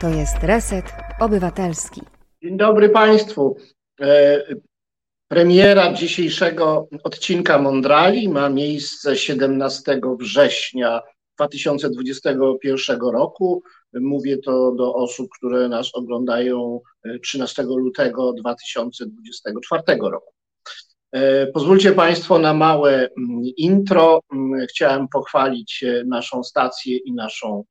To jest Reset Obywatelski. Dzień dobry Państwu. E, premiera dzisiejszego odcinka Mondrali ma miejsce 17 września 2021 roku. Mówię to do osób, które nas oglądają 13 lutego 2024 roku. E, pozwólcie Państwo na małe mm, intro. Mm, chciałem pochwalić e, naszą stację i naszą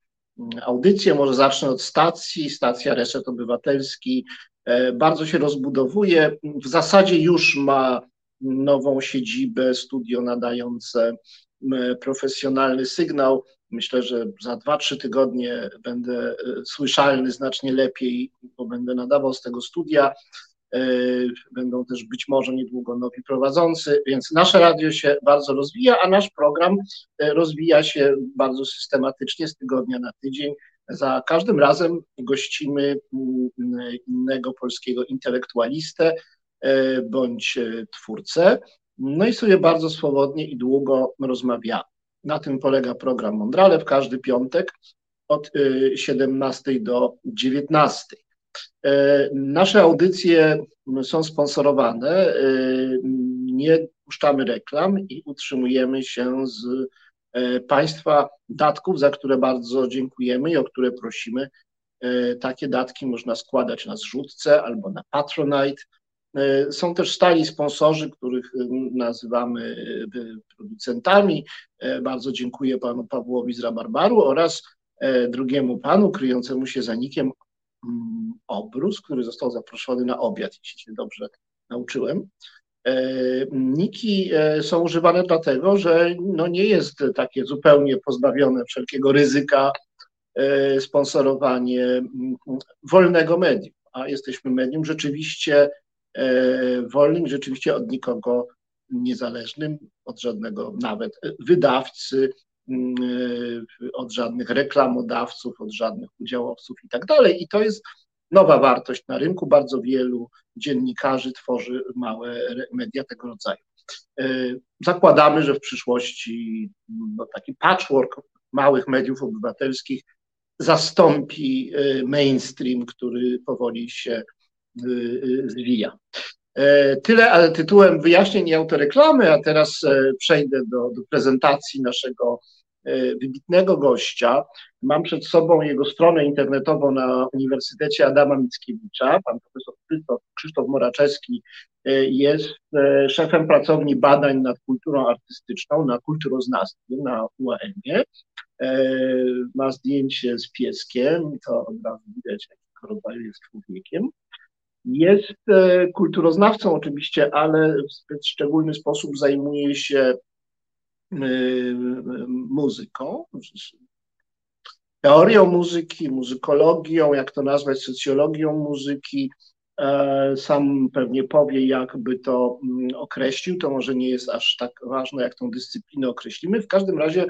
audycję. Może zacznę od stacji. Stacja Reset Obywatelski e, bardzo się rozbudowuje. W zasadzie już ma nową siedzibę, studio nadające profesjonalny sygnał. Myślę, że za 2-3 tygodnie będę słyszalny znacznie lepiej, bo będę nadawał z tego studia. E, będą też być może niedługo nowi prowadzący, więc nasze radio się bardzo rozwija, a nasz program e, rozwija się bardzo systematycznie z tygodnia na tydzień. Za każdym razem gościmy mm, innego polskiego intelektualistę e, bądź twórcę, no i sobie bardzo swobodnie i długo rozmawiamy. Na tym polega program Mondrale w każdy piątek od 17 do 19. E, nasze audycje są sponsorowane, e, nie puszczamy reklam i utrzymujemy się z e, Państwa datków, za które bardzo dziękujemy i o które prosimy. Takie datki można składać na zrzutce albo na Patronite. Są też stali sponsorzy, których nazywamy producentami. Bardzo dziękuję panu Pawłowi z Rabarbaru oraz drugiemu panu kryjącemu się za nikiem obrus, który został zaproszony na obiad, jeśli się dobrze nauczyłem. E, niki e, są używane dlatego, że no nie jest takie zupełnie pozbawione wszelkiego ryzyka e, sponsorowanie mm, wolnego medium, a jesteśmy medium rzeczywiście wolnym, rzeczywiście od nikogo niezależnym, od żadnego nawet wydawcy, Mm, od żadnych reklamodawców, od żadnych udziałowców i tak dalej. I to jest nowa wartość na rynku. Bardzo wielu dziennikarzy tworzy małe media tego rodzaju. E, zakładamy, że w przyszłości no, taki patchwork małych mediów obywatelskich zastąpi e, mainstream, który powoli się zwija. Tyle ale tytułem wyjaśnień i autoreklamy, a teraz przejdę do, do prezentacji naszego E, wybitnego gościa. Mam przed sobą jego stronę internetową na Uniwersytecie Adama Mickiewicza. Pan profesor Krzysztof, Krzysztof Moraczewski e, jest e, szefem pracowni badań nad kulturą artystyczną na kulturoznawstwie na UAM-ie. Ma zdjęcie z pieskiem, to od razu widać, jakiego rodzaju jest człowiekiem. Jest kulturoznawcą oczywiście, ale w szczególny sposób zajmuje się muzyką, teorią muzyki, muzykologią, jak to nazwać, socjologią muzyki. E, sam pewnie powie, jakby to mm, określił. To może nie jest aż tak ważne, jak tą dyscyplinę określimy. W każdym razie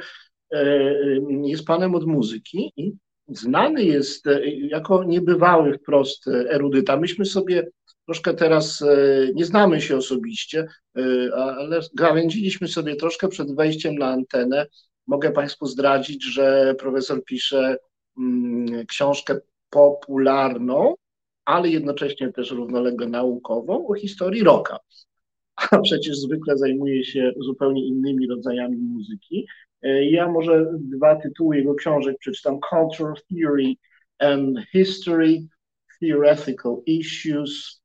e, y, jest panem od muzyki i znany jest e, jako niebywały wprost erudyta. Myśmy sobie troszkę teraz e, nie znamy się osobiście, e, ale gawędziliśmy sobie troszkę przed wejściem na antenę. Mogę Państwu zdradzić, że profesor pisze mm, książkę popularną, ale jednocześnie też równolegle naukową o historii rocka. A przecież zwykle zajmuje się zupełnie innymi rodzajami muzyki. E, ja może dwa tytuły jego książek przeczytam: Cultural Theory and History, Theoretical Issues,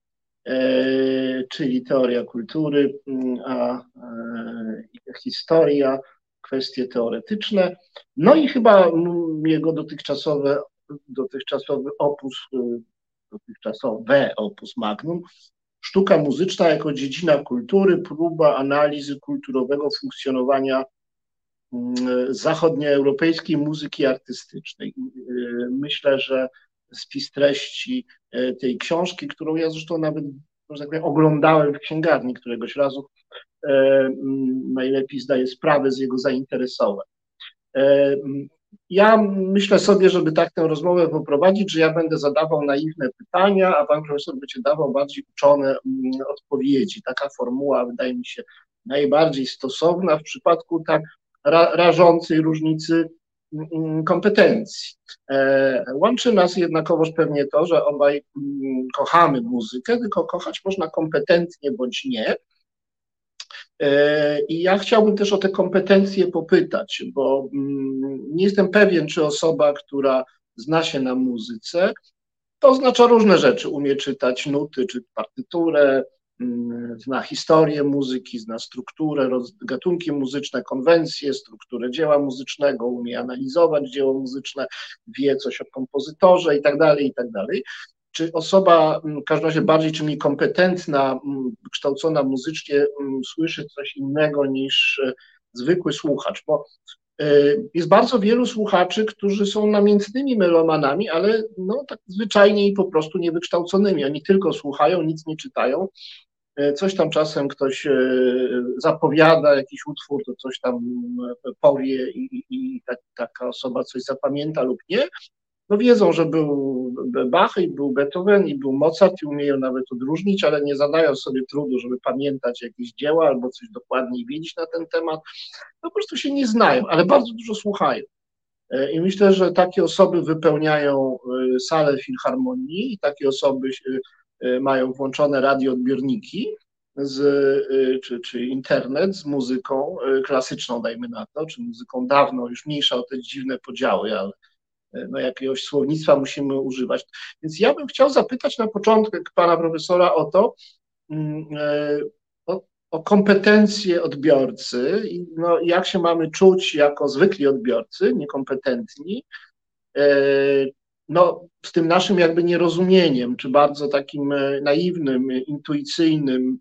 E, czyli teoria kultury, mm, a e, historia, kwestie teoretyczne. No i chyba mm, jego dotychczasowe, dotychczasowy opus, dotychczasowe opus magnum, sztuka muzyczna jako dziedzina kultury, próba analizy kulturowego funkcjonowania zachodnioeuropejskiej muzyki artystycznej. Y, myślę, że spis treści e, tej książki, którą ja zresztą nawet tak powiem, oglądałem w księgarni któregoś razu. E, najlepiej zdaję sprawę z jego zainteresowań. E, ja myślę sobie, żeby tak tę rozmowę poprowadzić, że ja będę zadawał naiwne pytania, a pan profesor będzie dawał bardziej uczone odpowiedzi. Taka formuła wydaje mi się najbardziej stosowna w przypadku tak ra rażącej różnicy mm, kompetencji. Łączy nas jednakowoż pewnie to, że obaj mm, kochamy muzykę, tylko kochać można kompetentnie bądź nie. I ja chciałbym też o te kompetencje popytać, bo nie jestem pewien, czy osoba, która zna się na muzyce, to oznacza różne rzeczy. Umie czytać nuty czy partyturę, mm, zna historię muzyki, zna strukturę, gatunki muzyczne, konwencje, strukturę dzieła muzycznego, umie analizować dzieło muzyczne, wie coś o kompozytorze i tak dalej, i tak dalej. Czy osoba, mm, w każdym razie bardziej czy mniej kompetentna, mm, kształcona muzycznie, słyszy coś innego niż e, zwykły słuchacz? Bo E, jest bardzo wielu słuchaczy, którzy są namiętnymi melomanami, ale no, tak zwyczajnie i po prostu niewykształconymi. Oni tylko słuchają, nic nie czytają. E, coś tam czasem ktoś e, zapowiada jakiś utwór, to coś tam powie i, i, tak, taka osoba coś zapamięta lub nie no wiedzą, że był Bach i był Beethoven i był Mozart i umieją nawet odróżnić, ale nie zadają sobie trudu, żeby pamiętać jakieś dzieła albo coś dokładniej wiedzieć na ten temat. No po prostu się nie znają, ale bardzo dużo słuchają. E, I myślę, że takie osoby wypełniają e, salę filharmonii i takie osoby e, mają włączone radioodbiorniki z, czy, czy internet z muzyką klasyczną, dajmy na to, czy muzyką dawną, już mniejsza o te dziwne podziały, ale no, jakiegoś słownictwa musimy używać. Więc ja bym chciał zapytać na początek pana profesora o to, mm, o, o kompetencje odbiorcy i no, jak się mamy czuć jako zwykli odbiorcy, niekompetentni, no, z tym naszym jakby nierozumieniem, czy bardzo takim e, naiwnym, intuicyjnym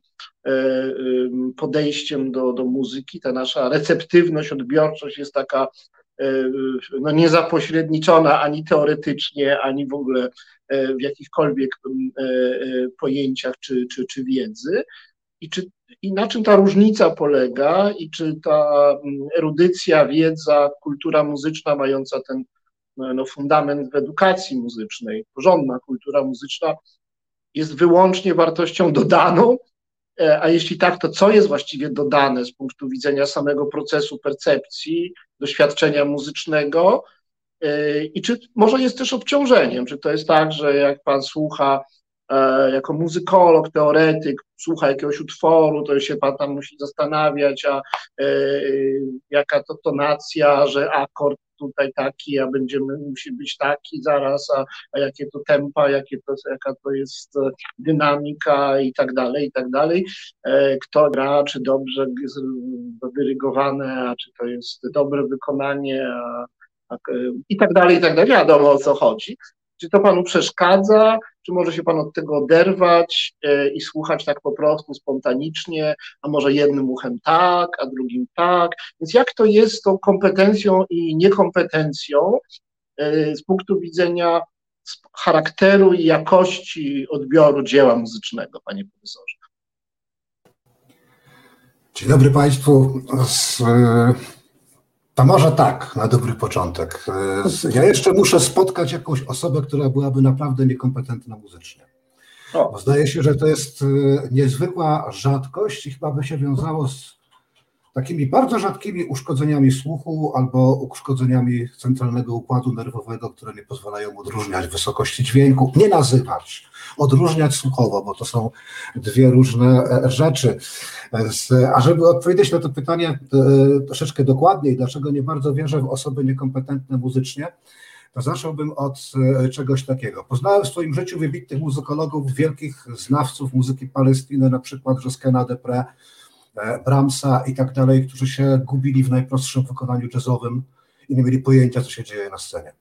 podejściem do, do muzyki, ta nasza receptywność, odbiorczość jest taka E, no, niezapośredniczona ani teoretycznie, ani w ogóle e, w jakichkolwiek e, pojęciach czy, czy, czy wiedzy. I, czy, I na czym ta różnica polega, i czy ta erudycja, wiedza, kultura muzyczna mająca ten no, no, fundament w edukacji muzycznej, porządna kultura muzyczna jest wyłącznie wartością dodaną, a jeśli tak, to co jest właściwie dodane z punktu widzenia samego procesu percepcji doświadczenia muzycznego e, i czy może jest też obciążeniem, czy to jest tak, że jak pan słucha e, jako muzykolog, teoretyk, słucha jakiegoś utworu, to się pan tam musi zastanawiać, a e, jaka to tonacja, że akord tutaj taki, a będziemy, musi być taki zaraz, a, a jakie to tempa, jakie to, jaka to jest dynamika i tak dalej, i tak dalej. Kto gra, czy dobrze dyrygowane, a czy to jest dobre wykonanie, a, a, i tak dalej, i tak dalej. Wiadomo o co chodzi. Czy to panu przeszkadza, czy może się pan od tego oderwać e, i słuchać tak po prostu spontanicznie, a może jednym uchem tak, a drugim tak. Więc jak to jest z tą kompetencją i niekompetencją e, z punktu widzenia charakteru i jakości odbioru dzieła muzycznego, panie profesorze? Dzień dobry Państwu. To może tak, na dobry początek. Ja jeszcze muszę spotkać jakąś osobę, która byłaby naprawdę niekompetentna muzycznie. Bo zdaje się, że to jest e, niezwykła rzadkość i chyba by się wiązało z takimi bardzo rzadkimi uszkodzeniami słuchu albo uszkodzeniami centralnego układu nerwowego, które nie pozwalają odróżniać wysokości dźwięku, nie nazywać, odróżniać słuchowo, bo to są dwie różne e, rzeczy. A żeby odpowiedzieć na to pytanie e, troszeczkę dokładniej, dlaczego nie bardzo wierzę w osoby niekompetentne muzycznie, to zacząłbym od e, czegoś takiego. Poznałem w swoim życiu wybitnych muzykologów, wielkich znawców muzyki Palestyny, na przykład Josquena Depre, E, Brahmsa i tak dalej, którzy się gubili w najprostszym wykonaniu jazzowym i nie mieli pojęcia, co się dzieje na scenie.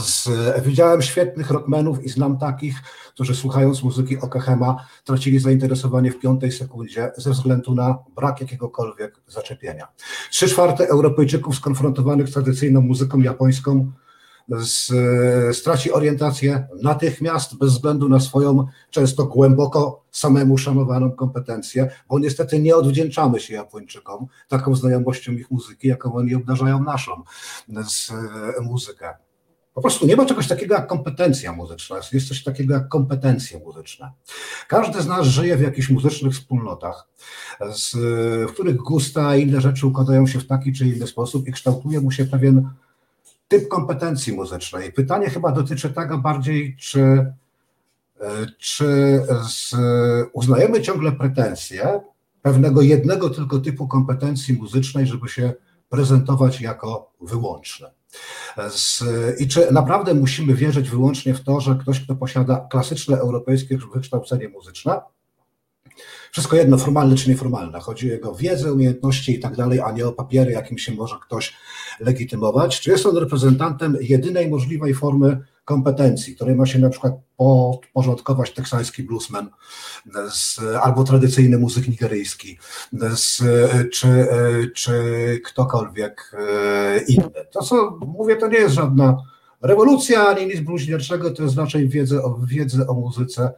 Z, widziałem świetnych rockmenów i znam takich, którzy słuchając muzyki Okahema tracili zainteresowanie w piątej sekundzie ze względu na brak jakiegokolwiek zaczepienia. Trzy czwarte Europejczyków skonfrontowanych z tradycyjną muzyką japońską z, straci orientację natychmiast, bez względu na swoją często głęboko samemu szanowaną kompetencję, bo niestety nie odwdzięczamy się Japończykom taką znajomością ich muzyki, jaką oni obdarzają naszą z, muzykę. Po prostu nie ma czegoś takiego jak kompetencja muzyczna, jest coś takiego jak kompetencje muzyczne. Każdy z nas żyje w jakichś muzycznych wspólnotach, z, w których gusta i inne rzeczy układają się w taki czy inny sposób i kształtuje mu się pewien typ kompetencji muzycznej. Pytanie chyba dotyczy tego bardziej, czy, e, czy z, uznajemy ciągle pretensje pewnego jednego tylko typu kompetencji muzycznej, żeby się prezentować jako wyłączne. Z, I czy naprawdę musimy wierzyć wyłącznie w to, że ktoś, kto posiada klasyczne europejskie wykształcenie muzyczne, wszystko jedno, formalne czy nieformalne. Chodzi o jego wiedzę, umiejętności i tak dalej, a nie o papiery, jakim się może ktoś legitymować. Czy jest on reprezentantem jedynej możliwej formy kompetencji, której ma się na przykład podporządkować teksański bluesman z, albo tradycyjny muzyk nigeryjski, z, czy, czy ktokolwiek e, inny. To, co mówię, to nie jest żadna rewolucja ani nic bluźnierczego, to jest raczej o, wiedzy o muzyce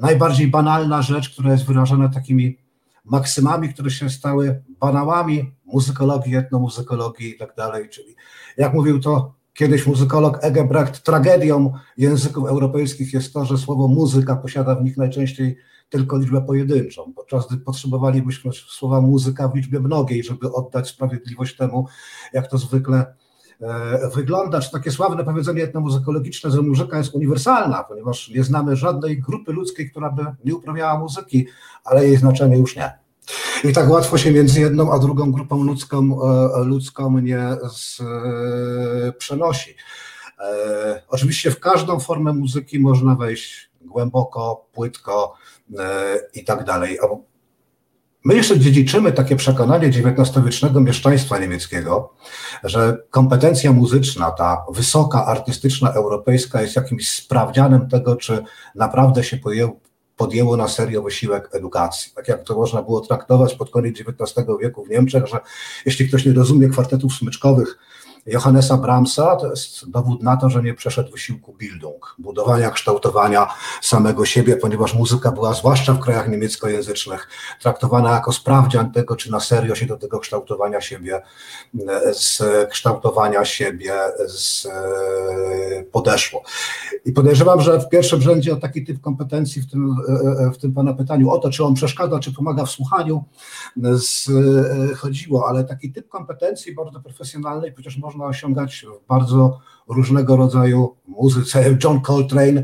najbardziej banalna rzecz, która jest wyrażana takimi maksymami, które się stały banałami muzykologii, etnomuzykologii i tak dalej. Czyli jak mówił to kiedyś muzykolog Egebrecht, tragedią języków europejskich jest to, że słowo muzyka posiada w nich najczęściej tylko liczbę pojedynczą, podczas gdy potrzebowalibyśmy słowa muzyka w liczbie mnogiej, żeby oddać sprawiedliwość temu, jak to zwykle wygląda, czy takie sławne powiedzenie etnomuzykologiczne, że muzyka jest uniwersalna, ponieważ nie znamy żadnej grupy ludzkiej, która by nie uprawiała muzyki, ale jej znaczenie już nie. I tak łatwo się między jedną a drugą grupą ludzką, e, ludzką nie z, e, przenosi. Oczywiście w każdą formę muzyki można wejść głęboko, płytko i tak dalej. My jeszcze dziedziczymy takie przekonanie XIX-wiecznego mieszczaństwa niemieckiego, że kompetencja muzyczna, ta wysoka, artystyczna, europejska jest jakimś sprawdzianem tego, czy naprawdę się podjęło, podjęło na serio wysiłek edukacji. Tak jak to można było traktować pod koniec XIX wieku w Niemczech, że jeśli ktoś nie rozumie kwartetów smyczkowych, Johannesa Brahmsa to jest dowód na to, że nie przeszedł wysiłku Bildung, budowania, kształtowania samego siebie, ponieważ muzyka była, zwłaszcza w krajach niemieckojęzycznych, traktowana jako sprawdzian tego, czy na serio się do tego kształtowania siebie, z kształtowania siebie z, podeszło. I podejrzewam, że w pierwszym rzędzie o taki typ kompetencji w tym, w tym Pana pytaniu, o to, czy on przeszkadza, czy pomaga w słuchaniu, z, chodziło, ale taki typ kompetencji bardzo profesjonalnej, przecież można można osiągać w bardzo różnego rodzaju muzyce. John Coltrane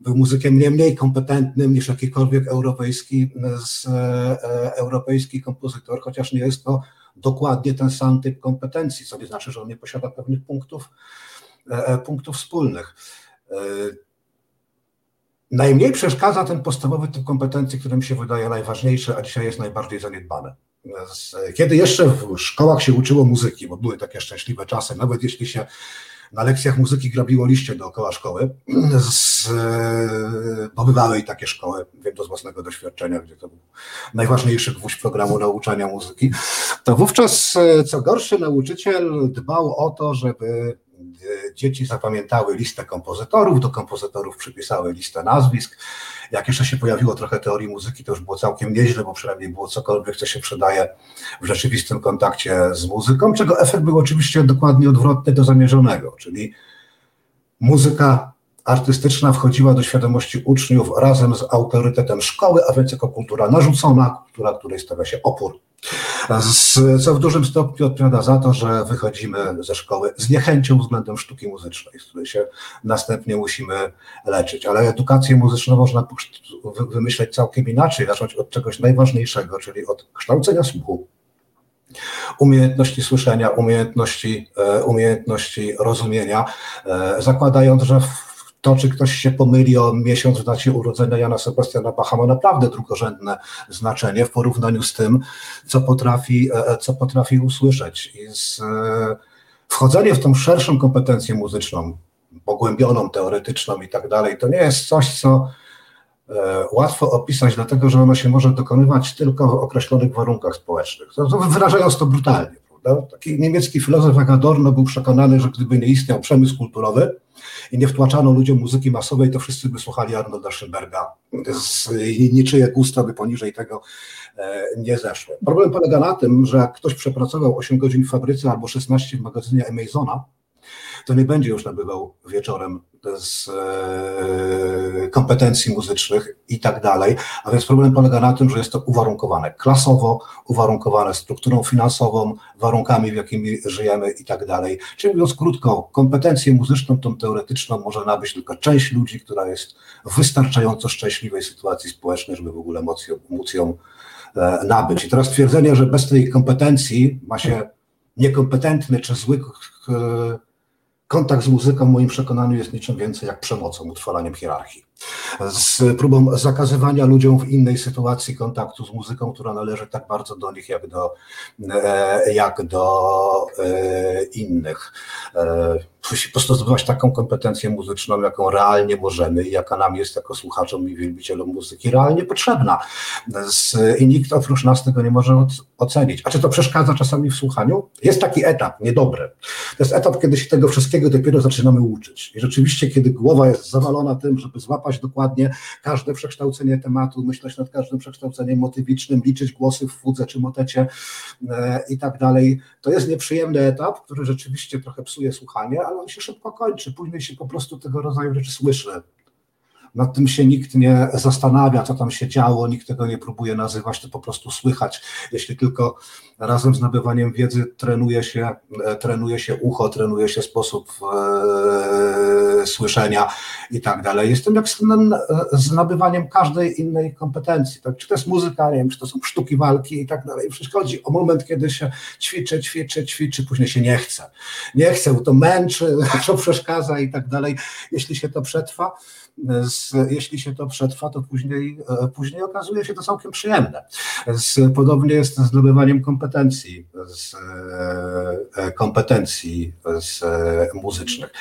był muzykiem nie mniej kompetentnym niż jakikolwiek europejski, z, e, europejski kompozytor, chociaż nie jest to dokładnie ten sam typ kompetencji, co nie znaczy, że on nie posiada pewnych punktów, e, e punktów wspólnych. E, najmniej przeszkadza ten podstawowy typ kompetencji, który mi się wydaje najważniejszy, a dzisiaj jest najbardziej zaniedbany. Kiedy jeszcze w szkołach się uczyło muzyki, bo były takie szczęśliwe czasy, nawet jeśli się na lekcjach muzyki grabiło liście dookoła szkoły, z, bo bywały i takie szkoły, wiem to z własnego doświadczenia, gdzie to był najważniejszy gwóźdź programu nauczania muzyki, to wówczas co gorszy nauczyciel dbał o to, żeby dzieci zapamiętały listę kompozytorów, do kompozytorów przypisały listę nazwisk. Jak jeszcze się pojawiło trochę teorii muzyki, to już było całkiem nieźle, bo przynajmniej było cokolwiek, co się przydaje w rzeczywistym kontakcie z muzyką, czego efekt był oczywiście dokładnie odwrotny do zamierzonego, czyli muzyka artystyczna wchodziła do świadomości uczniów razem z autorytetem szkoły, a więc jako kultura narzucona, kultura, której stawia się opór co w dużym stopniu odpowiada za to, że wychodzimy ze szkoły z niechęcią względem sztuki muzycznej, z której się następnie musimy leczyć. Ale edukację muzyczną można wymyśleć całkiem inaczej, zacząć od czegoś najważniejszego, czyli od kształcenia słuchu, umiejętności słyszenia, umiejętności, e, umiejętności rozumienia, e, zakładając, że to, czy ktoś się pomyli o miesiąc w dacie urodzenia Jana Sebastiana Bacha ma naprawdę drugorzędne znaczenie w porównaniu z tym, co potrafi, e, e, co potrafi usłyszeć. I e, wchodzenie w tą szerszą kompetencję muzyczną, pogłębioną, teoretyczną i tak dalej, to nie jest coś, co łatwo opisać, dlatego że ono się może dokonywać tylko w określonych warunkach społecznych. Wyrażając to brutalnie. Taki niemiecki filozof jak Adorno był przekonany, że gdyby nie istniał przemysł kulturowy, i nie wtłaczano ludziom muzyki masowej, to wszyscy by słuchali Arnolda Schönberga. Niczyje gusta by poniżej tego e, nie zeszły. Problem polega na tym, że jak ktoś przepracował 8 godzin w fabryce albo 16 w magazynie Amazona, to nie będzie już nabywał wieczorem z e, kompetencji muzycznych i tak dalej. A więc problem polega na tym, że jest to uwarunkowane klasowo, uwarunkowane strukturą finansową, warunkami, w jakimi żyjemy i tak dalej. Czyli mówiąc krótko, kompetencję muzyczną, tą teoretyczną może nabyć tylko część ludzi, która jest w wystarczająco szczęśliwej sytuacji społecznej, żeby w ogóle móc ją, móc ją e, nabyć. I teraz twierdzenie, że bez tej kompetencji ma się niekompetentny czy zły kontakt z muzyką w moim przekonaniu jest niczym więcej jak przemocą, utrwalaniem hierarchii z próbą zakazywania ludziom w innej sytuacji kontaktu z muzyką, która należy tak bardzo do nich, jak do, e, jak do e, innych. E, po prostu zdobywać taką kompetencję muzyczną, jaką realnie możemy i jaka nam jest jako słuchaczom i wielbicielom muzyki realnie potrzebna. I nikt oprócz nas tego nie może ocenić. A czy to przeszkadza czasami w słuchaniu? Jest taki etap, niedobry. To jest etap, kiedy się tego wszystkiego dopiero zaczynamy uczyć. I rzeczywiście, kiedy głowa jest zawalona tym, żeby złapać dokładnie każde przekształcenie tematu, myśleć nad każdym przekształceniem motywicznym, liczyć głosy w fudze czy motecie e, i tak dalej. To jest nieprzyjemny etap, który rzeczywiście trochę psuje słuchanie, ale on się szybko kończy. Później się po prostu tego rodzaju rzeczy słyszy nad tym się nikt nie zastanawia, co tam się działo, nikt tego nie próbuje nazywać, to po prostu słychać. Jeśli tylko razem z nabywaniem wiedzy trenuje się, e, trenuje się ucho, trenuje się sposób e, słyszenia i tak dalej. Jestem jak z, z nabywaniem każdej innej kompetencji. Tak? Czy to jest muzyka, nie wiem, czy to są sztuki walki i tak dalej. Wszystko chodzi o moment, kiedy się ćwiczy, ćwiczy, ćwiczy, później się nie chce. Nie chce, to męczy, to przeszkadza i tak dalej. Jeśli się to przetrwa, z, jeśli się to przetrwa, to później, e, później okazuje się to całkiem przyjemne. Z, podobnie jest z zdobywaniem kompetencji, z, e, kompetencji z muzycznych.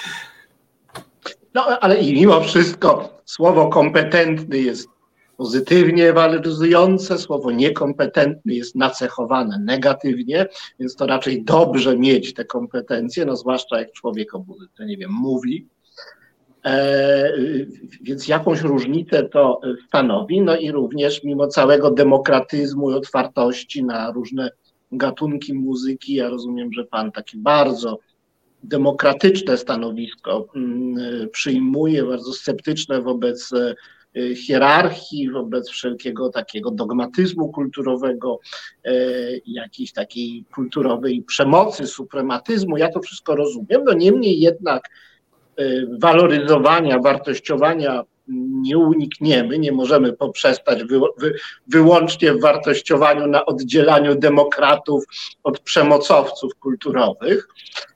No, ale i mimo wszystko słowo kompetentny jest pozytywnie waloryzujące, słowo niekompetentny jest nacechowane negatywnie, więc to raczej dobrze mieć te kompetencje, no zwłaszcza jak człowiek o muzyce, nie wiem, mówi, E, więc jakąś różnicę to stanowi, no i również mimo całego demokratyzmu i otwartości na różne gatunki muzyki, ja rozumiem, że pan takie bardzo demokratyczne stanowisko mm, przyjmuje, bardzo sceptyczne wobec e, hierarchii, wobec wszelkiego takiego dogmatyzmu kulturowego, e, jakiejś takiej kulturowej przemocy, suprematyzmu. Ja to wszystko rozumiem, no niemniej jednak Y, waloryzowania, wartościowania nie unikniemy, nie możemy poprzestać wy, wy, wyłącznie w wartościowaniu na oddzielaniu demokratów od przemocowców kulturowych.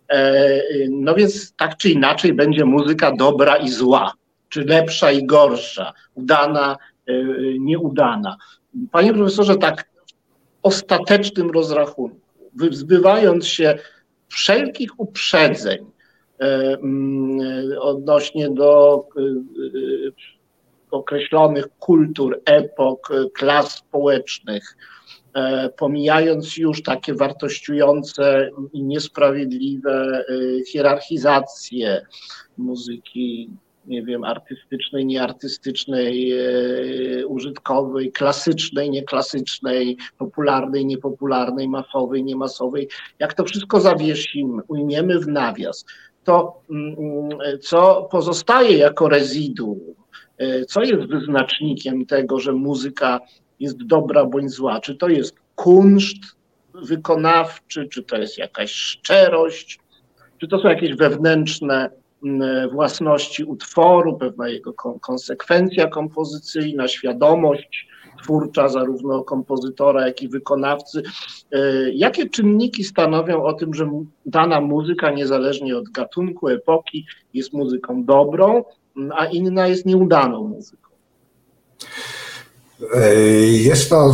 E, no więc tak czy inaczej będzie muzyka dobra i zła, czy lepsza i gorsza, udana, e, nieudana. Panie profesorze, tak w ostatecznym rozrachunku, zbywając się wszelkich uprzedzeń, odnośnie do e, e, określonych kultur, epok, klas społecznych, pomijając już takie wartościujące i niesprawiedliwe hierarchizacje muzyki, nie wiem, artystycznej, nieartystycznej, użytkowej, klasycznej, nieklasycznej, popularnej, niepopularnej, masowej, niemasowej. Jak to wszystko zawiesimy, ujmiemy w nawias, to mm, co pozostaje jako rezyduum, e, co jest wyznacznikiem tego, że muzyka jest dobra bądź zła? Czy to jest kunszt wykonawczy, czy to jest jakaś szczerość, czy to są jakieś wewnętrzne mm, własności utworu, pewna jego konsekwencja kompozycyjna, świadomość twórcza zarówno kompozytora, jak i wykonawcy. E, jakie czynniki stanowią o tym, że dana muzyka, niezależnie od gatunku, epoki, jest muzyką dobrą, a inna jest nieudaną muzyką? E, jest to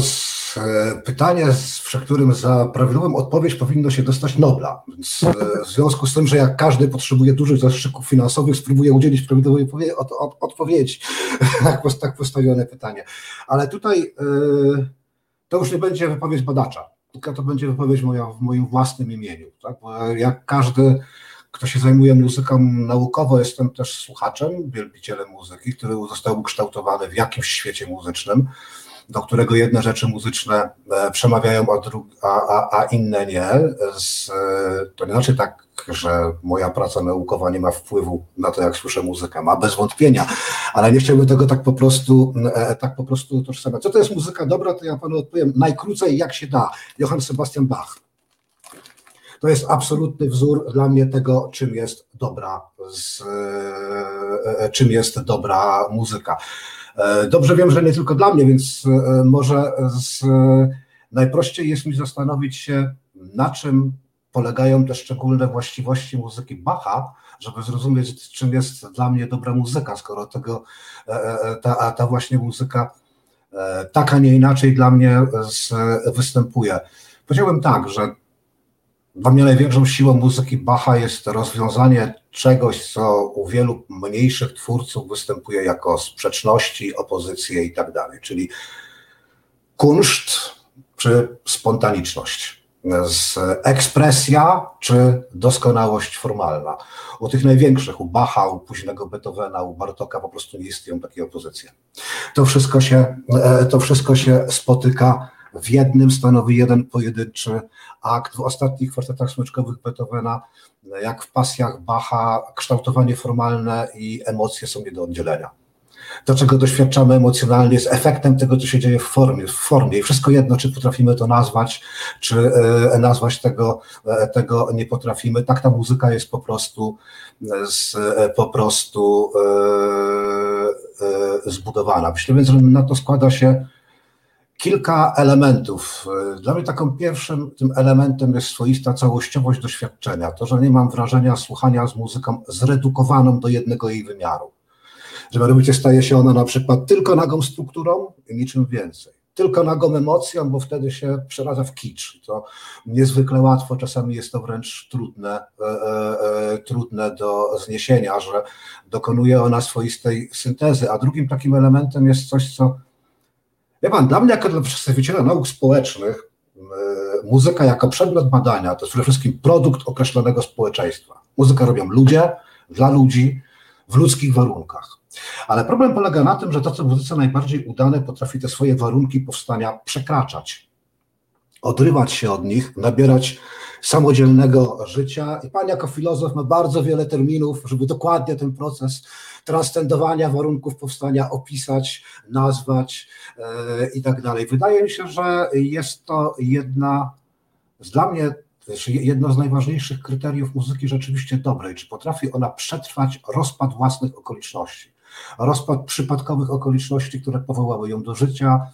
pytanie, w którym za prawidłową odpowiedź powinno się dostać Nobla. Więc e, w związku z tym, że jak każdy potrzebuje dużych zastrzyków finansowych, spróbuję udzielić prawidłowej odpowiedzi. Tak, tak postawione pytanie. Ale tutaj e, to już nie będzie wypowiedź badacza, tylko to będzie wypowiedź moja w moim własnym imieniu. Tak? Jak każdy, kto się zajmuje muzyką naukowo, jestem też słuchaczem, wielbicielem muzyki, który został ukształtowany w jakimś świecie muzycznym do którego jedne rzeczy muzyczne e, przemawiają, a, dru- a, a, a inne nie. Z, e, to nie znaczy tak, że moja praca naukowa nie ma wpływu na to, jak słyszę muzykę. Ma bez wątpienia, ale nie chciałbym tego tak po prostu, e, tak po prostu utożsamiać. Co to jest muzyka dobra, to ja panu odpowiem najkrócej, jak się da. Johann Sebastian Bach. To jest absolutny wzór dla mnie tego, czym jest dobra, z, czym jest dobra muzyka. E, dobrze wiem, że nie tylko dla mnie, więc e, może z, najprościej jest mi zastanowić się, na czym polegają te szczególne właściwości muzyki Bacha, żeby zrozumieć, czym jest dla mnie dobra muzyka, skoro tego, e, ta, ta właśnie muzyka tak, a nie inaczej dla mnie występuje. Powiedziałbym tak, że dla mnie największą siłą muzyki Bacha jest rozwiązanie czegoś, co u wielu mniejszych twórców występuje jako sprzeczności, opozycje i tak dalej, czyli kunszt czy spontaniczność, ekspresja czy doskonałość formalna. U tych największych, u Bacha, u późnego Beethovena, u Bartoka po prostu nie istnieją takie opozycje. To wszystko się, e, to wszystko się spotyka w jednym stanowi jeden pojedynczy akt. W ostatnich kwartetach smyczkowych Beethovena, jak w pasjach Bacha, kształtowanie formalne i emocje są nie do oddzielenia. To, czego doświadczamy emocjonalnie, jest efektem tego, co się dzieje w formie. W formie. I wszystko jedno, czy potrafimy to nazwać, czy e, nazwać tego, e, tego nie potrafimy. Tak ta muzyka jest po prostu, z, e, po prostu zbudowana. Myślę więc, na to składa się kilka elementów. Dla mnie taką pierwszym tym elementem jest swoista całościowość doświadczenia. To, że nie mam wrażenia słuchania z muzyką zredukowaną do jednego jej wymiaru. Że mianowicie staje się ona na przykład tylko nagą strukturą i niczym więcej. Tylko nagą emocją, bo wtedy się przeradza w kicz. To niezwykle łatwo, czasami jest to wręcz trudne, e, e, e trudne do zniesienia, że dokonuje ona swoistej syntezy. A drugim takim elementem jest coś, co Wie pan, dla mnie jako dla przedstawiciela nauk społecznych e, muzyka jako przedmiot badania to jest przede wszystkim produkt określonego społeczeństwa. Muzykę robią ludzie, dla ludzi, w ludzkich warunkach. Ale problem polega na tym, że to, co muzyce najbardziej udane, potrafi te swoje warunki powstania przekraczać, odrywać się od nich, nabierać samodzielnego życia. I pan jako filozof ma bardzo wiele terminów, żeby dokładnie ten proces transcendowania warunków powstania opisać, nazwać e, i tak dalej. Wydaje mi się, że jest to jedna z dla mnie jedno z najważniejszych kryteriów muzyki rzeczywiście dobrej, czy potrafi ona przetrwać rozpad własnych okoliczności, rozpad przypadkowych okoliczności, które powołały ją do życia,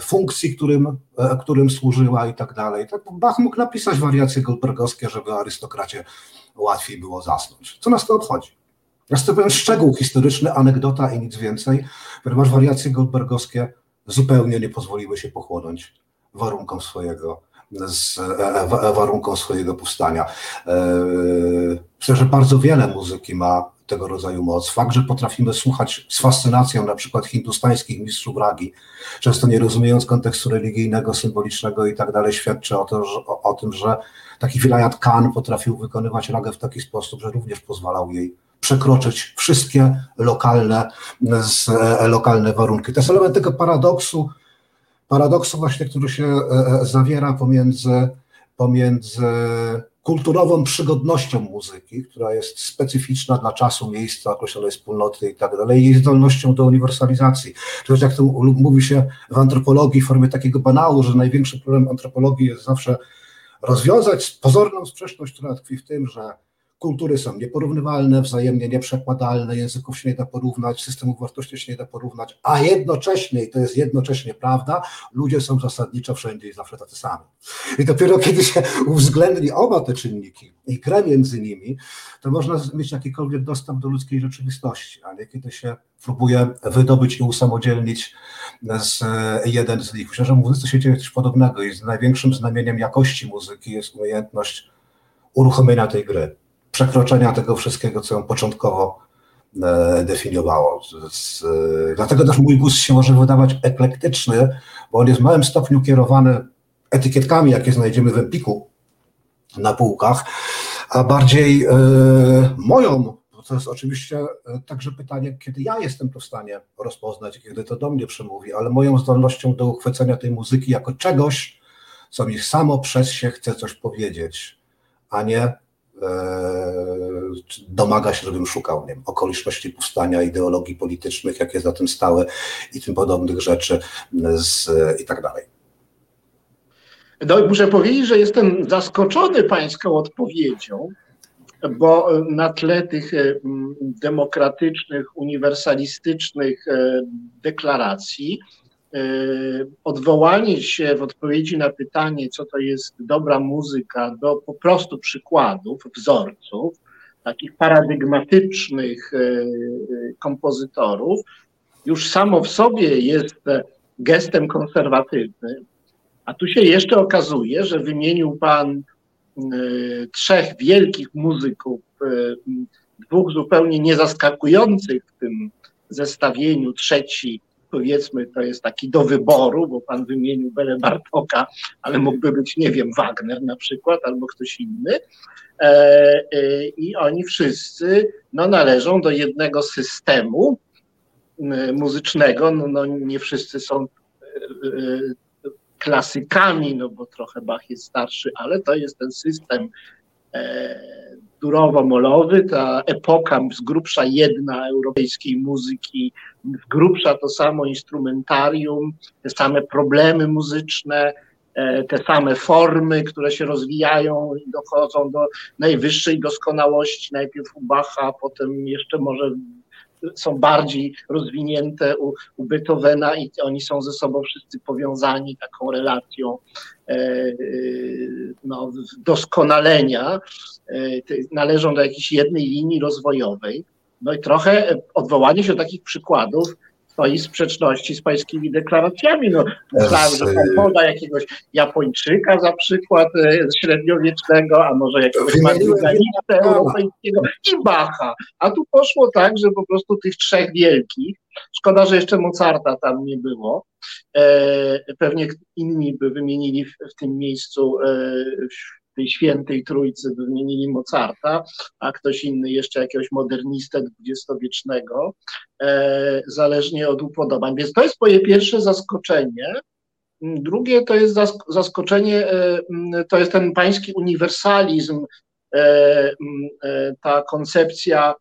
funkcji, którym, e, którym służyła i tak dalej. Tak Bach mógł napisać wariacje goldbergowskie, żeby arystokracie łatwiej było zasnąć. Co nas to obchodzi? Jest to pewien szczegół historyczny, anegdota i nic więcej, ponieważ wariacje goldbergowskie zupełnie nie pozwoliły się pochłonąć warunkom swojego, z, e, e, warunkom swojego powstania. E, myślę, że bardzo wiele muzyki ma tego rodzaju moc. Fakt, że potrafimy słuchać z fascynacją na przykład hindustańskich mistrzów ragi, często nie rozumiejąc kontekstu religijnego, symbolicznego i tak dalej, świadczy o, to, że, o, o tym, że taki Wilayat Khan potrafił wykonywać ragę w taki sposób, że również pozwalał jej przekroczyć wszystkie lokalne, z, e, lokalne warunki. To jest element tego paradoksu, paradoksu właśnie, który się e, e, zawiera pomiędzy, pomiędzy kulturową przygodnością muzyki, która jest specyficzna dla czasu, miejsca, określonej wspólnoty i tak dalej, jej zdolnością do uniwersalizacji. Jest jak to mówi się w antropologii w formie takiego banału, że największy problem antropologii jest zawsze rozwiązać pozorną sprzeczność, która tkwi w tym, że kultury są nieporównywalne, wzajemnie nieprzekładalne, języków się nie da porównać, systemów wartości się nie da porównać, a jednocześnie, i to jest jednocześnie prawda, ludzie są zasadniczo wszędzie i zawsze tacy sami. I dopiero kiedy się uwzględni oba te czynniki i grę między nimi, to można mieć jakikolwiek dostęp do ludzkiej rzeczywistości, a nie kiedy się próbuje wydobyć i usamodzielnić z, jeden z nich. Myślę, że w muzyce się dzieje coś podobnego i największym znamieniem jakości muzyki jest umiejętność uruchomienia tej gry przekroczenia tego wszystkiego, co ją początkowo e, definiowało. Z, dlatego też mój gust się może wydawać eklektyczny, bo on jest w małym stopniu kierowany etykietkami, jakie znajdziemy w Empiku na półkach, a bardziej e, moją bo to jest oczywiście e, także pytanie, kiedy ja jestem to w stanie rozpoznać, kiedy to do mnie przemówi, ale moją zdolnością do uchwycenia tej muzyki jako czegoś, co mi samo przez się chce coś powiedzieć, a nie domaga się, żebym szukał nie wiem, okoliczności powstania ideologii politycznych, jakie za tym stały i tym podobnych rzeczy z, i tak dalej. No, muszę powiedzieć, że jestem zaskoczony pańską odpowiedzią, bo na tle tych e, demokratycznych, uniwersalistycznych e, deklaracji, e, odwołanie się w odpowiedzi na pytanie, co to jest dobra muzyka, do po prostu przykładów, wzorców, takich paradygmatycznych kompozytorów, już samo w sobie jest gestem konserwatywnym. A tu się jeszcze okazuje, że wymienił Pan e, trzech wielkich muzyków, e, dwóch zupełnie niezaskakujących w tym zestawieniu. Trzeci, powiedzmy, to jest taki do wyboru, bo Pan wymienił Bele Bartoka, ale mógłby być, nie wiem, Wagner na przykład, albo ktoś inny. E, I oni wszyscy no, należą do jednego systemu muzycznego. No, no nie wszyscy są klasykami, no bo trochę Bach jest starszy, ale to jest ten system durowo-molowy, ta epoka z grubsza jedna europejskiej muzyki, z grubsza to samo instrumentarium, te same problemy muzyczne, e, te same formy, które się rozwijają i dochodzą do najwyższej doskonałości, najpierw u Bacha, potem jeszcze może są bardziej rozwinięte u, u Beethovena i oni są ze sobą wszyscy powiązani taką relacją e, e, no, doskonalenia, e, należą do jakiejś jednej linii rozwojowej. No i trochę odwołanie się do takich przykładów stoi w sprzeczności z pańskimi deklaracjami. No, myślałem, że pan poda jakiegoś Japończyka za przykład e, średniowiecznego, a może jakiegoś marginalistę europejskiego i Bacha. A tu poszło tak, że po prostu tych trzech wielkich, szkoda, że jeszcze Mozarta tam nie było, e, pewnie inni by wymienili w, tym miejscu e, tej świętej trójcy wymienili Mozarta, a ktoś inny jeszcze jakiegoś modernistę dwudziestowiecznego, e, zależnie od upodobań. Więc to jest moje pierwsze zaskoczenie. Drugie to jest zaskoczenie, e, to jest ten pański uniwersalizm, e, ta koncepcja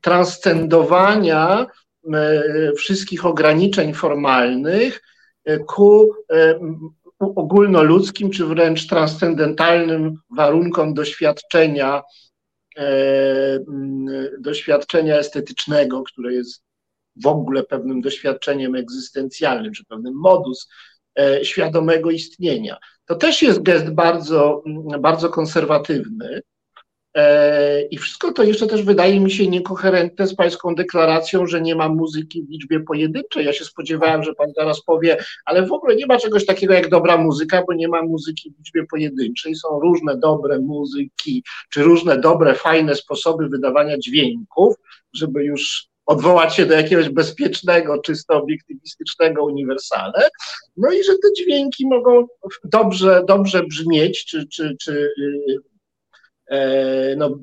transcendowania wszystkich ograniczeń formalnych ku ogólnoludzkim czy wręcz transcendentalnym warunkom doświadczenia, e, mm, doświadczenia estetycznego, które jest w ogóle pewnym doświadczeniem egzystencjalnym, czy pewnym modus e, świadomego istnienia. To też jest gest bardzo, bardzo konserwatywny, I wszystko to jeszcze też wydaje mi się niekoherentne z pańską deklaracją, że nie ma muzyki w liczbie pojedynczej. Ja się spodziewałem, że pan zaraz powie, ale w ogóle nie ma czegoś takiego jak dobra muzyka, bo nie ma muzyki w liczbie pojedynczej. Są różne dobre muzyki, czy różne dobre, fajne sposoby wydawania dźwięków, żeby już odwołać się do jakiegoś bezpiecznego, czysto obiektywistycznego uniwersale. No i że te dźwięki mogą dobrze, dobrze brzmieć, czy, czy, czy y, E, no,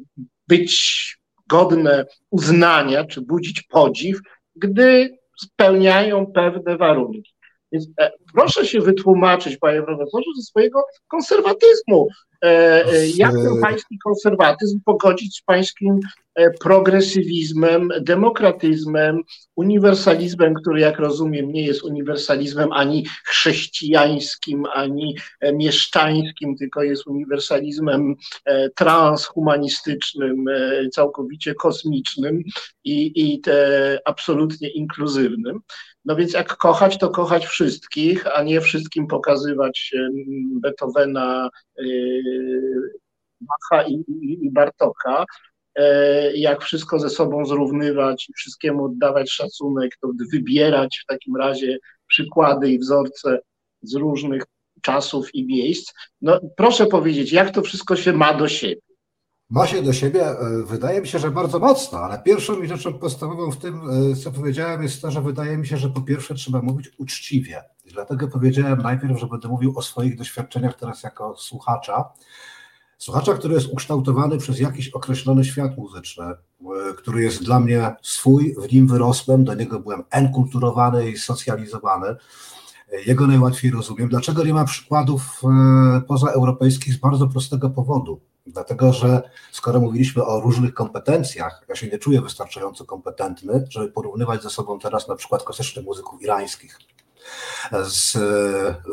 być godne uznania czy budzić podziw, gdy spełniają pewne warunki. Więc e, proszę się wytłumaczyć, panie profesorze, ze swojego konserwatyzmu. E, jak ten pański konserwatyzm pogodzić z pańskim E, progresywizmem, demokratyzmem, uniwersalizmem, który jak rozumiem nie jest uniwersalizmem ani chrześcijańskim, ani e, mieszczańskim, tylko jest uniwersalizmem e, transhumanistycznym, całkowicie kosmicznym i, i absolutnie inkluzywnym. No więc jak kochać, to kochać wszystkich, a nie wszystkim pokazywać Beethovena, Bacha i, i, i Bartoka, E, jak wszystko ze sobą zrównywać i wszystkiemu oddawać szacunek, to wybierać w takim razie przykłady i wzorce z różnych czasów i miejsc. No, proszę powiedzieć, jak to wszystko się ma do siebie? Ma się do siebie, e, wydaje mi się, że bardzo mocno, ale pierwszą rzeczą podstawową w tym, e, co powiedziałem, jest to, że wydaje mi się, że po pierwsze trzeba mówić uczciwie. I dlatego powiedziałem najpierw, że będę mówił o swoich doświadczeniach teraz jako słuchacza, Słuchacza, który jest ukształtowany przez jakiś określony świat muzyczny, który jest dla mnie swój, w nim wyrosłem, do niego byłem enkulturowany i socjalizowany. Jego najłatwiej rozumiem. Dlaczego nie ma przykładów e, pozaeuropejskich z bardzo prostego powodu? Dlatego, że skoro mówiliśmy o różnych kompetencjach, ja się nie czuję wystarczająco kompetentny, żeby porównywać ze sobą teraz na przykład klasycznych muzyków irańskich. Z,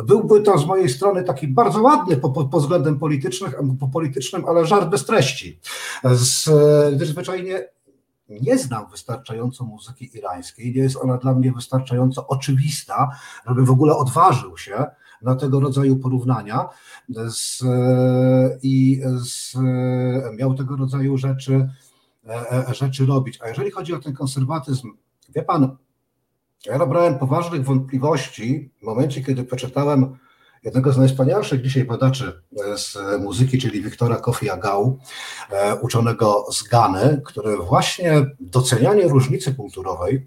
byłby to z mojej strony taki bardzo ładny pod względem politycznym, politycznym, ale żart bez treści. Z, gdyż zwyczajnie nie znam wystarczająco muzyki irańskiej, nie jest ona dla mnie wystarczająco oczywista, żeby w ogóle odważył się na tego rodzaju porównania z, i z, miał tego rodzaju rzeczy, e, e, rzeczy robić. A jeżeli chodzi o ten konserwatyzm, wie pan, ja nabrałem poważnych wątpliwości w momencie, kiedy przeczytałem jednego z najwspanialszych dzisiaj badaczy e, z muzyki, czyli Wiktora Kofi Agał, e, uczonego z Gany, który właśnie docenianie różnicy kulturowej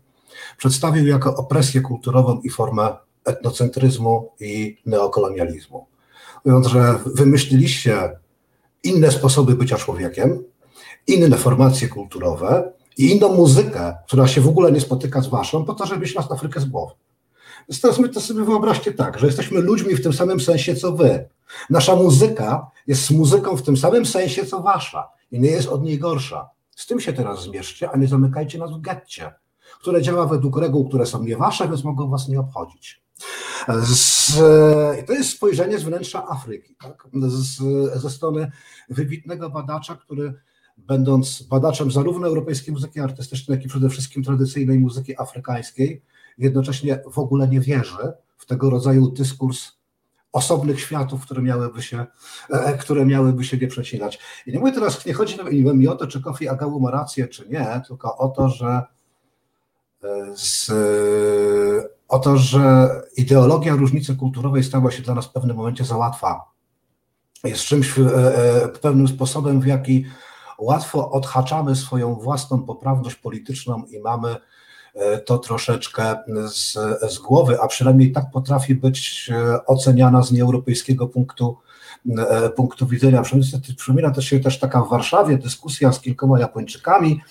przedstawił jako opresję kulturową i formę etnocentryzmu i neokolonializmu. Mówiąc, że wymyśliliście inne sposoby bycia człowiekiem, inne formacje kulturowe i inną muzykę, która się w ogóle nie spotyka z waszą, po to, żeby nas Afrykę z głowy. Więc teraz my to sobie wyobraźcie tak, że jesteśmy ludźmi w tym samym sensie, co wy. Nasza muzyka jest muzyką w tym samym sensie, co wasza i nie jest od niej gorsza. Z tym się teraz zmierzcie, a nie zamykajcie nas w getcie, które działa według reguł, które są nie wasze, więc mogą was nie obchodzić. Z, to jest spojrzenie z wnętrza Afryki, tak? z, ze strony wybitnego badacza, który będąc badaczem zarówno europejskiej muzyki artystycznej, jak i przede wszystkim tradycyjnej muzyki afrykańskiej, jednocześnie w ogóle nie wierzy w tego rodzaju dyskurs osobnych światów, które miałyby się, e, które miałyby się nie przecinać. I nie mówię teraz, nie chodzi mi o to, czy Kofi Agawu ma rację, czy nie, tylko o to, że e, z, o to, że ideologia różnicy kulturowej stała się dla nas w pewnym momencie za łatwa. Jest czymś e, pewnym sposobem, w jaki łatwo odhaczamy swoją własną poprawność polityczną i mamy e, to troszeczkę z, z głowy, a przynajmniej tak potrafi być e, oceniana z nieeuropejskiego punktu, e, punktu widzenia. Przypomina też się też taka w Warszawie dyskusja z kilkoma Japończykami,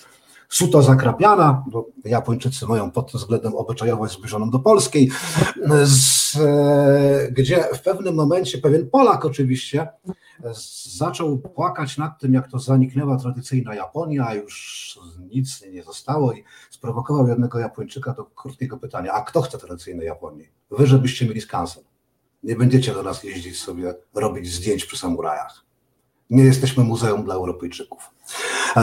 suto zakrapiana, bo Japończycy mają pod tym względem obyczajowość zbliżoną do polskiej, z, gdzie w pewnym momencie pewien Polak oczywiście zaczął płakać nad tym, jak to zaniknęła tradycyjna Japonia, już nic nie zostało i sprowokował jednego Japończyka do krótkiego pytania, a kto chce tradycyjnej Japonii? Wy, żebyście mieli skansen. Nie będziecie do nas jeździć sobie, robić zdjęć przy samurajach. Nie jesteśmy muzeum dla Europejczyków.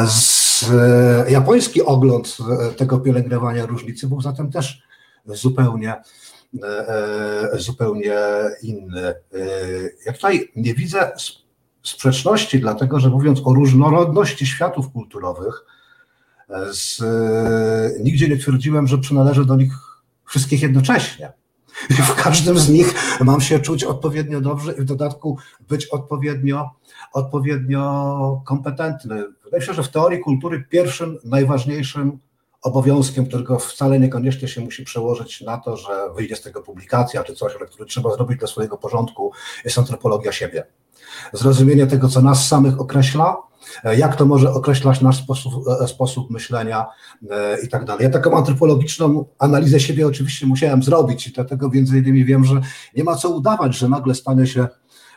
Z, e, japoński ogląd e, tego pielęgnowania różnicy był zatem też zupełnie e, zupełnie inny. Ja tutaj nie widzę sprzeczności, dlatego że mówiąc o różnorodności światów kulturowych, z, nigdzie nie twierdziłem, że przynależę do nich wszystkich jednocześnie. W każdym z nich mam się czuć odpowiednio dobrze i w dodatku być odpowiednio, odpowiednio kompetentny. Wydaje się, że w teorii kultury pierwszym, najważniejszym obowiązkiem, którego wcale niekoniecznie się musi przełożyć na to, że wyjdzie z tego publikacja czy coś, ale który trzeba zrobić dla swojego porządku, jest antropologia siebie zrozumienie tego, co nas samych określa, jak to może określać nasz sposób, e, sposób myślenia e, i tak dalej. Ja taką antropologiczną analizę siebie oczywiście musiałem zrobić i dlatego między innymi wiem, że nie ma co udawać, że nagle stanę się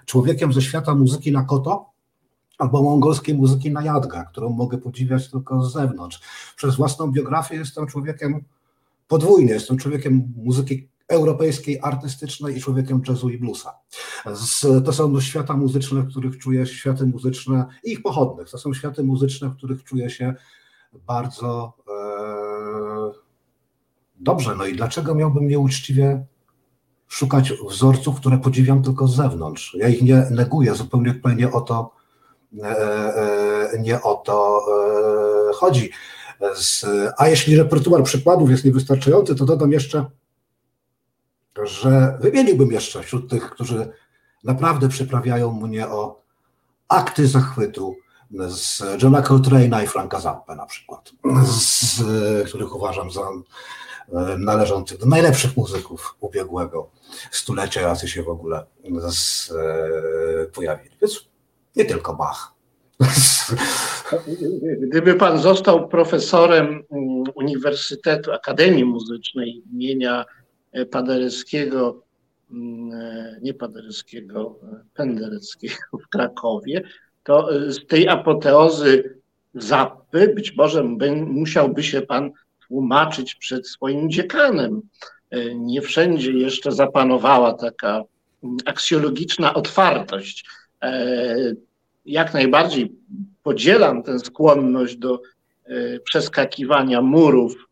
człowiekiem ze świata muzyki na koto, albo mongolskiej muzyki na jadga, którą mogę podziwiać tylko z zewnątrz. Przez własną biografię jestem człowiekiem podwójnie, jestem człowiekiem muzyki europejskiej, artystycznej i człowiekiem jazzu i bluesa. To są świata muzyczne, w których czuję światy muzyczne i ich pochodnych. To są światy muzyczne, w których czuję się bardzo e, dobrze. No i dlaczego miałbym nieuczciwie szukać wzorców, które podziwiam tylko z zewnątrz? Ja ich nie neguję, zupełnie nie o to, e, e, nie o to e, chodzi. Z, a jeśli repertuar przykładów jest niewystarczający, to dodam jeszcze że wymieniłbym jeszcze wśród tych, którzy naprawdę przyprawiają mnie o akty zachwytu z Johna Coltrane'a i Franka Zappę na przykład, z, których uważam za e, należących do najlepszych muzyków ubiegłego stulecia, jacy się w ogóle z, e, pojawili. Więc Nie tylko Bach. Gdyby pan został profesorem mm, Uniwersytetu Akademii Muzycznej imienia Paderewskiego, mm, nie Paderewskiego, Pendereckiego w Krakowie, to z tej apoteozy Zappy być może musiałby się pan tłumaczyć przed swoim dziekanem. Nie wszędzie jeszcze zapanowała taka aksjologiczna otwartość. Jak najbardziej podzielam tę skłonność do przeskakiwania murów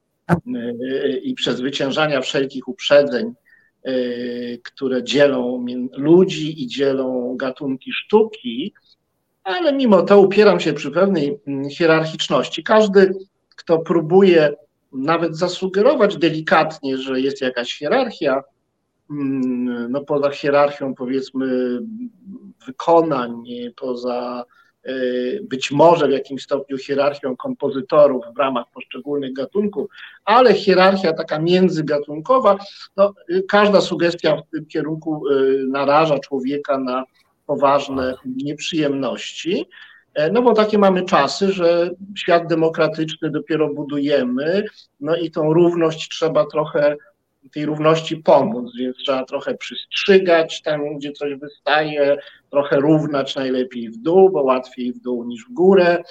i przezwyciężania wszelkich uprzedzeń, które dzielą ludzi i dzielą gatunki sztuki, ale mimo to upieram się przy pewnej mm, hierarchiczności. Każdy, kto próbuje nawet zasugerować delikatnie, że jest jakaś hierarchia, mm, no poza hierarchią powiedzmy wykonań, poza e, być może w jakimś stopniu hierarchią kompozytorów w ramach poszczególnych gatunków, ale hierarchia taka międzygatunkowa, no, każda sugestia w tym kierunku e, naraża człowieka na poważne nieprzyjemności. E, no bo takie mamy czasy, że świat demokratyczny dopiero budujemy, no i tą równość trzeba trochę, tej równości pomóc, więc trzeba trochę przystrzygać tam, gdzie coś wystaje, trochę równać najlepiej w dół, bo łatwiej w dół niż w górę.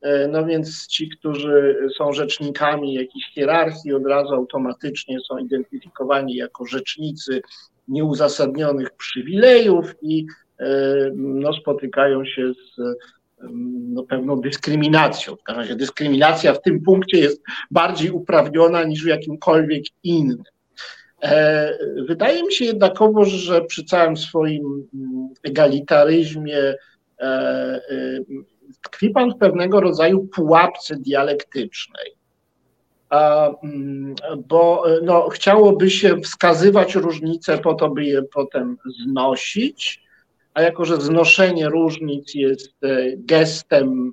E, no więc ci, którzy są rzecznikami jakiejś hierarchii, od razu automatycznie są identyfikowani jako rzecznicy nieuzasadnionych przywilejów i no, spotykają się z no, pewną dyskryminacją. W każdym razie dyskryminacja w tym punkcie jest bardziej uprawniona niż w jakimkolwiek innym. E, wydaje mi się jednakowo, że przy całym swoim mm, egalitaryzmie e, e, tkwi pan w pewnego rodzaju pułapce dialektycznej. Mm, bo no, chciałoby się wskazywać różnice po to, by je potem znosić, a jako, że znoszenie różnic jest gestem,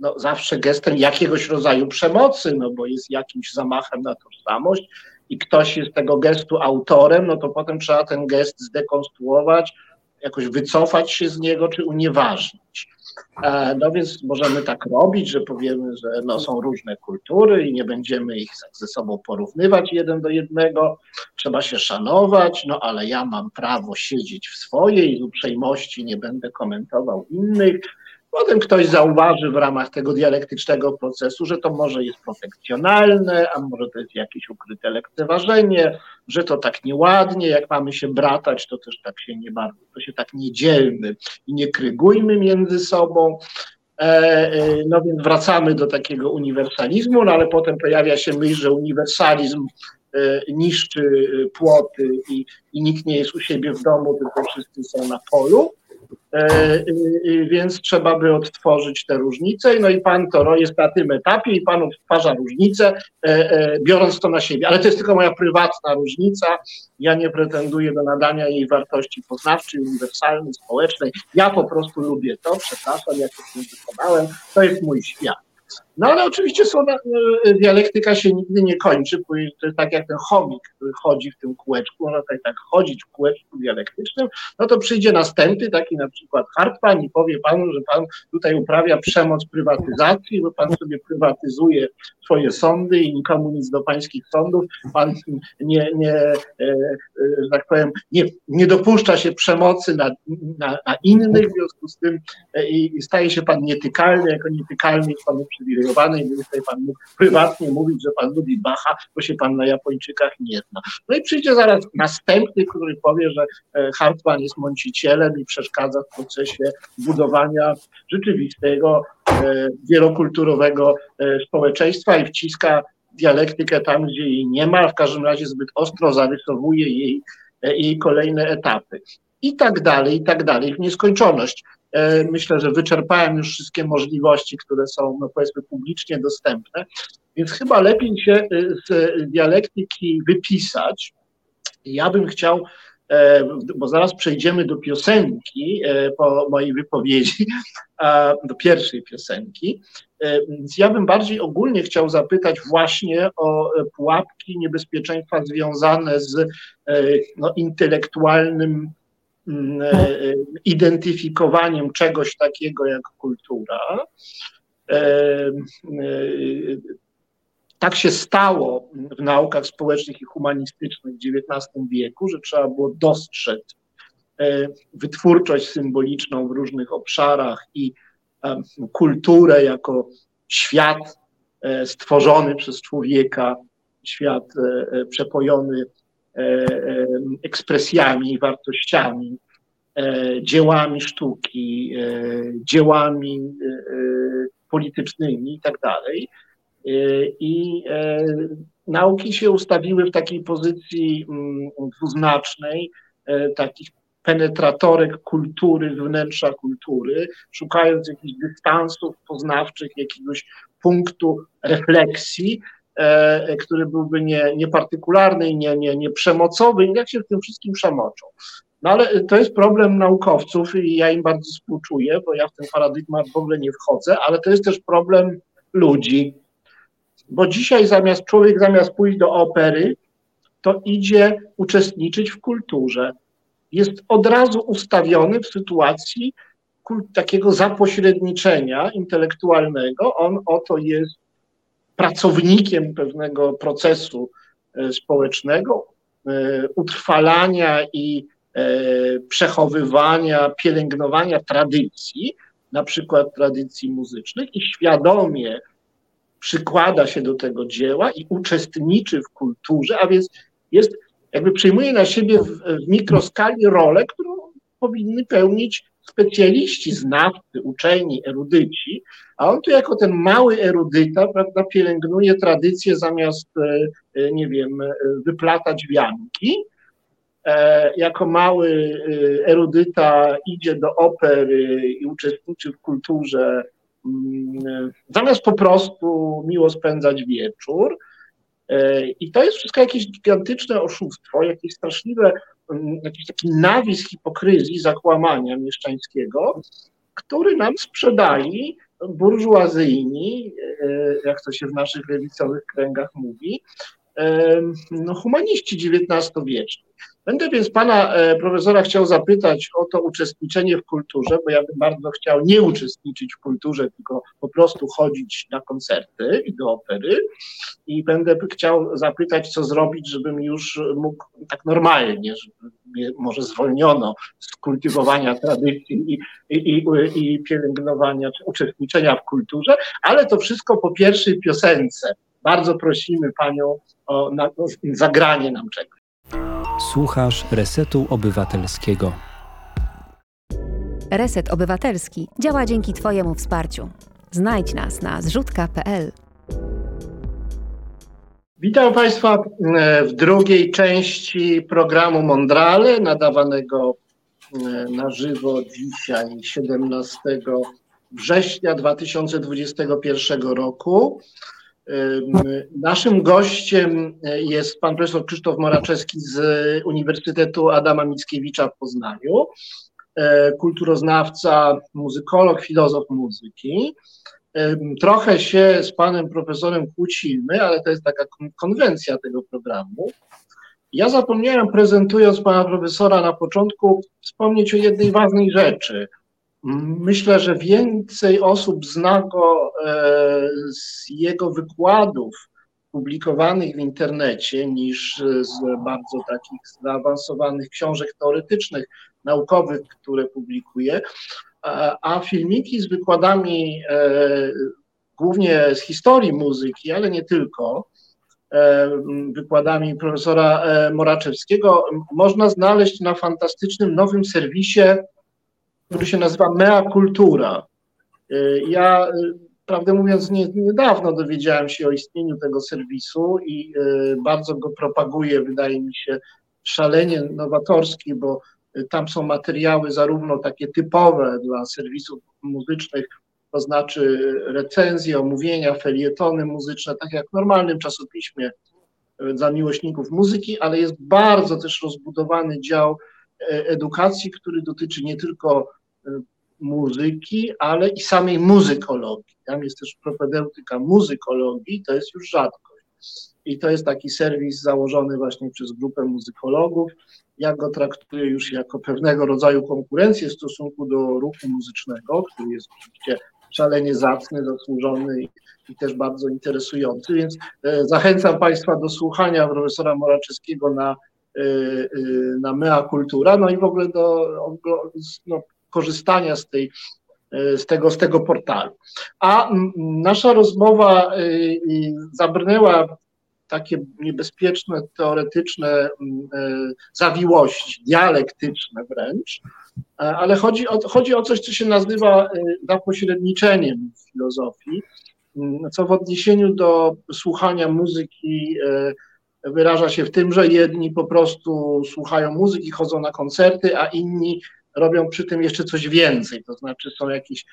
no zawsze gestem jakiegoś rodzaju przemocy, no bo jest jakimś zamachem na tożsamość i ktoś jest tego gestu autorem, no to potem trzeba ten gest zdekonstruować, jakoś wycofać się z niego czy unieważnić. E, no więc możemy tak robić, że powiemy, że no są różne kultury i nie będziemy ich ze sobą porównywać jeden do jednego, trzeba się szanować, no ale ja mam prawo siedzieć w swojej uprzejmości, nie będę komentował innych. Potem ktoś zauważy w ramach tego dialektycznego procesu, że to może jest protekcjonalne, a może to jest jakieś ukryte lekceważenie, że to tak nieładnie, jak mamy się bratać, to też tak się nie bardzo, to się tak nie dzielmy i nie krygujmy między sobą. E, e, no więc wracamy do takiego uniwersalizmu, no ale potem pojawia się myśl, że uniwersalizm e, niszczy płoty i, i nikt nie jest u siebie w domu, tylko wszyscy są na polu. E, więc trzeba by odtworzyć te różnice. No i pan to jest na tym etapie i pan odtwarza różnice, e, e, biorąc to na siebie. Ale to jest tylko moja prywatna różnica. Ja nie pretenduję do nadania jej wartości poznawczej, uniwersalnej, społecznej. Ja po prostu lubię to, przepraszam, jak to wykonałem. To jest mój świat. No ale oczywiście są, e, dialektyka się nigdy nie kończy, to jest tak jak ten chomik, który chodzi w tym kółeczku, no tak, tak chodzić w kółeczku dialektycznym, no to przyjdzie następny, taki na przykład Hartman i powie panu, że pan tutaj uprawia przemoc prywatyzacji, bo pan sobie prywatyzuje swoje sądy i nikomu nic do pańskich sądów, pan nie, nie e, e, że tak powiem, nie, nie dopuszcza się przemocy na, na, na innych, w związku z tym i staje się pan nietykalny, jako nietykalny jest pan uprzywilejowany i tutaj pan mógł prywatnie mówić, że pan lubi Bacha, bo się pan na Japończykach nie zna. No i przyjdzie zaraz następny, który powie, że e, Hartmann jest mącicielem i przeszkadza w procesie budowania rzeczywistego, e, wielokulturowego e, społeczeństwa i wciska dialektykę tam, gdzie jej nie ma, w każdym razie zbyt ostro zarysowuje jej, jej kolejne etapy. I tak dalej, i tak dalej, w nieskończoność. E, myślę, że wyczerpałem już wszystkie możliwości, które są, no powiedzmy, publicznie dostępne, więc chyba lepiej się e, z dialektyki wypisać. Ja bym chciał, e, bo zaraz przejdziemy do piosenki po mojej wypowiedzi, do pierwszej piosenki, więc ja bym bardziej ogólnie chciał zapytać właśnie o pułapki, niebezpieczeństwa związane z no, intelektualnym identyfikowaniem czegoś takiego jak kultura. Tak się stało w naukach społecznych i humanistycznych w XIX wieku, że trzeba było dostrzec wytwórczość symboliczną w różnych obszarach i kulturę jako świat e, stworzony przez człowieka, świat e, e, przepojony ekspresjami, wartościami, dziełami sztuki, dziełami politycznymi i tak nauki się ustawiły w takiej pozycji mm, dwuznacznej, takich penetratorek kultury, wnętrza kultury, szukając jakichś dystansów poznawczych, jakiegoś punktu refleksji, e, który byłby nie, niepartykularny, nie, nie, nie przemocowy, jak się w tym wszystkim przemoczą. No ale to jest problem naukowców i ja im bardzo współczuję, bo ja w ten paradygmat w ogóle nie wchodzę, ale to jest też problem ludzi. Bo dzisiaj zamiast człowiek zamiast pójść do opery, to idzie uczestniczyć w kulturze jest od razu ustawiony w sytuacji takiego zapośredniczenia intelektualnego. On oto jest pracownikiem pewnego procesu e, społecznego, e, utrwalania i e, przechowywania, pielęgnowania tradycji, na przykład tradycji muzycznych, i świadomie przykłada się do tego dzieła i uczestniczy w kulturze, a więc jest jakby przejmuje na siebie w, w mikroskali rolę, którą powinny pełnić specjaliści, znawcy, uczeni, erudyci, a on tu jako ten mały erudyta, prawda, pielęgnuje tradycję zamiast, e, e, nie wiem, e, wyplatać wianki. Jako mały erudyta idzie do opery i uczestniczy w kulturze, mm, zamiast po prostu miło spędzać wieczór. I to jest wszystko jakieś gigantyczne oszustwo, jakieś straszliwe, jakiś taki nawis hipokryzji, zakłamania mieszczańskiego, który nam sprzedali burżuazyjni, e, jak to się w naszych lewicowych kręgach mówi, e, no, humaniści XIX-wieczni. Będę więc pana e, profesora chciał zapytać o to uczestniczenie w kulturze, bo ja bym bardzo chciał nie uczestniczyć w kulturze, tylko po prostu chodzić na koncerty i do opery. I będę chciał zapytać, co zrobić, żebym już mógł tak normalnie, żeby mnie może zwolniono z kultywowania tradycji i, i, i, i pielęgnowania czy uczestniczenia w kulturze, ale to wszystko po pierwszej piosence. Bardzo prosimy panią o, na, o zagranie nam czegoś. Słuchasz Resetu Obywatelskiego. Reset Obywatelski działa dzięki Twojemu wsparciu. Znajdź nas na zrzutka.pl. Witam Państwa e, w drugiej części programu Mondrale, nadawanego e, na żywo dzisiaj, 17 września 2021 roku. Naszym gościem jest pan profesor Krzysztof Moraczewski z Uniwersytetu Adama Mickiewicza w Poznaniu, e, kulturoznawca, muzykolog, filozof muzyki. Trochę się z panem profesorem kłócimy, ale to jest taka konwencja tego programu. Ja zapomniałem, prezentując pana profesora na początku, wspomnieć o jednej ważnej rzeczy – Myślę, że więcej osób zna go e, z jego wykładów publikowanych w internecie niż z bardzo takich zaawansowanych książek teoretycznych, naukowych, które publikuje. A filmiki z wykładami e, głównie z historii muzyki, ale nie tylko, e, wykładami profesora Moraczewskiego można znaleźć na fantastycznym nowym serwisie który się nazywa Mea Cultura. Y, ja, y, prawdę mówiąc, nie, niedawno dowiedziałem się o istnieniu tego serwisu i y, bardzo go propaguję, wydaje mi się, szalenie nowatorski, bo tam są materiały zarówno takie typowe dla serwisów muzycznych, to znaczy recenzje, omówienia, felietony muzyczne, tak jak w normalnym czasopiśmie dla miłośników muzyki, ale jest bardzo też rozbudowany dział edukacji, który dotyczy nie tylko e, muzyki, ale i samej muzykologii. Tam jest też propedeutyka muzykologii, to jest już rzadkość. I to jest taki serwis założony właśnie przez grupę muzykologów, ja go traktuję już jako pewnego rodzaju konkurencję w stosunku do ruchu muzycznego, który jest oczywiście szalenie zacny, zasłużony i, i też bardzo interesujący, więc e, zachęcam Państwa do słuchania profesora Moraczewskiego na, e, e, na Mea Kultura, no i w ogóle do no, korzystania z tej z tego, z tego portalu. A nasza rozmowa zabrnęła takie niebezpieczne, teoretyczne zawiłości, dialektyczne wręcz, ale chodzi o, chodzi o coś, co się nazywa zapośredniczeniem w filozofii, co w odniesieniu do słuchania muzyki wyraża się w tym, że jedni po prostu słuchają muzyki, chodzą na koncerty, a inni robią przy tym jeszcze coś więcej, to znaczy są jakieś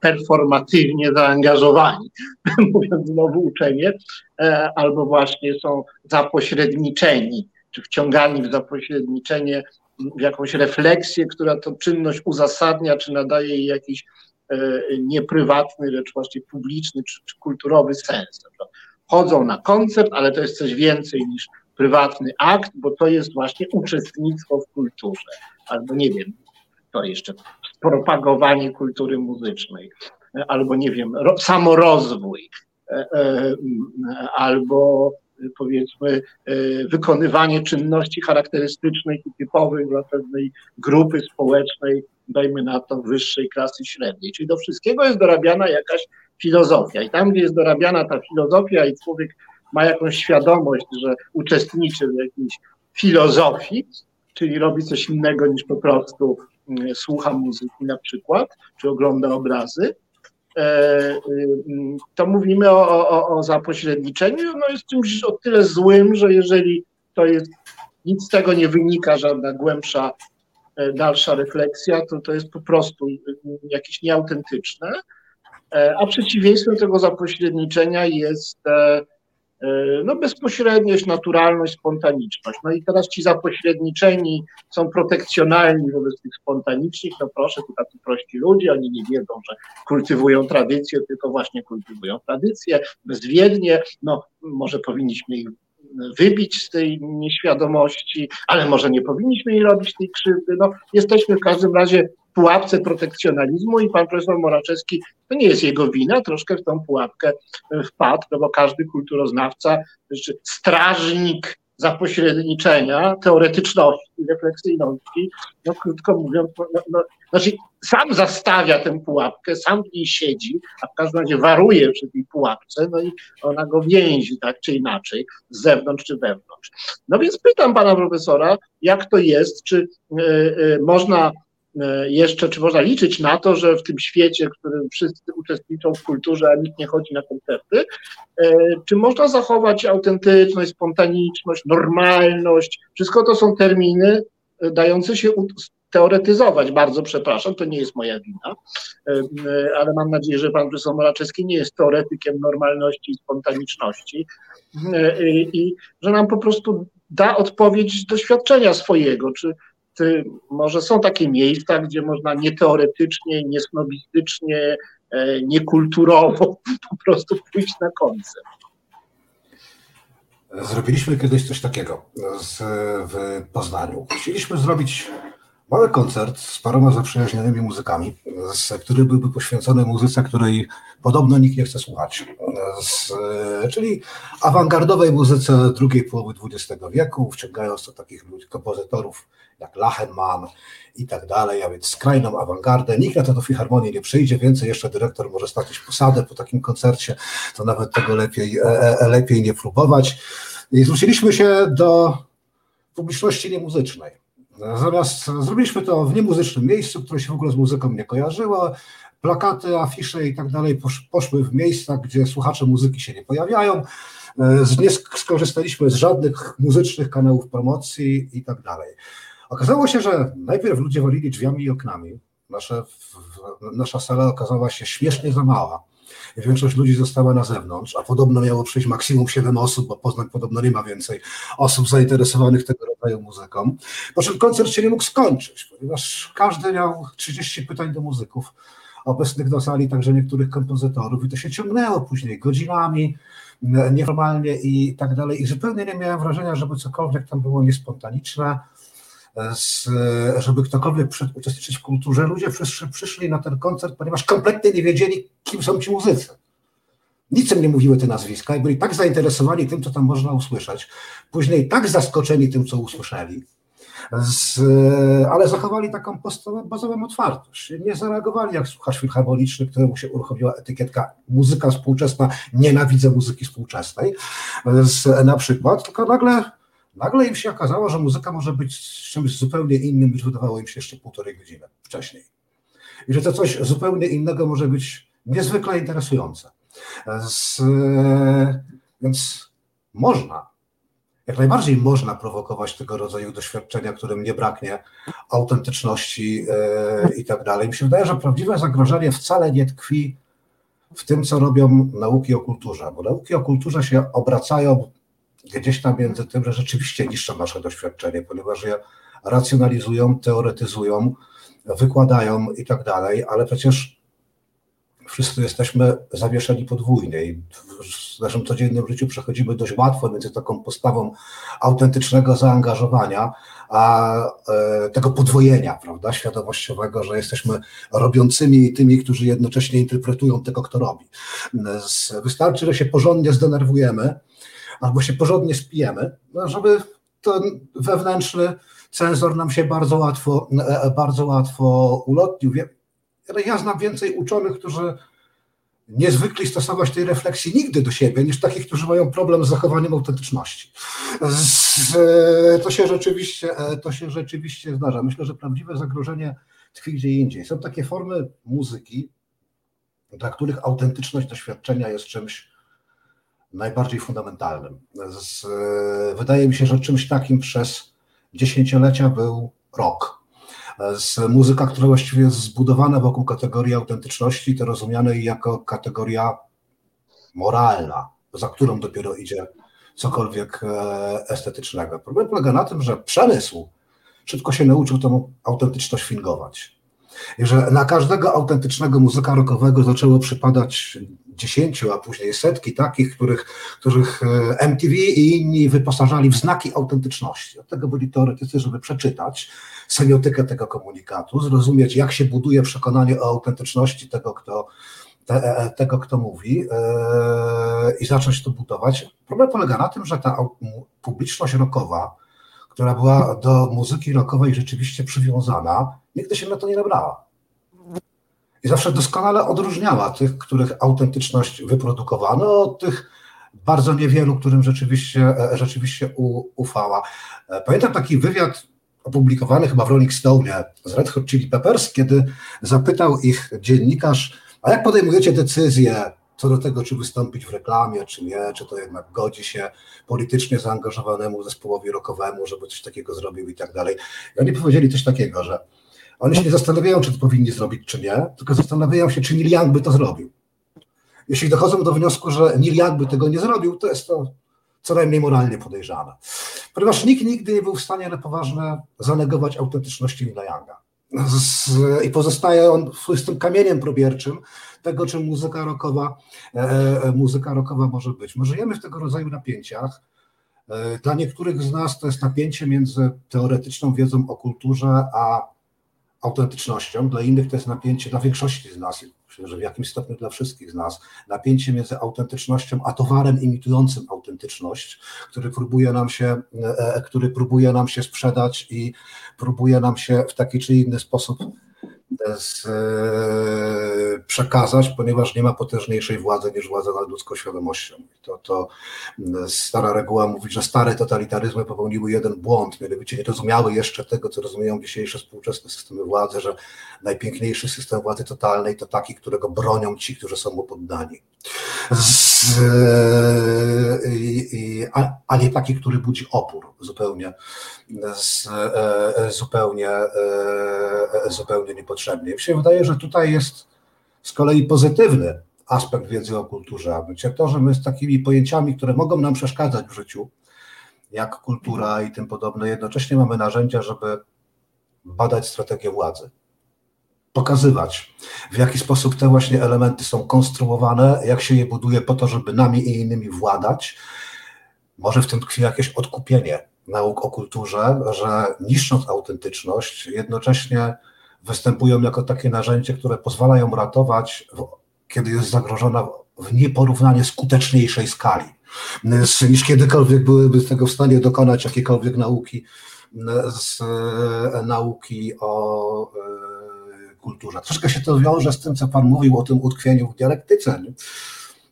performatywnie zaangażowani, mówiąc znowu uczenie, e, albo właśnie są zapośredniczeni, czy wciągani w zapośredniczenie, w jakąś refleksję, która to czynność uzasadnia, czy nadaje jej jakiś e, nieprywatny, lecz właśnie publiczny czy, czy kulturowy sens. Chodzą na koncert, ale to jest coś więcej niż prywatny akt, bo to jest właśnie uczestnictwo w kulturze, albo nie wiem, to jeszcze propagowanie kultury muzycznej, albo nie wiem, samorozwój, e, e, albo powiedzmy e, wykonywanie czynności charakterystycznych i typowych dla pewnej grupy społecznej, dajmy na to wyższej klasy średniej. Czyli do wszystkiego jest dorabiana jakaś filozofia. I tam, gdzie jest dorabiana ta filozofia i człowiek ma jakąś świadomość, że uczestniczy w jakiejś filozofii, czyli robi coś innego niż po prostu mm, słucha muzyki na przykład, czy ogląda obrazy, e, y, to mówimy o, o, o zapośredniczeniu. No jest czymś o tyle złym, że jeżeli to jest, nic z tego nie wynika, żadna głębsza, e, dalsza refleksja, to to jest po prostu y, jakieś nieautentyczne. E, a przeciwieństwem tego zapośredniczenia jest E, no bezpośredniość, naturalność, spontaniczność. No i teraz ci zapośredniczeni są protekcjonalni wobec tych spontanicznych, no proszę, to tacy prości ludzie, oni nie wiedzą, że kultywują tradycję, tylko właśnie kultywują tradycję bezwiednie, no może powinniśmy ich wybić z tej nieświadomości, ale może nie powinniśmy jej robić tej krzywdy. No, jesteśmy w każdym razie pułapce protekcjonalizmu i pan profesor Moraczewski, to nie jest jego wina, troszkę w tą pułapkę e, wpadł, no bo każdy kulturoznawca, strażnik zapośredniczenia, teoretyczności, refleksyjności, no krótko mówiąc, no, no, znaczy sam zastawia tę pułapkę, sam w niej siedzi, a w każdym razie waruje przy tej pułapce, no i ona go więzi tak czy inaczej, z zewnątrz czy wewnątrz. No więc pytam pana profesora, jak to jest, czy y, y, można jeszcze, czy można liczyć na to, że w tym świecie, w którym wszyscy uczestniczą w kulturze, a nikt nie chodzi na koncerty, e, czy można zachować autentyczność, spontaniczność, normalność? Wszystko to są terminy e, dające się teoretyzować. Bardzo przepraszam, to nie jest moja wina, ale mam nadzieję, że pan profesor Moraczewski nie jest teoretykiem normalności i spontaniczności i że nam po prostu da odpowiedź doświadczenia swojego, czy może są takie miejsca, gdzie można nieteoretycznie, niesnobistycznie, e, niekulturowo po prostu pójść na koncert. Zrobiliśmy kiedyś coś takiego z, w Poznaniu. Chcieliśmy zrobić mały koncert z paroma zaprzyjaźnionymi muzykami, z, który byłby poświęcony muzyce, której podobno nikt nie chce słuchać. Z, czyli awangardowej muzyce drugiej połowy XX wieku, wciągając do takich ludzi, kompozytorów jak Lachenmann i tak dalej, a więc skrajną awangardę. Nikt na to do filharmonii nie przyjdzie, więcej jeszcze dyrektor może stracić posadę po takim koncercie, to nawet tego lepiej, e, e, lepiej nie próbować. I zwróciliśmy się do publiczności niemuzycznej. Zamiast zrobiliśmy to w niemuzycznym miejscu, które się w ogóle z muzyką nie kojarzyło, plakaty, afisze i tak dalej poszły w miejsca, gdzie słuchacze muzyki się nie pojawiają. Nie skorzystaliśmy z żadnych muzycznych kanałów promocji i tak dalej. Okazało się, że najpierw ludzie walili drzwiami i oknami. Nasze, nasza sala okazała się śmiesznie za mała. Większość ludzi została na zewnątrz, a podobno miało przyjść maksimum 7 osób, bo Poznań podobno nie ma więcej osób zainteresowanych tego rodzaju muzyką. Po czym koncert się nie mógł skończyć, ponieważ każdy miał 30 pytań do muzyków obecnych na sali, także niektórych kompozytorów i to się ciągnęło później godzinami, nieformalnie i tak dalej. I zupełnie nie miałem wrażenia, żeby cokolwiek tam było niespontaniczne z, żeby ktokolwiek przyszedł uczestniczyć w kulturze. Ludzie przyszli, przyszli na ten koncert, ponieważ kompletnie nie wiedzieli, kim są ci muzycy. Nic im nie mówiły te nazwiska i byli tak zainteresowani tym, co tam można usłyszeć. Później tak zaskoczeni tym, co usłyszeli, z, ale zachowali taką bazową otwartość. Nie zareagowali jak słuchacz filharmoniczny, któremu się uruchomiła etykietka muzyka współczesna, nienawidzę muzyki współczesnej z, na przykład, tylko nagle, nagle im się okazało, że muzyka może być czymś zupełnie innym niż wydawało im się jeszcze półtorej godziny wcześniej. I że to coś zupełnie innego może być niezwykle interesujące. Z, więc można, jak najbardziej można prowokować tego rodzaju doświadczenia, którym nie braknie autentyczności e, i tak dalej. Mi się wydaje, że prawdziwe zagrożenie wcale nie tkwi w tym, co robią nauki o kulturze, bo nauki o kulturze się obracają gdzieś tam między tym, że rzeczywiście niszczą nasze doświadczenie, ponieważ je racjonalizują, teoretyzują, wykładają i tak dalej, ale przecież wszyscy jesteśmy zawieszeni podwójnie i w naszym codziennym życiu przechodzimy dość łatwo między taką postawą autentycznego zaangażowania, a e, tego podwojenia, prawda, świadomościowego, że jesteśmy robiącymi i tymi, którzy jednocześnie interpretują tego, kto robi. Wystarczy, że się porządnie zdenerwujemy albo się porządnie spijemy, no, żeby ten wewnętrzny cenzor nam się bardzo łatwo, e, bardzo łatwo ulotnił ja znam więcej uczonych, którzy nie zwykli stosować tej refleksji nigdy do siebie, niż takich, którzy mają problem z zachowaniem autentyczności. To się rzeczywiście, to się rzeczywiście zdarza. Myślę, że prawdziwe zagrożenie tkwi gdzie indziej. Są takie formy muzyki, dla których autentyczność doświadczenia jest czymś najbardziej fundamentalnym. Wydaje mi się, że czymś takim przez dziesięciolecia był rok z muzyka, która właściwie jest zbudowana wokół kategorii autentyczności, to rozumianej jako kategoria moralna, za którą dopiero idzie cokolwiek e, estetycznego. Problem polega na tym, że przemysł szybko się nauczył tą autentyczność fingować. I że na każdego autentycznego muzyka rockowego zaczęło przypadać dziesięciu, a później setki takich, których, których e, MTV i inni wyposażali w znaki autentyczności. Od tego byli teoretycy, żeby przeczytać semiotykę tego komunikatu, zrozumieć, jak się buduje przekonanie o autentyczności tego, kto, te, e, e, tego, kto mówi yy, i zacząć to budować. Problem polega na tym, że ta publiczność rockowa, która była do muzyki rockowej rzeczywiście przywiązana, nigdy się na to nie nabrała. I zawsze doskonale odróżniała tych, których autentyczność wyprodukowano, od tych bardzo niewielu, którym rzeczywiście, e, rzeczywiście ufała. E, pamiętam taki wywiad opublikowany chyba w Rolling Stone z Red Hot Chili Peppers, kiedy zapytał ich dziennikarz, a jak podejmujecie decyzję co do tego, czy wystąpić w reklamie, czy nie, czy to jednak godzi się politycznie zaangażowanemu zespołowi rockowemu, żeby coś takiego zrobił i tak dalej. I oni powiedzieli coś takiego, że oni się nie zastanawiają, czy to powinni zrobić, czy nie, tylko zastanawiają się, czy Neil Young by to zrobił. Jeśli dochodzą do wniosku, że Neil Young by tego nie zrobił, to jest to co najmniej moralnie podejrzane. Ponieważ nikt nigdy nie był w stanie na poważne zanegować autentyczności Neila Younga. Z, I pozostaje on z tym kamieniem probierczym tego, czym muzyka rockowa, e, e, muzyka rockowa może być. My żyjemy w tego rodzaju napięciach. E, dla niektórych z nas to jest napięcie między teoretyczną wiedzą o kulturze, a autentycznością, dla innych to jest napięcie, dla większości z nas, myślę, że w jakimś stopniu dla wszystkich z nas, napięcie między autentycznością a towarem imitującym autentyczność, który próbuje nam się, e, który próbuje nam się sprzedać i próbuje nam się w taki czy inny sposób z, e, przekazać, ponieważ nie ma potężniejszej władzy niż władza nad ludzką świadomością. To, to stara reguła mówi, że stare totalitaryzmy popełniły jeden błąd, mianowicie nie rozumiały jeszcze tego, co rozumieją dzisiejsze współczesne systemy władzy, że najpiękniejszy system władzy totalnej to taki, którego bronią ci, którzy są mu poddani. Z, i, a, a, nie taki, który budzi opór zupełnie, z, e, zupełnie, e, niepotrzebnie. Mi się wydaje, że tutaj jest z kolei pozytywny aspekt wiedzy o kulturze, a mianowicie to, że my z takimi pojęciami, które mogą nam przeszkadzać w życiu, jak kultura i tym podobne, jednocześnie mamy narzędzia, żeby badać strategię władzy pokazywać, w jaki sposób te właśnie elementy są konstruowane, jak się je buduje po to, żeby nami i innymi władać. Może w tym tkwi jakieś odkupienie nauk o kulturze, że niszcząc autentyczność, jednocześnie występują jako takie narzędzie, które pozwalają ratować, kiedy jest zagrożona w nieporównanie skuteczniejszej skali, niż kiedykolwiek byłyby z tego w stanie dokonać jakiekolwiek nauki z e, nauki o e, kulturze. Troszkę się to wiąże z tym, co Pan mówił o tym utkwieniu w dialektyce.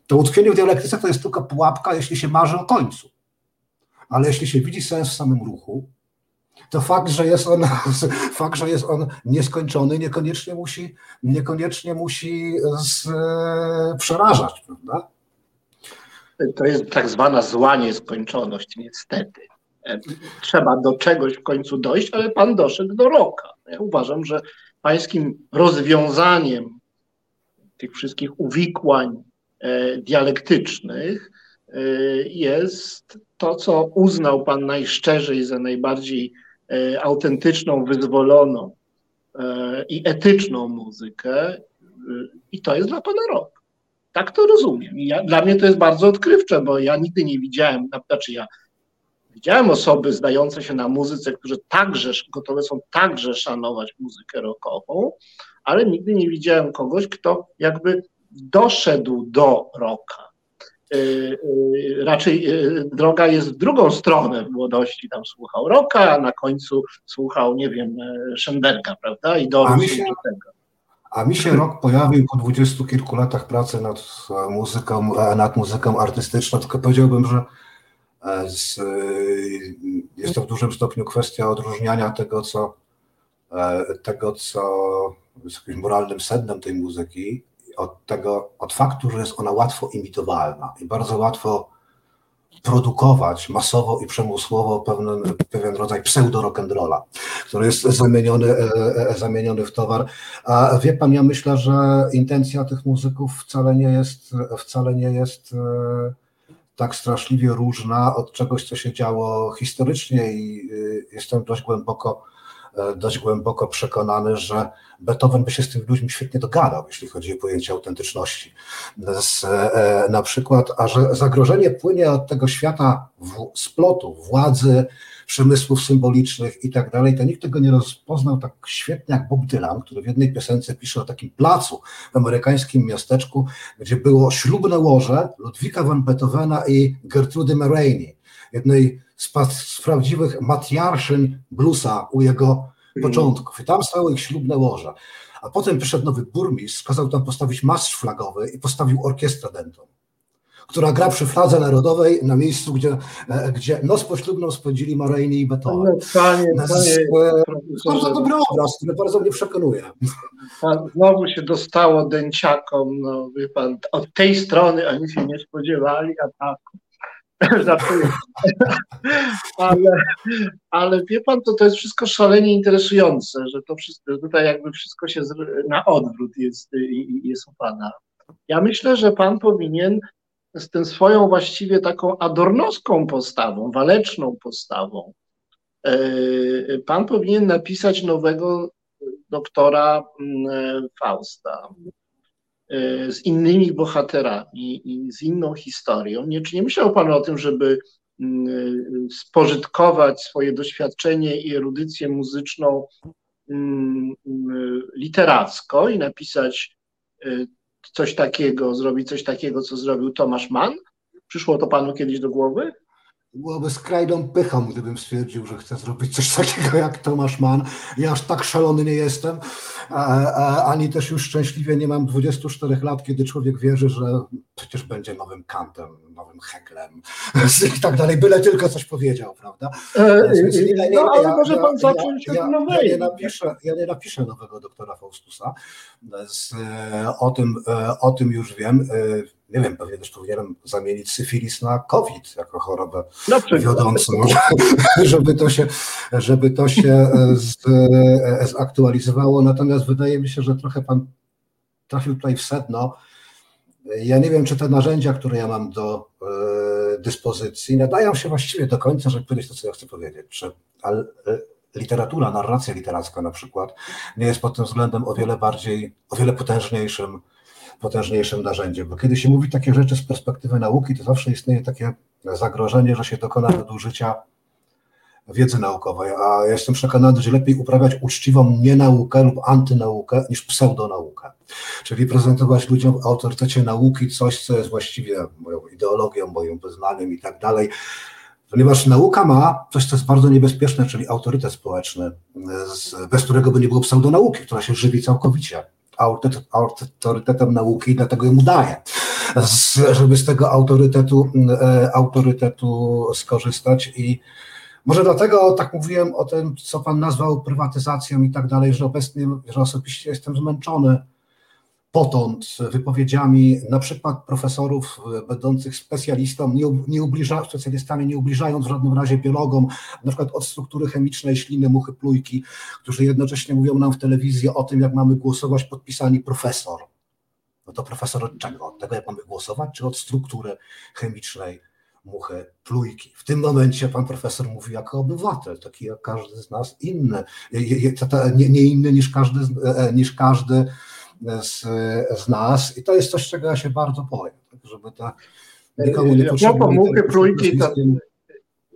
To utkwienie w dialektyce to jest tylko pułapka, jeśli się marzy o końcu. Ale jeśli się widzi sens w samym ruchu, to fakt, że jest on, fakt, że jest on nieskończony, niekoniecznie musi, niekoniecznie musi z, e, przerażać, prawda? To jest tak zwana zła nieskończoność, niestety. E, trzeba do czegoś w końcu dojść, ale pan doszedł do roka. Ja uważam, że pańskim rozwiązaniem tych wszystkich uwikłań e, dialektycznych e, jest to, co uznał pan najszczerzej za najbardziej autentyczną, wyzwoloną i etyczną muzykę, i to jest dla pana rok. Tak to rozumiem. Ja, dla mnie to jest bardzo odkrywcze, bo ja nigdy nie widziałem, znaczy ja Widziałem osoby zdające się na muzyce, które także gotowe są także szanować muzykę rockową, ale nigdy nie widziałem kogoś, kto jakby doszedł do rocka. Y, y, raczej y, droga jest w drugą stronę w młodości. Tam słuchał rocka, a na końcu słuchał, nie wiem, Schönberga, prawda? I do tego. A mi się rok pojawił po dwudziestu kilku latach pracy nad muzyką, nad muzyką artystyczną, tylko powiedziałbym, że E, z, e, jest to w dużym stopniu kwestia odróżniania tego, co, e, tego, co jest jakimś moralnym sednem tej muzyki, od tego, od faktu, że jest ona łatwo imitowalna i bardzo łatwo produkować masowo i przemysłowo pewien, pewien rodzaj pseudo-rock'n'rolla, który jest zamieniony, zamieniony w towar. A wie pan, ja myślę, że intencja tych muzyków wcale nie jest, wcale nie jest tak straszliwie różna od czegoś, co się działo historycznie i jestem dość głęboko, e, dość głęboko przekonany, że Beethoven by się z tymi ludźmi świetnie dogadał, jeśli chodzi o pojęcie autentyczności. Z, e, na przykład, a że zagrożenie płynie od tego świata w, splotu, władzy, przemysłów symbolicznych i tak dalej, to nikt tego nie rozpoznał tak świetnie jak Bob Dylan, który w jednej piosence pisze o takim placu w amerykańskim miasteczku, gdzie było ślubne łoże Ludwika van Beethovena i Gertrudy Maroney, jednej z, z prawdziwych matriarszyn bluesa u jego początków. I tam stało ich ślubne łoże. A potem przyszedł nowy burmistrz, kazał tam postawić mastrz flagowy i postawił orkiestrę dentą która gra przy fladze narodowej na miejscu, gdzie, e, gdzie noc poślubną spędzili Morejny i Beethoven. No, to bardzo dobry obraz, który bardzo mnie przekonuje. Znowu się dostało dęciakom, no wie pan, od tej strony oni się nie spodziewali ataku. ale, ale wie pan, to, to jest wszystko szalenie interesujące, że to wszystko, tutaj jakby wszystko się na odwrót jest, jest u pana. Ja myślę, że pan powinien z tym swoją właściwie taką adornowską postawą, waleczną postawą, e, pan powinien napisać nowego doktora mm, Fausta e, z innymi bohaterami i z inną historią. Nie, czy nie myślał pan o tym, żeby mm, spożytkować swoje doświadczenie i erudycję muzyczną mm, literacko i napisać e, coś takiego, zrobić coś takiego, co zrobił Tomasz Mann? Przyszło to panu kiedyś do głowy? Byłoby skrajną pychą, gdybym stwierdził, że chcę zrobić coś takiego jak Tomasz Mann. Ja aż tak szalony nie jestem, ani też już szczęśliwie nie mam 24 lat, kiedy człowiek wierzy, że przecież będzie nowym Kantem, nowym Heglem i tak dalej, byle tylko coś powiedział, prawda? E, no, ale może pan zacząć od ja, ja, nie napiszę, ja nie napiszę nowego doktora Faustusa. E, o, tym, e, o tym już wiem nie wiem, pewnie też powinienem zamienić syfilis na COVID jako chorobę no, wiodącą, żeby to się, żeby to się e, z, e, zaktualizowało. Natomiast wydaje mi się, że trochę pan trafił tutaj w sedno. Ja nie wiem, czy te narzędzia, które ja mam do e, dyspozycji, nadają się właściwie do końca, żeby powiedzieć to, co ja chcę powiedzieć. Czy, ale, literatura, narracja literacka na przykład nie jest pod tym względem o wiele bardziej, o wiele potężniejszym potężniejszym narzędziem. Bo kiedy się mówi takie rzeczy z perspektywy nauki, to zawsze istnieje takie zagrożenie, że się dokona nadużycia wiedzy naukowej, a ja jestem przekonany, że lepiej uprawiać uczciwą nienaukę lub antynaukę niż pseudonaukę. Czyli prezentować ludziom w autorytecie nauki coś, co jest właściwie moją ideologią, moim wyznaniem i tak dalej. Ponieważ nauka ma coś, co jest bardzo niebezpieczne, czyli autorytet społeczny, bez którego by nie było pseudonauki, która się żywi całkowicie autorytetem nauki, dlatego ją daje, żeby z tego autorytetu, e, autorytetu skorzystać i może dlatego tak mówiłem o tym, co Pan nazwał prywatyzacją i tak dalej, że obecnie, że osobiście jestem zmęczony potąd wypowiedziami na przykład profesorów będących specjalistą, nie, nie ubliża, specjalistami, nie ubliżając w żadnym razie biologom, na przykład od struktury chemicznej śliny, muchy, plujki, którzy jednocześnie mówią nam w telewizji o tym, jak mamy głosować podpisani profesor. No to profesor od czego? Od tego, jak mamy głosować, czy od struktury chemicznej muchy, plujki. W tym momencie pan profesor mówi jako obywatel, taki jak każdy z nas inny, nie, inny niż każdy, e, niż każdy z, z nas i to jest coś, czego ja się bardzo boję, tak, żeby ta nikomu nie plujki, to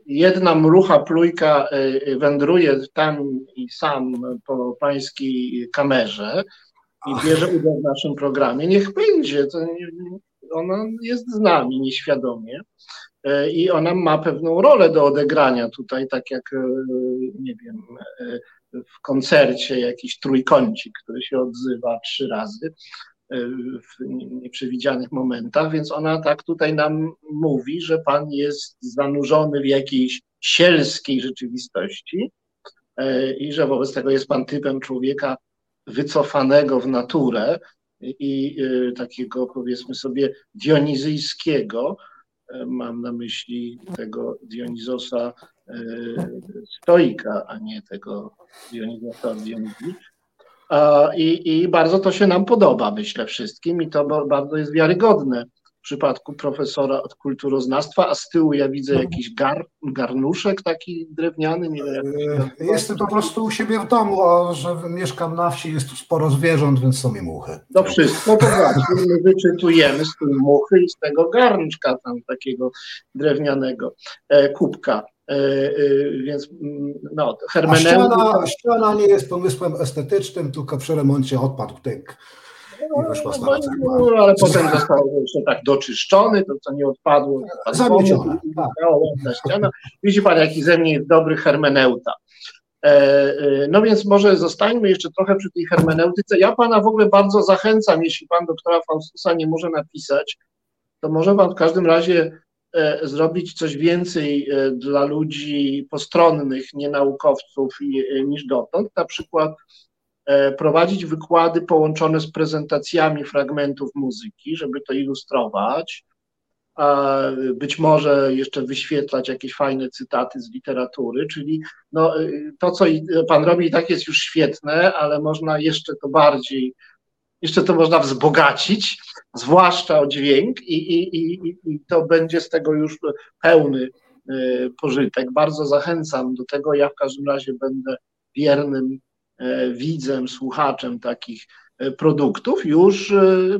jedna mrucha plujka y, wędruje tam i sam po pańskiej kamerze i bierze udział w naszym programie. Niech będzie, to ona jest z nami nieświadomie y, i ona ma pewną rolę do odegrania tutaj, tak jak, y, nie wiem, w koncercie jakiś trójkącik, który się odzywa trzy razy e, w nieprzewidzianych momentach, więc ona tak tutaj nam mówi, że Pan jest zanurzony w jakiejś sielskiej rzeczywistości e, i że wobec tego jest Pan typem człowieka wycofanego w naturę i e, takiego powiedzmy sobie dionizyjskiego, mam na myśli tego Dionizosa stoika, a nie tego Dionizosa Dionizji. I, I bardzo to się nam podoba, myślę wszystkim, i to bardzo jest wiarygodne przypadku profesora od kulturoznawstwa, a z tyłu ja widzę jakiś gar, garnuszek taki drewniany. Nie wiem, jak Jestem po prostu u siebie w domu, a że mieszkam na wsi, jest tu sporo zwierząt, więc są mi muchy. To wszystko to właśnie my wyczytujemy z tej muchy i z tego garnczka tam takiego drewnianego e, kubka. E, e, więc mm, no, hermeneutyka... Ściana, ściana nie jest pomysłem estetycznym, tylko przy remoncie odpadł tynk. No, no, no, ale potem został jeszcze tak doczyszczony, to co nie odpadło. Zamiecione. Tak. Ściana. Widzi pan, jaki ze mnie jest dobry hermeneuta. E, no więc może zostańmy jeszcze trochę przy tej hermeneutyce. Ja pana w ogóle bardzo zachęcam, jeśli pan doktora Faustusa nie może napisać, to może pan w każdym razie E, zrobić coś więcej e, dla ludzi postronnych, nie naukowców e, niż dotąd, na przykład prowadzić wykłady połączone z prezentacjami fragmentów muzyki, żeby to ilustrować, być może jeszcze wyświetlać jakieś fajne cytaty z literatury, czyli no, to, co pan robi, i tak jest już świetne, ale można jeszcze to bardziej, jeszcze to można wzbogacić zwłaszcza o dźwięk, i, i, i, i to będzie z tego już pełny y, pożytek. Bardzo zachęcam do tego. Ja w każdym razie będę wiernym widzem, słuchaczem takich y, produktów, już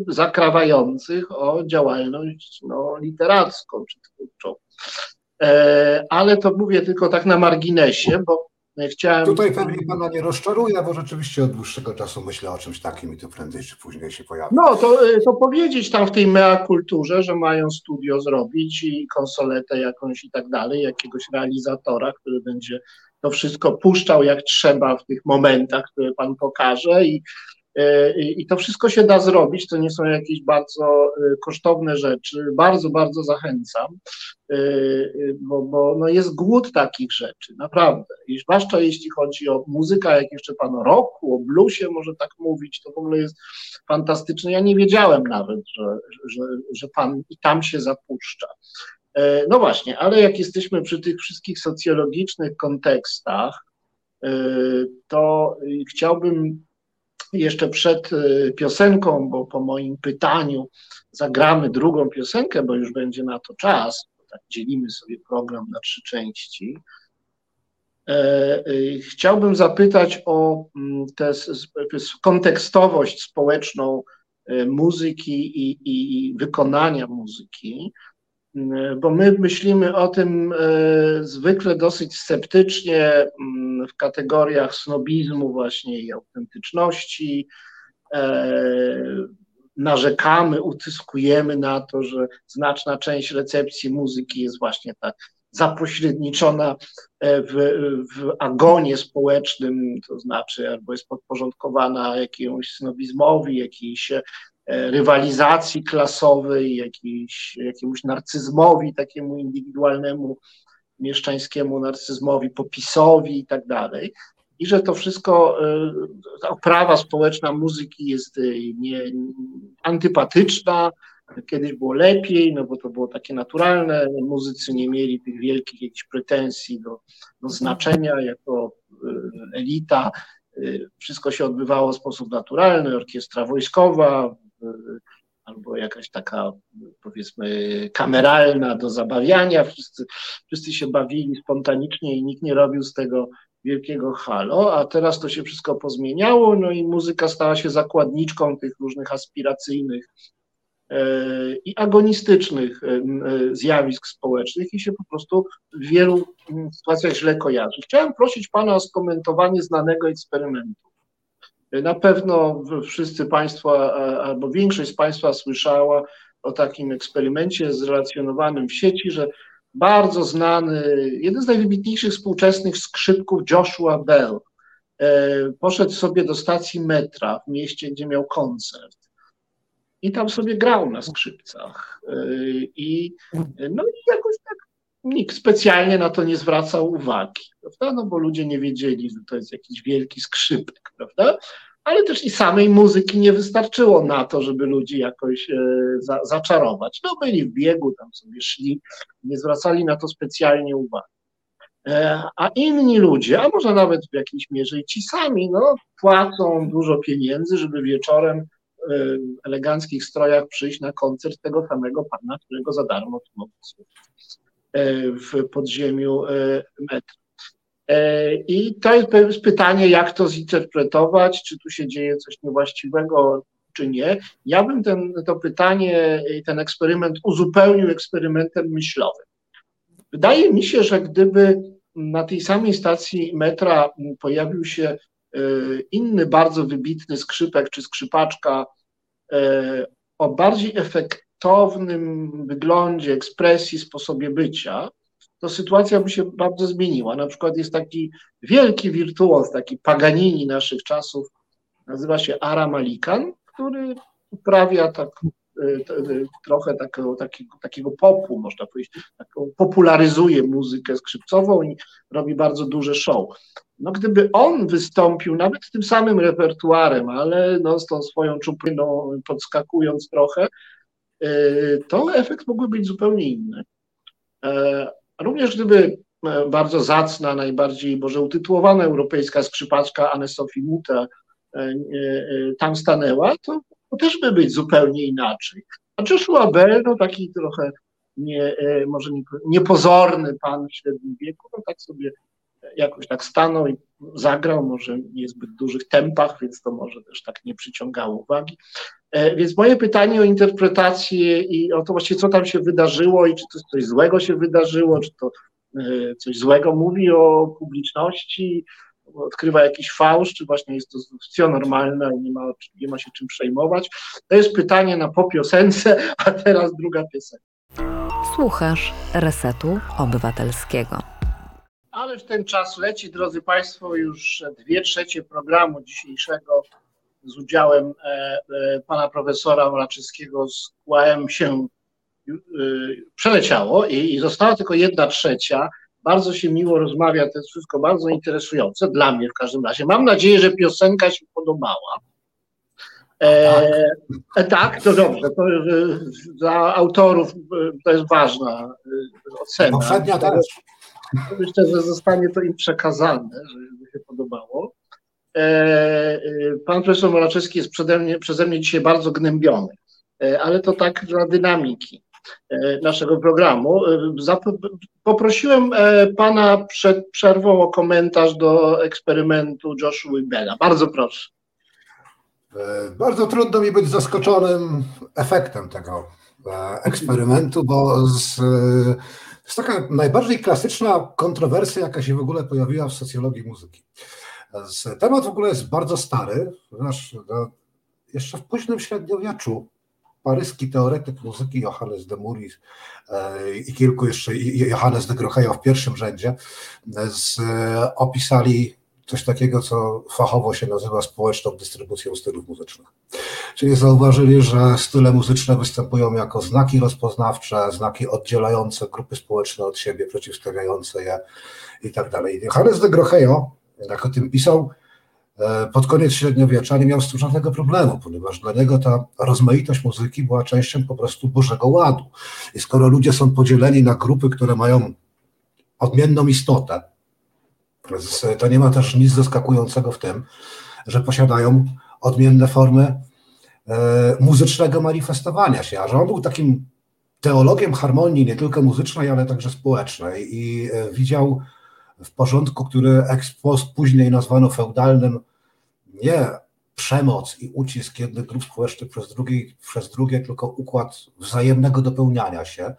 zakrawających o działalność no, literacką czy twórczą. E, ale to mówię tylko tak na marginesie, bo Chciałem... Tutaj pewnie Pana nie rozczaruje, bo rzeczywiście od dłuższego czasu myślę o czymś takim i to prędzej czy później się pojawi. No, to, to powiedzieć tam w tej mea kulturze, że mają studio zrobić i konsoletę jakąś i tak dalej, jakiegoś realizatora, który będzie to wszystko puszczał jak trzeba w tych momentach, które Pan pokaże i E, I to wszystko się da zrobić, to nie są jakieś bardzo e, kosztowne rzeczy. Bardzo, bardzo zachęcam, e, bo, bo no jest głód takich rzeczy, naprawdę. I zwłaszcza jeśli chodzi o muzykę, jak jeszcze pan o rocku, o bluesie może tak mówić, to w ogóle jest fantastyczne. Ja nie wiedziałem nawet, że, że, że pan i tam się zapuszcza. No właśnie, ale jak jesteśmy przy tych wszystkich socjologicznych kontekstach, to chciałbym jeszcze przed y, piosenką, bo po moim pytaniu zagramy drugą piosenkę, bo już będzie na to czas. Tak dzielimy sobie program na trzy części. E, chciałbym zapytać o mm, tę kontekstowość społeczną muzyki i, i wykonania muzyki. Bo my myślimy o tym zwykle dosyć sceptycznie w kategoriach snobizmu właśnie i autentyczności. Narzekamy, utyskujemy na to, że znaczna część recepcji muzyki jest właśnie tak zapośredniczona e, w, w agonie społecznym, to znaczy albo jest podporządkowana jakiemuś snobizmowi, jakiejś e, rywalizacji klasowej, jakiejś, jakiemuś narcyzmowi takiemu indywidualnemu, mieszczańskiemu narcyzmowi, popisowi i tak dalej. I że to wszystko, e, ta oprawa społeczna muzyki jest nie, antypatyczna, Kiedyś było lepiej, no bo to było takie naturalne. Muzycy nie mieli tych wielkich jakichś pretensji do, do znaczenia jako e, elita. E, wszystko się odbywało w sposób naturalny, orkiestra wojskowa e, albo jakaś taka powiedzmy kameralna do zabawiania. Wszyscy, wszyscy się bawili spontanicznie i nikt nie robił z tego wielkiego halo, a teraz to się wszystko pozmieniało, no i muzyka stała się zakładniczką tych różnych aspiracyjnych i agonistycznych e, zjawisk społecznych i się po prostu w wielu sytuacjach źle kojarzy. Chciałem prosić Pana o skomentowanie znanego eksperymentu. Na pewno wszyscy Państwo, albo większość z Państwa słyszała o takim eksperymencie zrelacjonowanym w sieci, że bardzo znany, jeden z najwybitniejszych współczesnych skrzypków Joshua Bell e, poszedł sobie do stacji metra w mieście, gdzie miał koncert i tam sobie grał na skrzypcach. Y, I, no i jakoś tak nikt specjalnie na to nie zwracał uwagi, prawda? No bo ludzie nie wiedzieli, że to jest jakiś wielki skrzypek, prawda? Ale też i samej muzyki nie wystarczyło na to, żeby ludzi jakoś e, za, zaczarować. No byli w biegu, tam sobie szli, nie zwracali na to specjalnie uwagi. E, a inni ludzie, a może nawet w jakiejś mierze ci sami, no, płacą dużo pieniędzy, żeby wieczorem Y, eleganckich strojach przyjść na koncert tego samego pana, którego za darmo tu mogą y, w podziemiu y, metra. I to jest pytanie, jak to zinterpretować, czy tu się dzieje coś niewłaściwego, czy nie. Ja bym ten, to pytanie i ten eksperyment uzupełnił eksperymentem myślowym. Wydaje mi się, że gdyby na tej samej stacji metra pojawił się inny bardzo wybitny skrzypek czy skrzypaczka o bardziej efektownym wyglądzie, ekspresji, sposobie bycia, to sytuacja by się bardzo zmieniła. Na przykład jest taki wielki wirtuoz, taki Paganini naszych czasów, nazywa się Ara Malikan, który uprawia tak Y, y, trochę takiego, takiego, takiego popu, można powiedzieć, popularyzuje muzykę skrzypcową i robi bardzo duże show. No gdyby on wystąpił nawet z tym samym repertuarem, ale no, z tą swoją czupryną podskakując trochę, to efekt mógłby być zupełnie inny. E, również gdyby e, bardzo zacna, najbardziej może utytułowana europejska skrzypaczka Anne-Sophie Mutter e, tam stanęła, to też by być zupełnie inaczej. A Joshua Bell, no taki trochę nie, e, może niepozorny pan w średnim wieku, no tak sobie jakoś tak stanął i zagrał, może niezbyt dużych tempach, więc to może też tak nie przyciągało uwagi. E, więc moje pytanie o interpretację i o to właściwie, co tam się wydarzyło i czy to coś złego się wydarzyło, czy to e, coś złego mówi o publiczności, odkrywa jakiś fałsz, czy właśnie jest to opcja normalna i nie ma, nie ma się czym przejmować. To jest pytanie na po piosence, a teraz druga piosenka. Słuchasz Resetu Obywatelskiego. Ale w ten czas leci, drodzy Państwo, już dwie trzecie programu dzisiejszego z udziałem e, e, pana profesora Mraczyskiego z QAM się e, przeleciało i, i została tylko jedna trzecia, bardzo się miło rozmawia, to jest wszystko bardzo interesujące, dla mnie w każdym razie. Mam nadzieję, że piosenka się podobała. E, tak. Tak, to dobrze. To, dla autorów to jest ważna ocena. Poprzednia też. Myślę, że zostanie to im przekazane, żeby się podobało. E, pan profesor Moraczewski jest przeze mnie, przeze mnie dzisiaj bardzo gnębiony, ale to tak dla dynamiki. E, naszego programu. E, poprosiłem e, pana przed przerwą o komentarz do eksperymentu Joshua Bella. Bardzo proszę. Bardzo trudno mi być zaskoczonym efektem tego eksperymentu, bo z, jest taka najbardziej klasyczna kontrowersja, jaka się w ogóle pojawiła w socjologii muzyki. Temat w ogóle jest bardzo stary, ponieważ no, jeszcze w późnym średniowieczu paryski teoretyk muzyki Johannes de Muris e, i kilku jeszcze, Johannes de Grohejo w pierwszym rzędzie, z, opisali coś takiego, co fachowo się nazywa społeczną dystrybucją stylów muzycznych. Czyli zauważyli, że style muzyczne występują jako znaki rozpoznawcze, znaki oddzielające grupy społeczne od siebie, przeciwstawiające je i tak dalej. Johannes de Grohejo, jak o tym pisał, e, pod koniec średniowiecza nie miał z tym żadnego problemu, ponieważ dla niego ta rozmaitość muzyki była częścią po prostu Bożego Ładu. I skoro ludzie są podzieleni na grupy, które mają odmienną istotę, to nie ma też nic zaskakującego w tym, że posiadają odmienne formy e, muzycznego manifestowania się, a że on był takim teologiem harmonii nie tylko muzycznej, ale także społecznej i e, widział w porządku, który ekspost później nazwano feudalnym, nie przemoc i ucisk jednych grup społecznych przez drugie, przez drugie, tylko układ wzajemnego dopełniania się,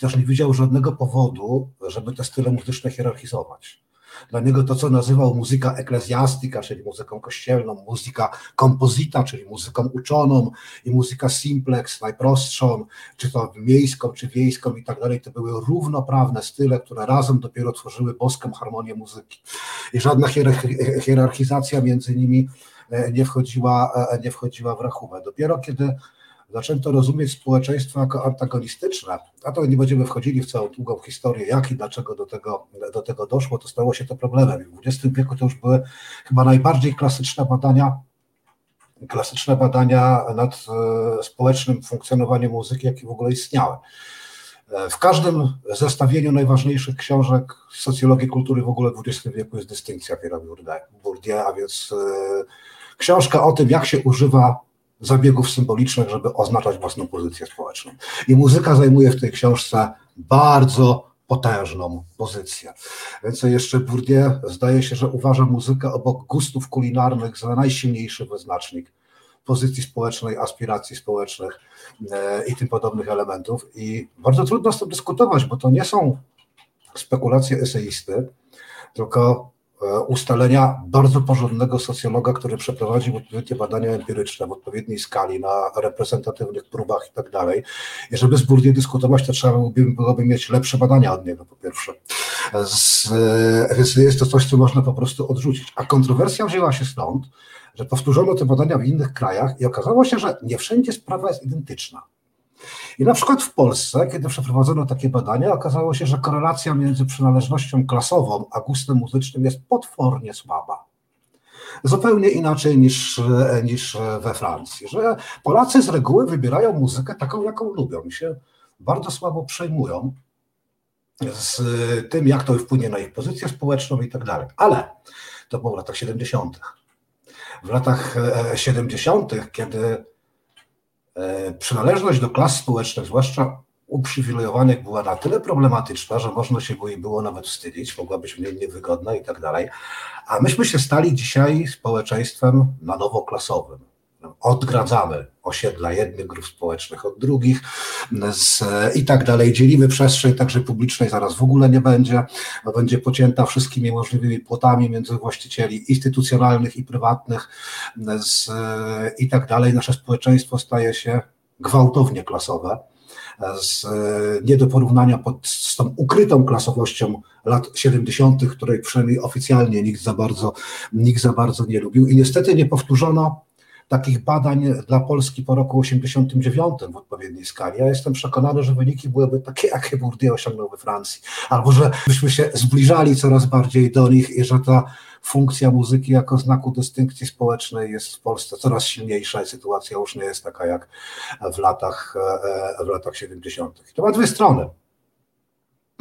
też nie widział żadnego powodu, żeby te style muzyczne hierarchizować. Dla niego to, co nazywał muzyka eklezjastyka, czyli muzyką kościelną, muzyka kompozyta, czyli muzyką uczoną i muzyka simplex, najprostszą, czy to miejską, czy wiejską i tak dalej, to były równoprawne style, które razem dopiero tworzyły boską harmonię muzyki. I żadna hierarchizacja między nimi e, nie wchodziła, e, nie wchodziła w rachubę. Dopiero kiedy zaczęto rozumieć społeczeństwo jako antagonistyczne, a to nie będziemy wchodzili w całą długą historię, jak i dlaczego do tego, do tego doszło, to stało się to problemem. W XX wieku to już były chyba najbardziej klasyczne badania, klasyczne badania nad e, społecznym funkcjonowaniem muzyki, jakie w ogóle istniały. E, w każdym zestawieniu najważniejszych książek socjologii kultury w ogóle w XX wieku jest dystynkcja Pierre Bourdieu, a więc e, książka o tym, jak się używa zabiegów symbolicznych, żeby oznaczać własną pozycję społeczną. I muzyka zajmuje w tej książce bardzo potężną pozycję. Więc jeszcze Bourdieu zdaje się, że uważa muzykę obok gustów kulinarnych za najsilniejszy wyznacznik pozycji społecznej, aspiracji społecznych e, i tym podobnych elementów. I bardzo trudno z tym dyskutować, bo to nie są spekulacje eseisty, tylko ustalenia bardzo porządnego socjologa, który przeprowadził odpowiednie badania empiryczne w odpowiedniej skali, na reprezentatywnych próbach i tak dalej. I żeby z Bourdieu dyskutować, to trzeba byłoby mieć lepsze badania od niego, po pierwsze. Z, e, więc jest to coś, co można po prostu odrzucić. A kontrowersja wzięła się stąd, że powtórzono te badania w innych krajach i okazało się, że nie wszędzie sprawa jest identyczna. I na przykład w Polsce, kiedy przeprowadzono takie badania, okazało się, że korelacja między przynależnością klasową a gustem muzycznym jest potwornie słaba. Zupełnie inaczej niż, niż we Francji, że Polacy z reguły wybierają muzykę taką, jaką lubią i się bardzo słabo przejmują z tym, jak to wpłynie na ich pozycję społeczną i tak dalej. Ale to było w latach 70. W latach 70., kiedy E, przynależność do klas społecznych, zwłaszcza uprzywilejowanych, była na tyle problematyczna, że można się jej było nawet wstydzić, mogła być mniej niewygodna i tak dalej. A myśmy się stali dzisiaj społeczeństwem na nowo klasowym odgradzamy osiedla jednych grup społecznych od drugich z, i tak dalej. Dzielimy przestrzeń także publicznej, zaraz w ogóle nie będzie. Będzie pocięta wszystkimi możliwymi płotami między właścicieli instytucjonalnych i prywatnych z, i tak dalej. Nasze społeczeństwo staje się gwałtownie klasowe. Z, nie do porównania pod, z tą ukrytą klasowością lat 70., której przynajmniej oficjalnie nikt za bardzo, nikt za bardzo nie lubił. I niestety nie powtórzono takich badań dla Polski po roku 89 w odpowiedniej skali. Ja jestem przekonany, że wyniki byłyby takie, jakie Bourdieu osiągnął we Francji, albo że byśmy się zbliżali coraz bardziej do nich i że ta funkcja muzyki jako znaku dystynkcji społecznej jest w Polsce coraz silniejsza i sytuacja już nie jest taka jak w latach, e, w latach 70. To ma dwie strony.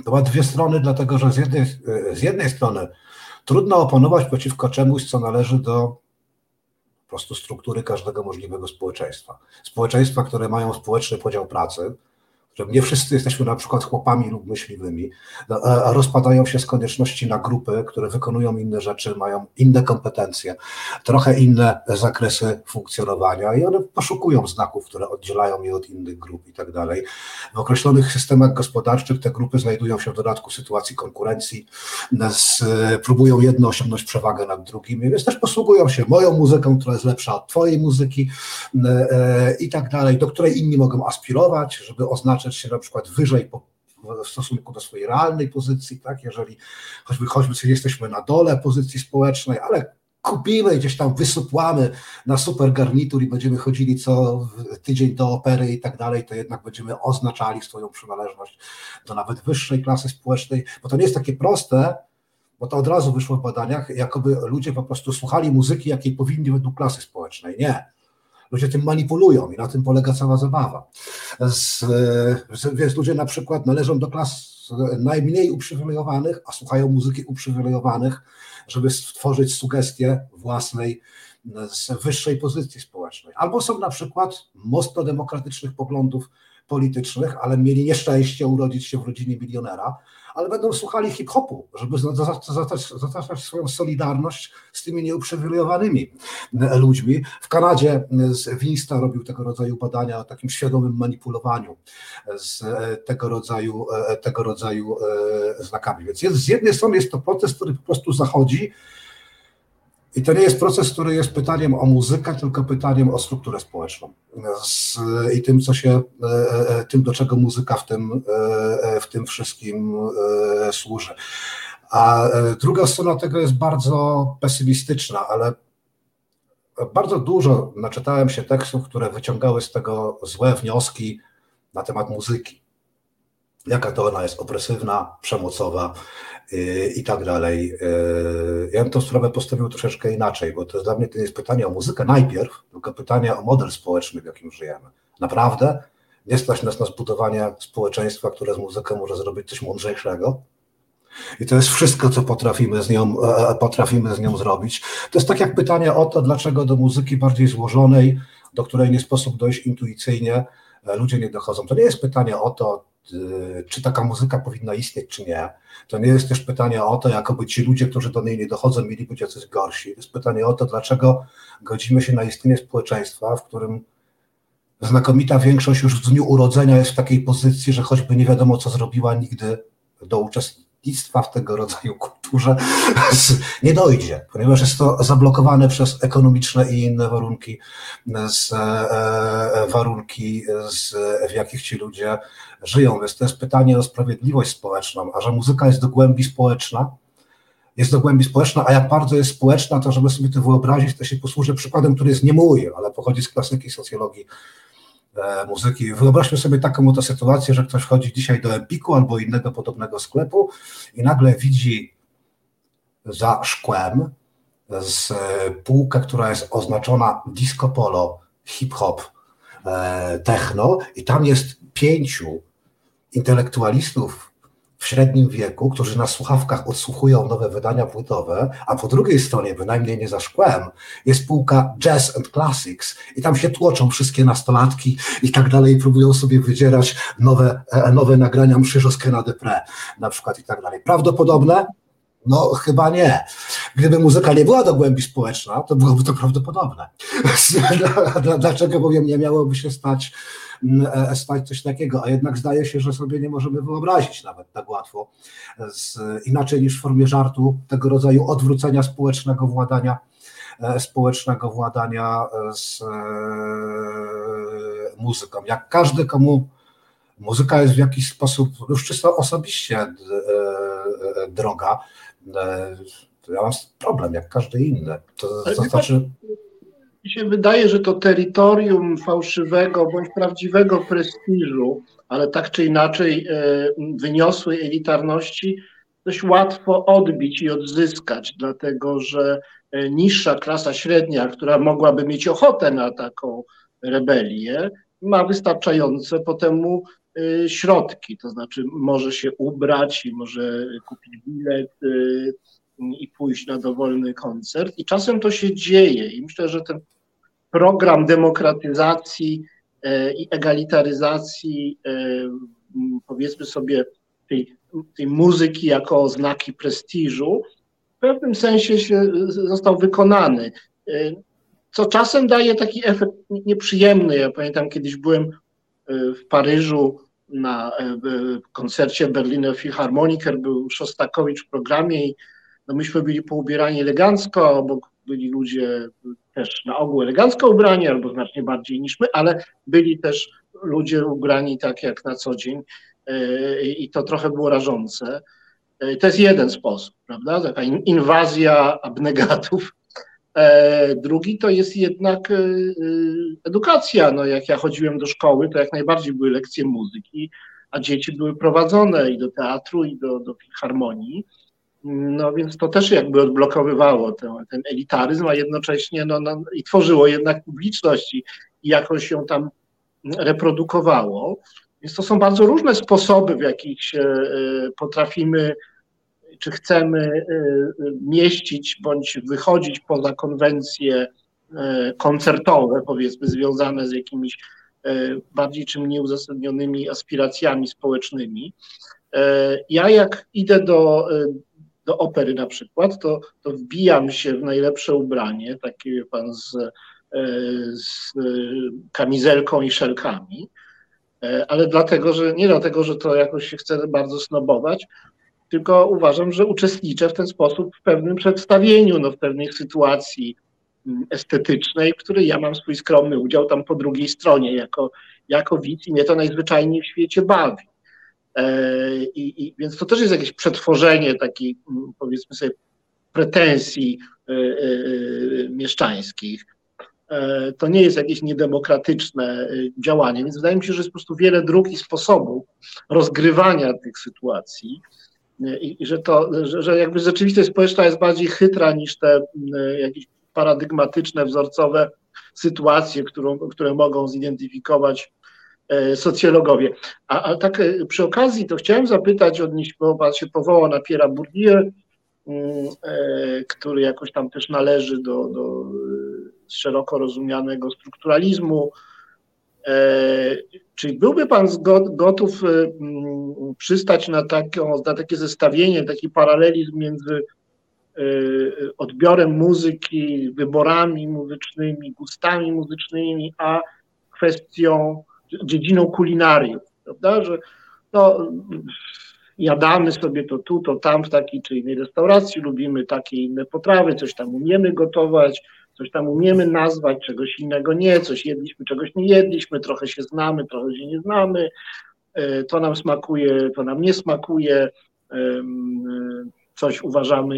To ma dwie strony, dlatego że z jednej, z jednej strony trudno oponować przeciwko czemuś, co należy do prostu struktury każdego możliwego społeczeństwa. Społeczeństwa, które mają społeczny podział pracy, że nie wszyscy jesteśmy na przykład chłopami lub myśliwymi, no, a rozpadają się z konieczności na grupy, które wykonują inne rzeczy, mają inne kompetencje, trochę inne zakresy funkcjonowania i one poszukują znaków, które oddzielają je od innych grup i tak dalej. W określonych systemach gospodarczych te grupy znajdują się w dodatku w sytuacji konkurencji, próbują jedno osiągnąć przewagę nad drugimi, więc też posługują się moją muzyką, która jest lepsza od twojej muzyki e, i tak dalej, do której inni mogą aspirować, żeby oznaczyć się na przykład wyżej po, w stosunku do swojej realnej pozycji, tak, jeżeli choćby, choćby jesteśmy na dole pozycji społecznej, ale kupimy, gdzieś tam wysupłamy na super garnitur i będziemy chodzili co tydzień do opery i tak dalej, to jednak będziemy oznaczali swoją przynależność do nawet wyższej klasy społecznej, bo to nie jest takie proste, bo to od razu wyszło w badaniach, jakoby ludzie po prostu słuchali muzyki, jakiej powinni według klasy społecznej. Nie. Ludzie tym manipulują i na tym polega cała zabawa. Z, więc ludzie na przykład należą do klas najmniej uprzywilejowanych, a słuchają muzyki uprzywilejowanych, żeby stworzyć sugestię własnej z wyższej pozycji społecznej. Albo są na przykład mocno demokratycznych poglądów politycznych, ale mieli nieszczęście urodzić się w rodzinie milionera, ale będą słuchali hip-hopu, żeby zaznaczać swoją solidarność z tymi nieuprzywilejowanymi e, ludźmi. W Kanadzie e, Winsta robił tego rodzaju badania o takim świadomym manipulowaniu e, z tego rodzaju, tego rodzaju znakami. Więc jest, z jednej strony jest to proces, który po prostu zachodzi, i to nie jest proces, który jest pytaniem o muzykę, tylko pytaniem o strukturę społeczną z, i tym, co się, e, e, tym, do czego muzyka w tym, e, w tym wszystkim służy. A druga strona tego jest bardzo pesymistyczna, ale bardzo dużo naczytałem się tekstów, które wyciągały z tego złe wnioski na temat muzyki. Jaka to ona jest opresywna, przemocowa, i tak dalej. E, ja bym tę sprawę postawił troszeczkę inaczej, bo to dla mnie to jest pytanie o muzykę najpierw, tylko pytanie o model społeczny, w jakim żyjemy. Naprawdę nie stać nas na zbudowanie społeczeństwa, które z muzyką może zrobić coś mądrzejszego. I to jest wszystko, co potrafimy z, nią, e, e, potrafimy z nią zrobić. To jest tak jak pytanie o to, dlaczego do muzyki bardziej złożonej, do której nie sposób dojść intuicyjnie, ludzie nie dochodzą. To nie jest pytanie o to, Y, czy taka muzyka powinna istnieć, czy nie. To nie jest też pytanie o to, jakoby ci ludzie, którzy do niej nie dochodzą, mieli być jacyś gorsi. To jest pytanie o to, dlaczego godzimy się na istnienie społeczeństwa, w którym znakomita większość już w dniu urodzenia jest w takiej pozycji, że choćby nie wiadomo, co zrobiła nigdy do uczestnictwa uczestnictwa w tego rodzaju kulturze nie dojdzie, ponieważ jest to zablokowane przez ekonomiczne i inne warunki, z, e, e, warunki z, w jakich ci ludzie żyją. Więc to jest pytanie o sprawiedliwość społeczną, a że muzyka jest do głębi społeczna, jest do głębi społeczna, a jak bardzo jest społeczna, to żeby sobie to wyobrazić, to się posłużę przykładem, który jest nie mój, ale pochodzi z klasyki socjologii muzyki. Wyobraźmy sobie taką oto sytuację, że ktoś wchodzi dzisiaj do Empiku albo innego podobnego sklepu i nagle widzi za szkłem z e, półkę, która jest oznaczona disco polo, hip-hop, e, techno i tam jest pięciu intelektualistów w średnim wieku, którzy na słuchawkach odsłuchują nowe wydania płytowe, a po drugiej stronie, bynajmniej nie za szkłem, jest półka Jazz and Classics i tam się tłoczą wszystkie nastolatki i tak dalej, próbują sobie wydzierać nowe, e, nowe nagrania mszy Joskena Depre na przykład i tak dalej. Prawdopodobne? No, chyba nie. Gdyby muzyka nie była do głębi społeczna, to byłoby to prawdopodobne. Dlaczego bowiem nie miałoby się stać spać coś takiego, a jednak zdaje się, że sobie nie możemy wyobrazić nawet tak łatwo, z, inaczej niż w formie żartu, tego rodzaju odwrócenia społecznego władania e, społecznego władania e, z muzyką. Jak każdy, komu muzyka jest w jakiś sposób już czysto osobiście droga, to ja mam problem, jak każdy inny. To, to znaczy mi się wydaje, że to terytorium fałszywego bądź prawdziwego prestiżu, ale tak czy inaczej e, wyniosłej elitarności, dość łatwo odbić i odzyskać, dlatego że e, niższa klasa średnia, która mogłaby mieć ochotę na taką rebelię, ma wystarczające potemu e, środki, to znaczy może się ubrać i może kupić bilet i pójść na dowolny koncert. I czasem to się dzieje i myślę, że ten program demokratyzacji i egalitaryzacji, powiedzmy sobie, tej, tej muzyki jako oznaki prestiżu, w pewnym sensie się został wykonany. Co czasem daje taki efekt nieprzyjemny. Ja pamiętam, kiedyś byłem w Paryżu na koncercie Berliner Philharmoniker, był Szostakowicz w programie i no myśmy byli poubierani elegancko, obok byli ludzie też na ogół elegancko ubrani, albo znacznie bardziej niż my, ale byli też ludzie ubrani tak jak na co dzień e, i to trochę było rażące. E, to jest jeden sposób, prawda? Taka inwazja abnegatów. E, drugi to jest jednak edukacja. No, jak ja chodziłem do szkoły, to jak najbardziej były lekcje muzyki, a dzieci były prowadzone i do teatru, i do, do. No więc to też jakby odblokowywało ten, ten elitaryzm, a jednocześnie no, no, i tworzyło jednak publiczność i, jakoś ją tam reprodukowało. Więc to są bardzo różne sposoby, w jakich e, potrafimy czy chcemy e, mieścić bądź wychodzić poza konwencje e, koncertowe, powiedzmy, związane z jakimiś bardziej czy mniej uzasadnionymi aspiracjami społecznymi. Ja jak idę do, do opery na przykład, to, to wbijam się w najlepsze ubranie, takie pan z, e, z kamizelką i szelkami, e, ale dlatego, że nie dlatego, że to jakoś się chce bardzo snobować, tylko uważam, że uczestniczę w ten sposób w pewnym przedstawieniu, no, w pewnej sytuacji mm, estetycznej, w której ja mam swój skromny udział tam po drugiej stronie jako, jako widz i mnie to najzwyczajniej w świecie bawi. E, I, I, więc to też jest jakieś przetworzenie takiej, powiedzmy sobie, pretensji e, e, mieszczańskich. To nie jest jakieś niedemokratyczne działanie, więc wydaje mi się, że jest po prostu wiele dróg i sposobów rozgrywania tych sytuacji i, i że to, że, że jakby rzeczywistość społeczna jest bardziej chytra niż te jakieś paradygmatyczne, wzorcowe sytuacje, którą, które mogą zidentyfikować socjologowie. A, a tak e, przy okazji to chciałem zapytać, odnieść, bo Pan się powołał na Pierre Bourdieu, mm, e, który jakoś tam też należy do, do szeroko rozumianego strukturalizmu. Czy byłby Pan gotów mm, przystać na, taką, na takie zestawienie, taki paralelizm między odbiorem muzyki, wyborami muzycznymi, gustami muzycznymi, a kwestią dziedziną kulinariów, prawda, że no, jadamy sobie to tu, to tam w takiej czy innej restauracji, lubimy takie inne potrawy, coś tam umiemy gotować, coś tam umiemy nazwać, czegoś innego nie, coś jedliśmy, czegoś nie jedliśmy, trochę się znamy, trochę się nie znamy, e, to nam smakuje, to nam nie smakuje, coś uważamy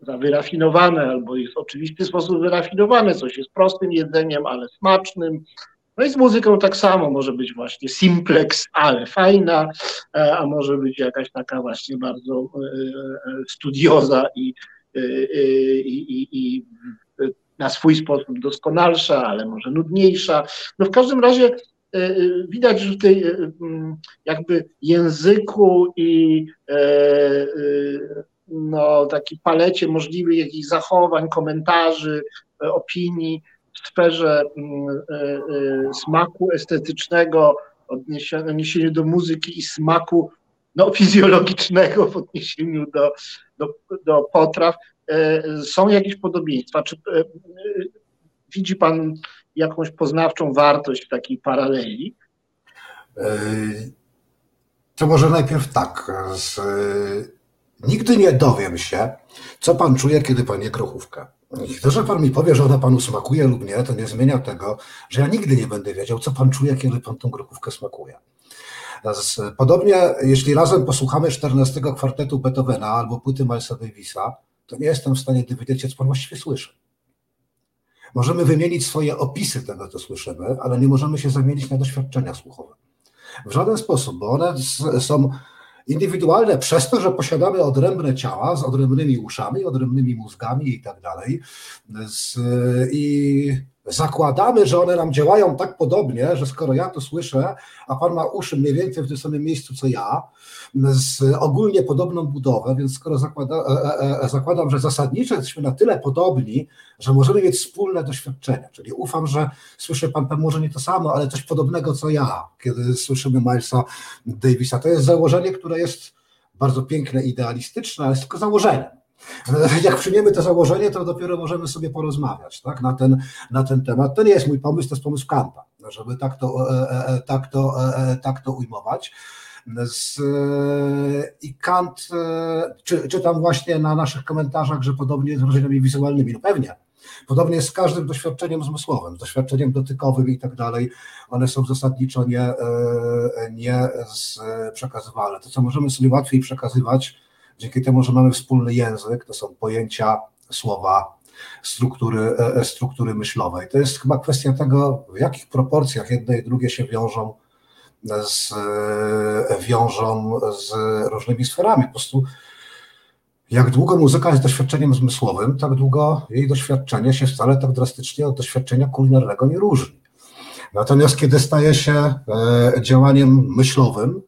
za wyrafinowane, albo jest w oczywisty sposób wyrafinowane, coś jest prostym jedzeniem, ale smacznym, no i z muzyką tak samo może być właśnie simplex, ale fajna, e, a może być jakaś taka właśnie bardzo e, e, studioza i, i, i, i na swój sposób doskonalsza, ale może nudniejsza. No w każdym razie widać, że w tej jakby języku i no, takiej palecie możliwych jakichś zachowań, komentarzy, opinii, w sferze mm, e, e, smaku estetycznego, odniesieniu do muzyki i smaku no, fizjologicznego w odniesieniu do, do, do potraw, e, są jakieś podobieństwa? Czy widzi Pan jakąś poznawczą wartość w takiej paraleli? To może najpierw tak. Z, nigdy nie dowiem się, co Pan czuje, kiedy Pan je. To, że pan mi powie, że ona panu smakuje lub nie, to nie zmienia tego, że ja nigdy nie będę wiedział, co pan czuje, kiedy pan tą grochówkę smakuje. Podobnie, jeśli razem posłuchamy 14 kwartetu Beethovena albo płyty Milesa Davisa, to nie jestem w stanie dowiedzieć co pan właściwie słyszy. Możemy wymienić swoje opisy tego, co słyszymy, ale nie możemy się zamienić na doświadczenia słuchowe. W żaden sposób, bo one są indywidualne przez to, że posiadamy odrębne ciała z odrębnymi uszami, odrębnymi mózgami i tak dalej. I zakładamy, że one nam działają tak podobnie, że skoro ja to słyszę, a pan ma uszy mniej więcej w tym samym miejscu co ja, z ogólnie podobną budowę, więc skoro zakłada, e, e, e, zakładam, że zasadniczo jesteśmy na tyle podobni, że możemy mieć wspólne doświadczenia, czyli ufam, że słyszy pan może nie to samo, ale coś podobnego co ja, kiedy słyszymy Milesa Davisa. To jest założenie, które jest bardzo piękne, idealistyczne, ale jest tylko założeniem. Jak przyjmiemy to założenie, to dopiero możemy sobie porozmawiać tak, na, ten, na ten temat. To nie jest mój pomysł, to jest pomysł Kanta, żeby tak to, e, e, e, tak to, tak to ujmować. Z, I Kant, czy, czytam właśnie na naszych komentarzach, że podobnie z wrażeniami wizualnymi. No pewnie. Podobnie jest z każdym doświadczeniem zmysłowym, doświadczeniem dotykowym i tak dalej. One są zasadniczo nie, nie przekazywalne. To, co możemy sobie łatwiej przekazywać, Dzięki temu, że mamy wspólny język, to są pojęcia, słowa, struktury, e, e, struktury myślowej. To jest chyba kwestia tego, w jakich proporcjach jedne i drugie się wiążą z, e, wiążą z różnymi sferami. Po prostu jak długo muzyka jest doświadczeniem zmysłowym, tak długo jej doświadczenie się wcale tak drastycznie od doświadczenia kulinarnego nie różni. Natomiast kiedy staje się działaniem myślowym,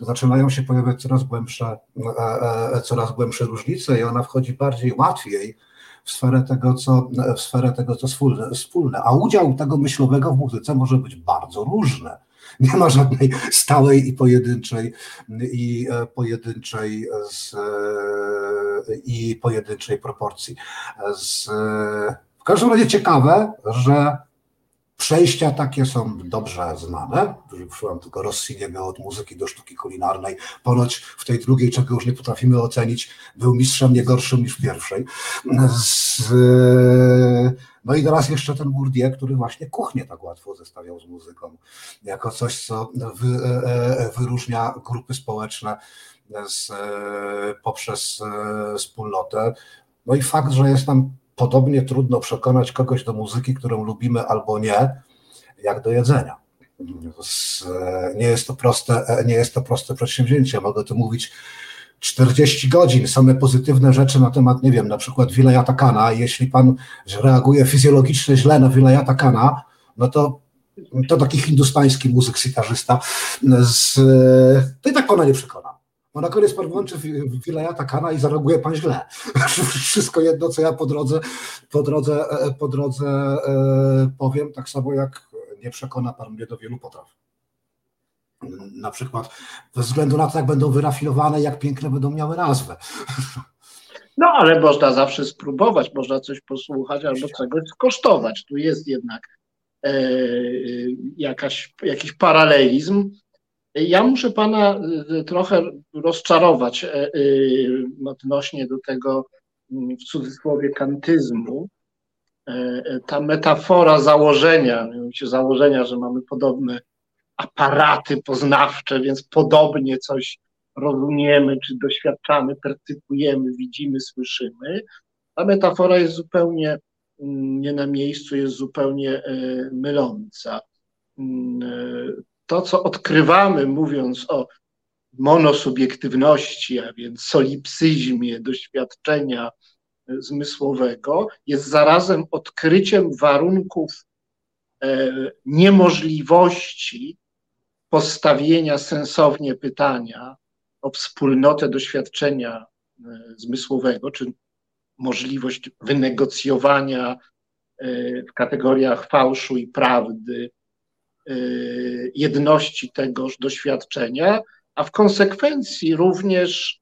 zaczynają się pojawiać coraz głębsze, e, e, coraz głębsze różnice i ona wchodzi bardziej, łatwiej w sferę tego, co, w sferę tego, co wspólne, wspólne. A udział tego myślowego w muzyce może być bardzo różny. Nie ma żadnej stałej i pojedynczej i e, pojedynczej z, i pojedynczej proporcji. Z, w każdym razie ciekawe, że Przejścia takie są dobrze znane. Użyłem tylko Rossiniego od muzyki do sztuki kulinarnej. Ponoć w tej drugiej, czego już nie potrafimy ocenić, był mistrzem nie gorszym niż w pierwszej. Z, no i teraz jeszcze ten Bourdieu, który właśnie kuchnię tak łatwo zestawiał z muzyką, jako coś, co wy, e, e, wyróżnia grupy społeczne z, poprzez e, wspólnotę. No i fakt, że jest nam podobnie trudno przekonać kogoś do muzyki, którą lubimy albo nie, jak do jedzenia. Nie jest to proste, nie jest to proste przedsięwzięcie. Mogę tu mówić 40 godzin, same pozytywne rzeczy na temat, nie wiem, na przykład Wilayata Kana. Jeśli pan reaguje fizjologicznie źle na Wilayata Kana, no to to taki hindustański muzyk, sitarzysta, z, to i tak pana nie przekona. Bo na koniec pan włączy Wilayata Kana i zareaguje pan źle. Wszystko jedno, co ja po drodze, po drodze, e, po drodze e, powiem, tak samo jak nie przekona pan mnie do wielu potraw. Na przykład ze względu na to, jak będą wyrafinowane, jak piękne będą miały nazwę. No, ale można zawsze spróbować, można coś posłuchać albo czegoś skosztować. Tu jest jednak e, jakaś, jakiś paralelizm ja muszę Pana y, trochę rozczarować e, y, odnośnie do tego mm, w cudzysłowie kantyzmu. E, e, ta metafora założenia, założenia, że mamy podobne aparaty poznawcze, więc podobnie coś rozumiemy, czy doświadczamy, percypujemy, widzimy, słyszymy. Ta metafora jest zupełnie mm, nie na miejscu, jest zupełnie myląca. To, co odkrywamy, mówiąc o monosubiektywności, a więc solipsyzmie doświadczenia e, zmysłowego, jest zarazem odkryciem warunków e, niemożliwości postawienia sensownie pytania o wspólnotę doświadczenia e, zmysłowego, czy możliwość wynegocjowania w kategoriach fałszu i prawdy jedności tegoż doświadczenia, a w konsekwencji również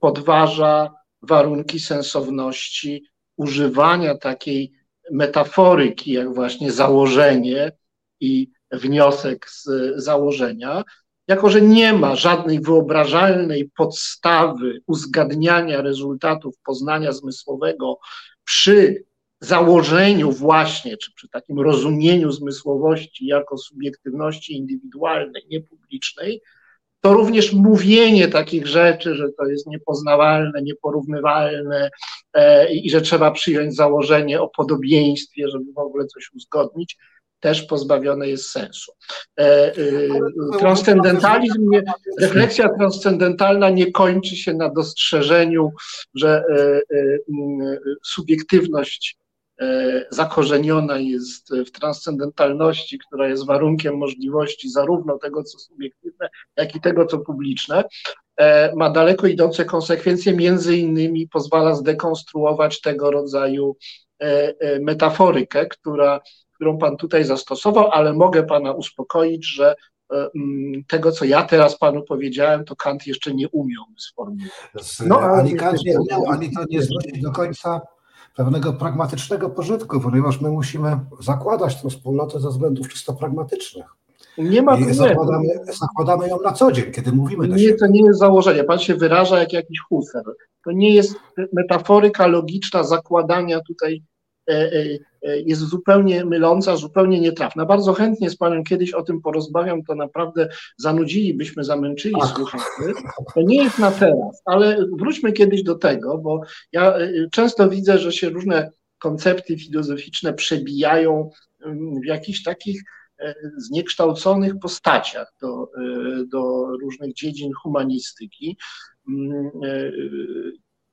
podważa warunki sensowności używania takiej metaforyki, jak właśnie założenie i wniosek z założenia, jako że nie ma żadnej wyobrażalnej podstawy uzgadniania rezultatów poznania zmysłowego przy założeniu właśnie, czy przy takim rozumieniu zmysłowości jako subiektywności indywidualnej, niepublicznej, to również mówienie takich rzeczy, że to jest niepoznawalne, nieporównywalne e, i że trzeba przyjąć założenie o podobieństwie, żeby w ogóle coś uzgodnić, też pozbawione jest sensu. E, e, transcendentalizm, nie, refleksja transcendentalna nie kończy się na dostrzeżeniu, że e, e, subiektywność zakorzeniona jest w transcendentalności, która jest warunkiem możliwości zarówno tego, co subiektywne, jak i tego, co publiczne, ma daleko idące konsekwencje, między innymi pozwala zdekonstruować tego rodzaju metaforykę, która, którą Pan tutaj zastosował, ale mogę Pana uspokoić, że E, mm, tego, co ja teraz panu powiedziałem, to Kant jeszcze nie umiał sformułować. No, ani Kant nie umiał, ani to nie do końca pewnego pragmatycznego pożytku, ponieważ my musimy zakładać tę wspólnotę ze względów czysto pragmatycznych. Nie ma I zakładamy, zakładamy ją na co dzień, kiedy mówimy do Nie, to nie jest założenie. Pan się wyraża jak jakiś Husserl. To nie jest metaforyka logiczna zakładania tutaj e, e, jest zupełnie myląca, zupełnie nietrafna. Bardzo chętnie z Panem kiedyś o tym porozmawiam, to naprawdę zanudzilibyśmy, zamęczyli słuchaczy. To nie jest na teraz, ale wróćmy kiedyś do tego, bo ja często widzę, że się różne koncepty filozoficzne przebijają w jakichś takich zniekształconych postaciach do, do różnych dziedzin humanistyki.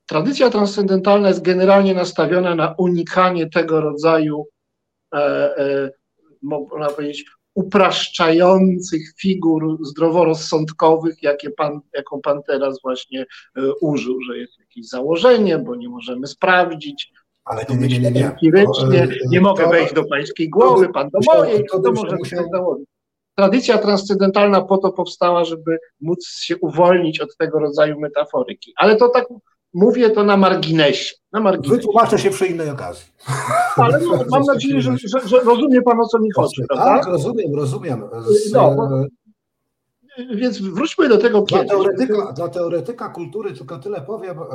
Tradycja transcendentalna jest generalnie nastawiona na unikanie tego rodzaju, e, e, można powiedzieć, upraszczających figur zdroworozsądkowych, jakie pan, jaką pan teraz właśnie e, użył, że jest jakieś założenie, bo nie możemy sprawdzić. Ale nie, nie, nie, nie. Empirycznie, nie mogę wejść do pańskiej głowy, pan do mojej, to, to może musiał... założyć. Tradycja transcendentalna po to powstała, żeby móc się uwolnić od tego rodzaju metaforyki. Ale to tak Mówię to na marginesie. Na marginesie. Wytłumaczę się przy innej okazji. Ale no, mam nadzieję, że, że, że, rozumie Pan o co mi chodzi. Tak, prawda? rozumiem, rozumiem. Z, no, bo, więc wróćmy do tego dla teoretyka, dla teoretyka kultury tylko tyle powiem, e,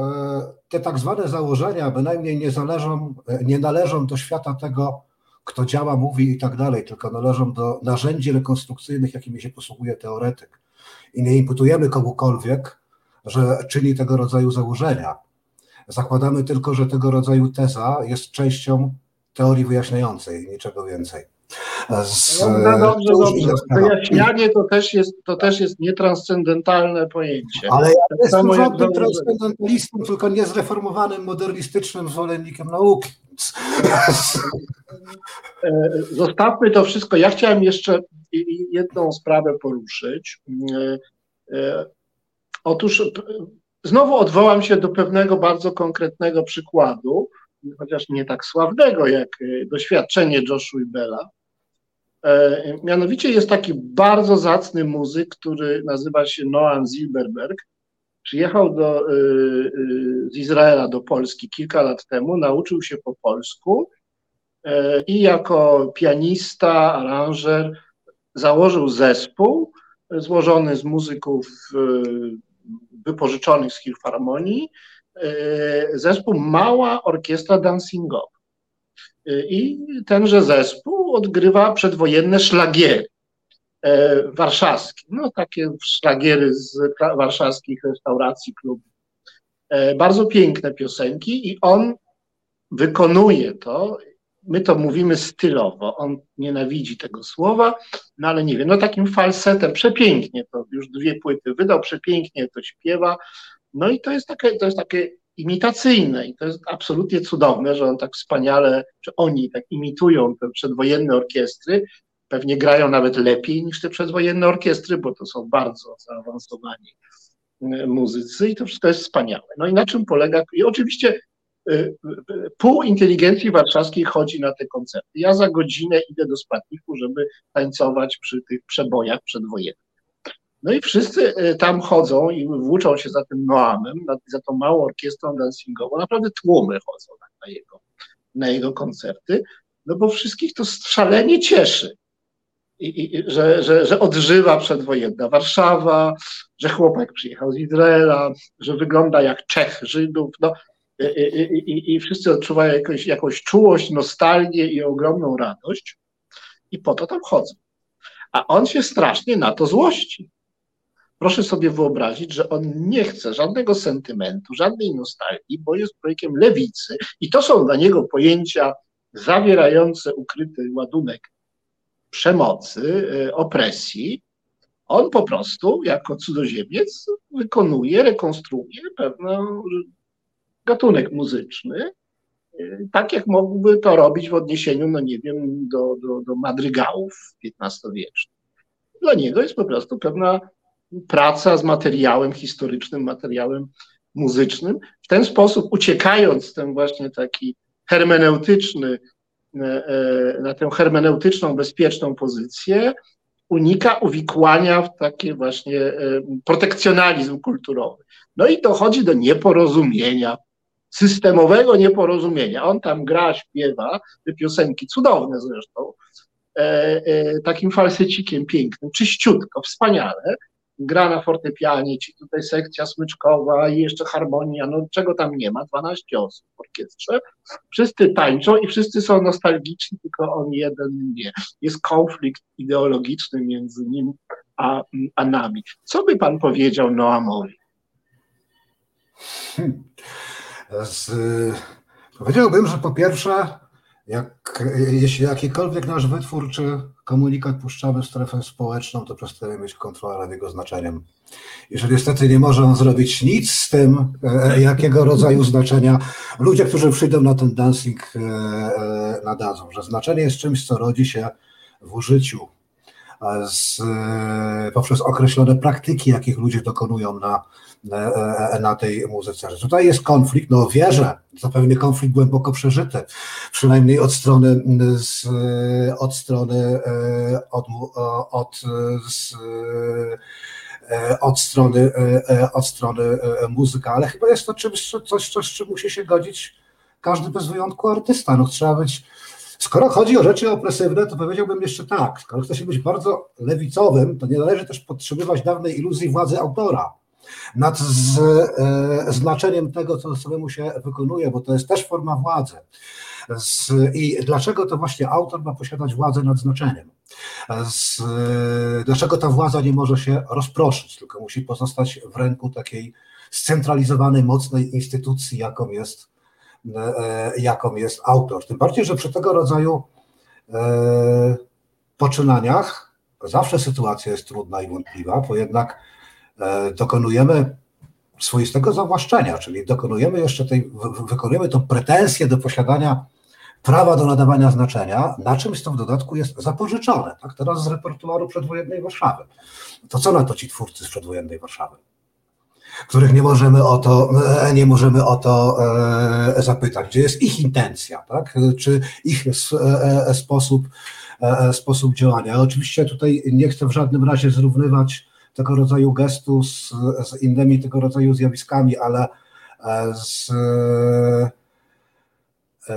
te tak zwane założenia bynajmniej nie, zależą, e, nie należą do świata tego, kto działa, mówi i tak dalej, tylko należą do narzędzi rekonstrukcyjnych, jakimi się posługuje teoretyk. I nie imputujemy komukolwiek, że czyni tego rodzaju założenia. Zakładamy tylko, że tego rodzaju teza jest częścią teorii wyjaśniającej, niczego więcej. Z, no, dobrze, dobrze. Wyjaśnianie to też, jest, to też jest nietranscendentalne pojęcie. Ale ja tak jestem żadnym transcendentalistą, tylko niezreformowanym, modernistycznym zwolennikiem nauki. E, zostawmy to wszystko. Ja chciałem jeszcze jedną sprawę poruszyć. E, e, Otóż znowu odwołam się do pewnego bardzo konkretnego przykładu, chociaż nie tak sławnego jak e, doświadczenie Joshua Bella. E, mianowicie jest taki bardzo zacny muzyk, który nazywa się Noam Zilberberg. Przyjechał do, e, z Izraela do Polski kilka lat temu, nauczył się po polsku i jako pianista, aranżer założył zespół złożony z muzyków wypożyczonych z Filharmonii, e, zespół Mała Orkiestra Dancingowa. E, I tenże zespół odgrywa przedwojenne szlagiery e, warszawskie. No takie szlagiery z warszawskich restauracji, klubów. Bardzo piękne piosenki i on wykonuje to my to mówimy stylowo, on nienawidzi tego słowa, no ale nie wiem, no takim falsetem, przepięknie to, już dwie płyty wydał, przepięknie to śpiewa, no i to jest takie, to jest takie imitacyjne i to jest absolutnie cudowne, że on tak wspaniale, że oni tak imitują te przedwojenne orkiestry, pewnie grają nawet lepiej niż te przedwojenne orkiestry, bo to są bardzo zaawansowani e, muzycy i to wszystko jest wspaniałe. No i na czym polega, i oczywiście pół inteligencji warszawskiej chodzi na te koncerty. Ja za godzinę idę do spatniku, żeby tańcować przy tych przebojach przedwojennych. No i wszyscy y, tam chodzą i włóczą się za tym Noamem, za tą małą orkiestrą dancingową. Naprawdę tłumy chodzą na jego, na jego koncerty, no bo wszystkich to szalenie cieszy. I, i, że, że, że odżywa przedwojenna Warszawa, że chłopak przyjechał z Izraela, że wygląda jak Czech Żydów. No, i, i, wszyscy odczuwają jakąś, jakąś czułość, nostalgię i ogromną radość i po to tam chodzą. A on się strasznie na to złości. Proszę sobie wyobrazić, że on nie chce żadnego sentymentu, żadnej nostalgii, bo jest człowiekiem lewicy i to są dla niego pojęcia zawierające ukryty ładunek przemocy, y, opresji. On po prostu, jako cudzoziemiec, wykonuje, rekonstruuje pewną gatunek muzyczny tak jak mógłby to robić w odniesieniu, no nie wiem, do, do, do madrygałów XV-wiecznych. Dla niego jest po prostu pewna praca z materiałem historycznym, materiałem muzycznym. W ten sposób, uciekając ten właśnie taki hermeneutyczny, e, e, na tę hermeneutyczną, bezpieczną pozycję, unika uwikłania w taki właśnie e, protekcjonalizm kulturowy. No i dochodzi do nieporozumienia, systemowego nieporozumienia. On tam gra, śpiewa, te piosenki cudowne zresztą, takim falsecikiem pięknym, czyściutko, wspaniale, gra na fortepianie, ci tutaj sekcja smyczkowa i jeszcze harmonia, no czego tam nie ma, 12 osób w orkiestrze. Wszyscy tańczą i wszyscy są nostalgiczni, tylko on jeden nie. Jest konflikt ideologiczny między nim a, a nami. Co by pan powiedział Noamowi? Z, powiedziałbym, że po pierwsze jak, jeśli jakikolwiek nasz wytwór czy komunikat puszczamy w strefę społeczną, to przestajemy mieć kontrolę nad jego znaczeniem. Jeżeli niestety nie może on zrobić nic z tym, e, jakiego rodzaju znaczenia ludzie, którzy przyjdą na ten dancing, e, e, nadadzą, że znaczenie jest czymś, co rodzi się w użyciu, z, poprzez określone praktyki, jakich ludzie dokonują na, na, na tej muzyce. Tutaj jest konflikt, no wierzę, to pewnie konflikt głęboko przeżyty, przynajmniej od strony, z, od strony, od, od, z, od strony, od strony muzyka, ale chyba jest to czymś, coś, coś, z czym musi się godzić każdy bez wyjątku artysta. No, trzeba być Skoro chodzi o rzeczy opresywne, to powiedziałbym jeszcze tak, skoro chce się być bardzo lewicowym, to nie należy też podtrzymywać dawnej iluzji władzy autora nad z, e, znaczeniem tego, co samemu się wykonuje, bo to jest też forma władzy. Z, I dlaczego to właśnie autor ma posiadać władzę nad znaczeniem? Z, dlaczego ta władza nie może się rozproszyć, tylko musi pozostać w ręku takiej scentralizowanej, mocnej instytucji, jaką jest E, jaką jest autor. Tym bardziej, że przy tego rodzaju e, poczynaniach zawsze sytuacja jest trudna i wątpliwa, bo jednak e, dokonujemy swoistego zawłaszczenia, czyli dokonujemy jeszcze tej, wykonujemy tą pretensję do posiadania prawa do nadawania znaczenia na czymś, co w dodatku jest zapożyczone. Tak teraz z repertuaru przedwojennej Warszawy. To co na to ci twórcy z przedwojennej Warszawy? których nie możemy o to, e, nie możemy o to e, zapytać, gdzie jest ich intencja, tak? czy ich e, sposób, sposób działania. Oczywiście tutaj nie chcę w żadnym razie zrównywać tego rodzaju gestu z, z innymi tego rodzaju zjawiskami, ale z E,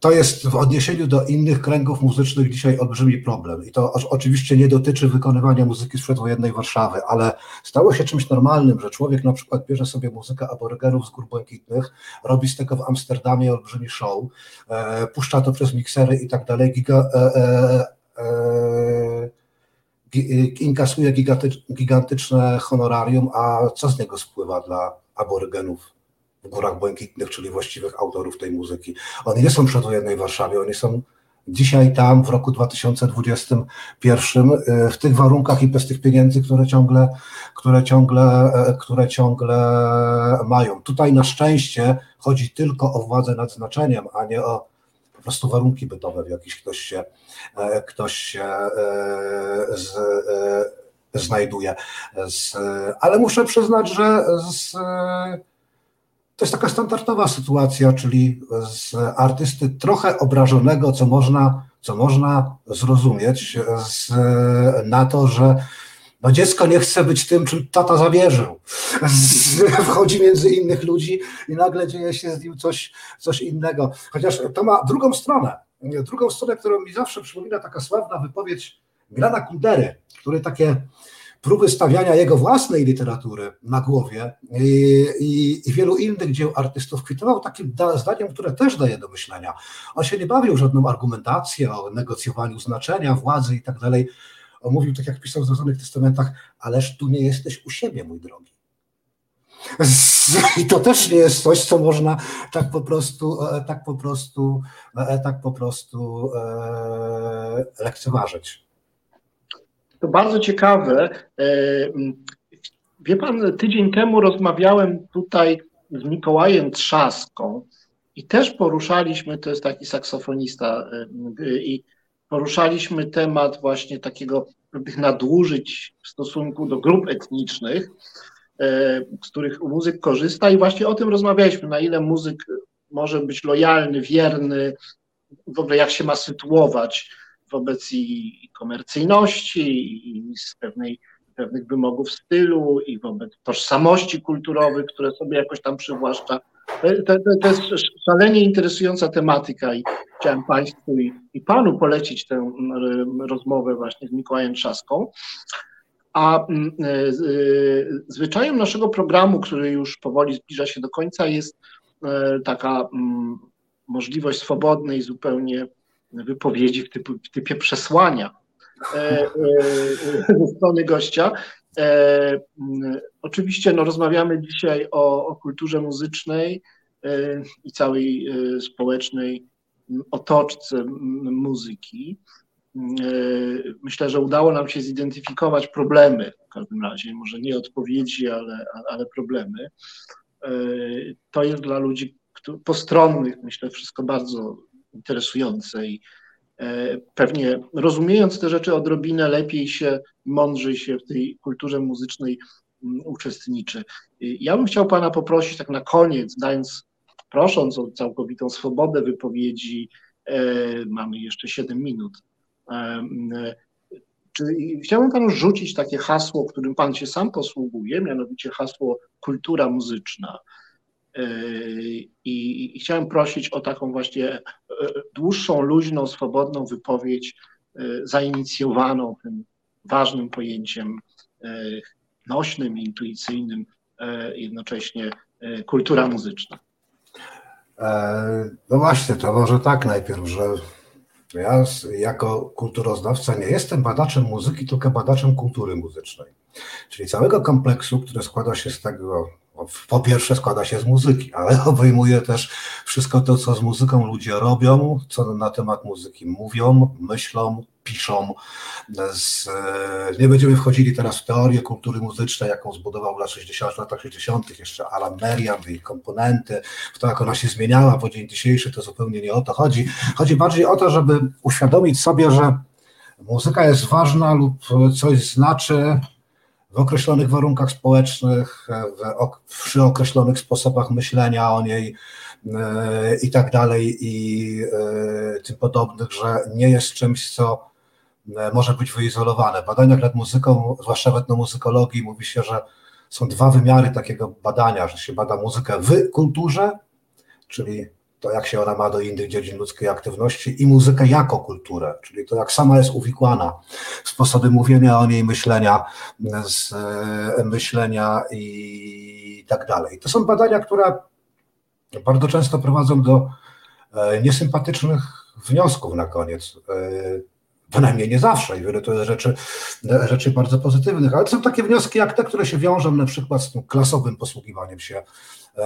to jest w odniesieniu do innych kręgów muzycznych dzisiaj olbrzymi problem. I to oczywiście nie dotyczy wykonywania muzyki z przedwojennej Warszawy, ale stało się czymś normalnym, że człowiek na przykład bierze sobie muzykę aborygenów z gór błękitnych, robi z tego w Amsterdamie olbrzymi show, e, puszcza to przez miksery i tak dalej, giga, e, inkasuje gigantyczne honorarium, a co z niego spływa dla aborygenów? w Górach Błękitnych, czyli właściwych autorów tej muzyki. Oni nie są przedwojennej Warszawie, oni są dzisiaj tam w roku 2021 y, w tych warunkach i bez tych pieniędzy, które ciągle, które ciągle, e, które ciągle mają. Tutaj na szczęście chodzi tylko o władzę nad znaczeniem, a nie o prostu warunki bytowe, w jakich ktoś się, e, ktoś się e, z, znajduje. Z, ale muszę przyznać, że z, to jest taka standardowa sytuacja, czyli z artysty trochę obrażonego, co można, co można zrozumieć, z, na to, że no dziecko nie chce być tym, czym tata zawierzył. Wchodzi między innych ludzi i nagle dzieje się z nim coś, coś innego. Chociaż to ma drugą stronę. Drugą stronę, którą mi zawsze przypomina taka sławna wypowiedź Grana Kundery, który takie próby stawiania jego własnej literatury na głowie i, i, i, wielu innych dzieł artystów kwitował takim zdaniem, które też daje do myślenia. On się nie bawił żadną argumentację o negocjowaniu znaczenia, władzy i tak dalej. Mówił, tak jak pisał w Zrodzonych Testamentach, ależ tu nie jesteś u siebie, mój drogi. I to też nie jest coś, co można tak po prostu, e, tak po prostu, e, tak po prostu e, lekceważyć. To bardzo ciekawe. E, wie pan, tydzień temu rozmawiałem tutaj z Mikołajem Trzaską I też poruszaliśmy, to jest taki saksofonista, i poruszaliśmy temat właśnie takiego tych nadużyć w stosunku do grup etnicznych, z których muzyk korzysta i właśnie o tym rozmawialiśmy, na ile muzyk może być lojalny, wierny, w ogóle jak się ma sytuować wobec i komercyjności, i z pewnej, pewnych wymogów stylu, i wobec tożsamości kulturowych, które sobie jakoś tam przywłaszcza. To, to, to jest szalenie interesująca tematyka i chciałem Państwu i, i Panu polecić tę rozmowę właśnie z Mikołajem Trzaską. A mm, e, zwyczajem naszego programu, który już powoli zbliża się do końca, jest e, taka mm, możliwość swobodnej zupełnie wypowiedzi w, typu, w typie przesłania ze strony gościa. Oczywiście no, rozmawiamy dzisiaj o, o kulturze muzycznej i całej społecznej otoczce muzyki. Myślę, że udało nam się zidentyfikować problemy, w każdym razie, może nie odpowiedzi, ale, ale problemy. To jest dla ludzi postronnych, myślę, wszystko bardzo interesujące i pewnie rozumiejąc te rzeczy odrobinę lepiej się, mądrzej się w tej kulturze muzycznej uczestniczy. Ja bym chciał Pana poprosić tak na koniec, dając, prosząc o całkowitą swobodę wypowiedzi, mamy jeszcze 7 minut, czy chciałbym panu rzucić takie hasło, którym pan się sam posługuje, mianowicie hasło kultura muzyczna. E, I, chciałem prosić o taką właśnie e, dłuższą, luźną, swobodną wypowiedź e, zainicjowaną tym ważnym pojęciem nośnym, intuicyjnym, jednocześnie kultura muzyczna. No właśnie, to może tak najpierw, że ja jako kulturoznawca nie jestem badaczem muzyki, tylko badaczem kultury muzycznej. Czyli całego kompleksu, który składa się z tego, po pierwsze składa się z muzyki, ale obejmuje też wszystko to, co z muzyką ludzie robią, co na temat muzyki mówią, myślą, piszą. Z, nie będziemy wchodzili teraz w teorię kultury muzycznej, jaką zbudował latach 60, latach 60. jeszcze Alan Merian, jej komponenty, w to, jak ona się zmieniała po dzień dzisiejszy, to zupełnie nie o to chodzi. Chodzi bardziej o to, żeby uświadomić sobie, że muzyka jest ważna lub coś znaczy w określonych warunkach społecznych, w, przy określonych sposobach myślenia o niej e, i tak dalej i e, tym podobnych, że nie jest czymś, co e, może być wyizolowane. W badaniach nad muzyką, zwłaszcza w etnomuzykologii, mówi się, że są dwa wymiary takiego badania, że się bada muzykę w kulturze, czyli to jak się ona ma do innych dziedzin ludzkiej aktywności i muzykę jako kulturę, czyli to jak sama jest uwikłana, sposoby mówienia o niej, myślenia, z, e, myślenia i tak dalej. To są badania, które bardzo często prowadzą do e, niesympatycznych wniosków na koniec. E, bynajmniej nie zawsze i wiele to jest rzeczy, rzeczy bardzo pozytywnych, ale to są takie wnioski jak te, które się wiążą na przykład z tym klasowym posługiwaniem się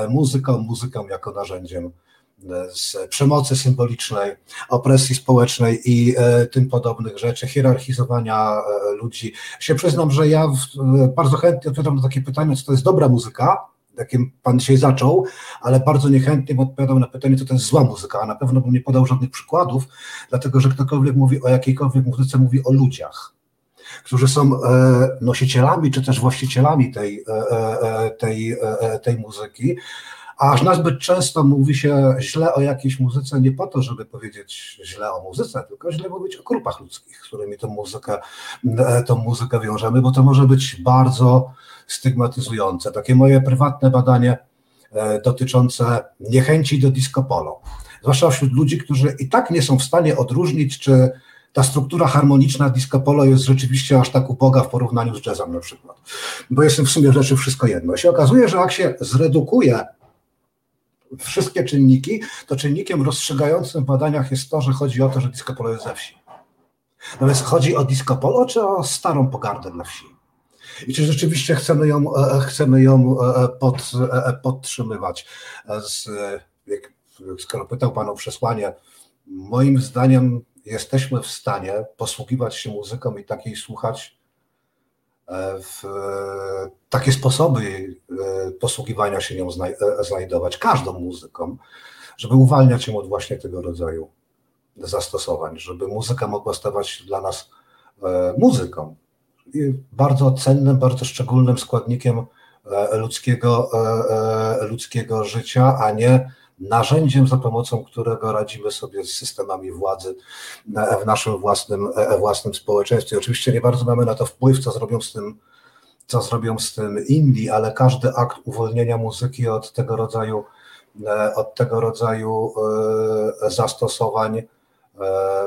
muzyką, muzyką jako narzędziem z przemocy symbolicznej, opresji społecznej i e, tym podobnych rzeczy, hierarchizowania e, ludzi. Się przyznam, że ja bardzo chętnie odpowiadam na takie pytanie, co to jest dobra muzyka, jakim pan dzisiaj zaczął, ale bardzo niechętnie odpowiadał na pytanie, co to jest zła muzyka, a na pewno bym nie podał żadnych przykładów, dlatego że ktokolwiek mówi o jakiejkolwiek muzyce, mówi o ludziach którzy są e, nosicielami czy też właścicielami tej, tej, tej muzyki, aż nazbyt często mówi się źle o jakiejś muzyce nie po to, żeby powiedzieć źle o muzyce, tylko źle mówić o grupach ludzkich, z którymi tą muzykę, e, tą muzykę wiążemy, bo to może być bardzo stygmatyzujące. Takie moje prywatne badanie e, dotyczące niechęci do disco polo, zwłaszcza wśród ludzi, którzy i tak nie są w stanie odróżnić, czy ta struktura harmoniczna disco polo jest rzeczywiście aż tak uboga w porównaniu z jazzem na przykład, bo jest w sumie rzeczy wszystko jedno. I się okazuje, że jak się zredukuje wszystkie czynniki, to czynnikiem rozstrzygającym w badaniach jest to, że chodzi o to, że disco polo jest ze wsi. Natomiast chodzi o disco polo, czy o starą pogardę dla wsi? I czy rzeczywiście chcemy ją, e, e, chcemy ją e, pod, podtrzymywać? Z, skoro pytał Pan o przesłanie, moim zdaniem jesteśmy w stanie posługiwać się muzyką i takiej słuchać w takie sposoby e, posługiwania się nią e, znajdować, każdą muzyką, żeby uwalniać się od właśnie tego rodzaju zastosowań, żeby muzyka mogła stawać dla nas e, muzyką. I bardzo cennym, bardzo szczególnym składnikiem e, ludzkiego, e, ludzkiego życia, a nie narzędziem, za pomocą którego radzimy sobie z systemami władzy w naszym własnym, własnym społeczeństwie. Oczywiście nie bardzo mamy na to wpływ, co zrobią z tym, co zrobią z tym Indii, ale każdy akt uwolnienia muzyki od tego rodzaju, od tego rodzaju zastosowań E,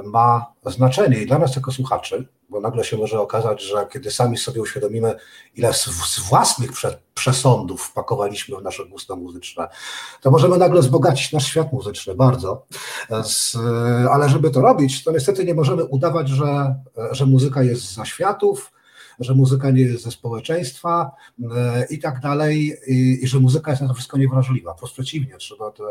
ma znaczenie i dla nas jako słuchaczy, bo nagle się może okazać, że kiedy sami sobie uświadomimy, ile z, własnych prze, przesądów wpakowaliśmy w nasze gusta muzyczne, to możemy nagle wzbogacić nasz świat muzyczny bardzo. Z, ale żeby to robić, to niestety nie możemy udawać, że, że muzyka jest za światów, że muzyka nie jest ze społeczeństwa e, i tak dalej, i, i że muzyka jest na to wszystko niewrażliwa. Wprost przeciwnie, trzeba te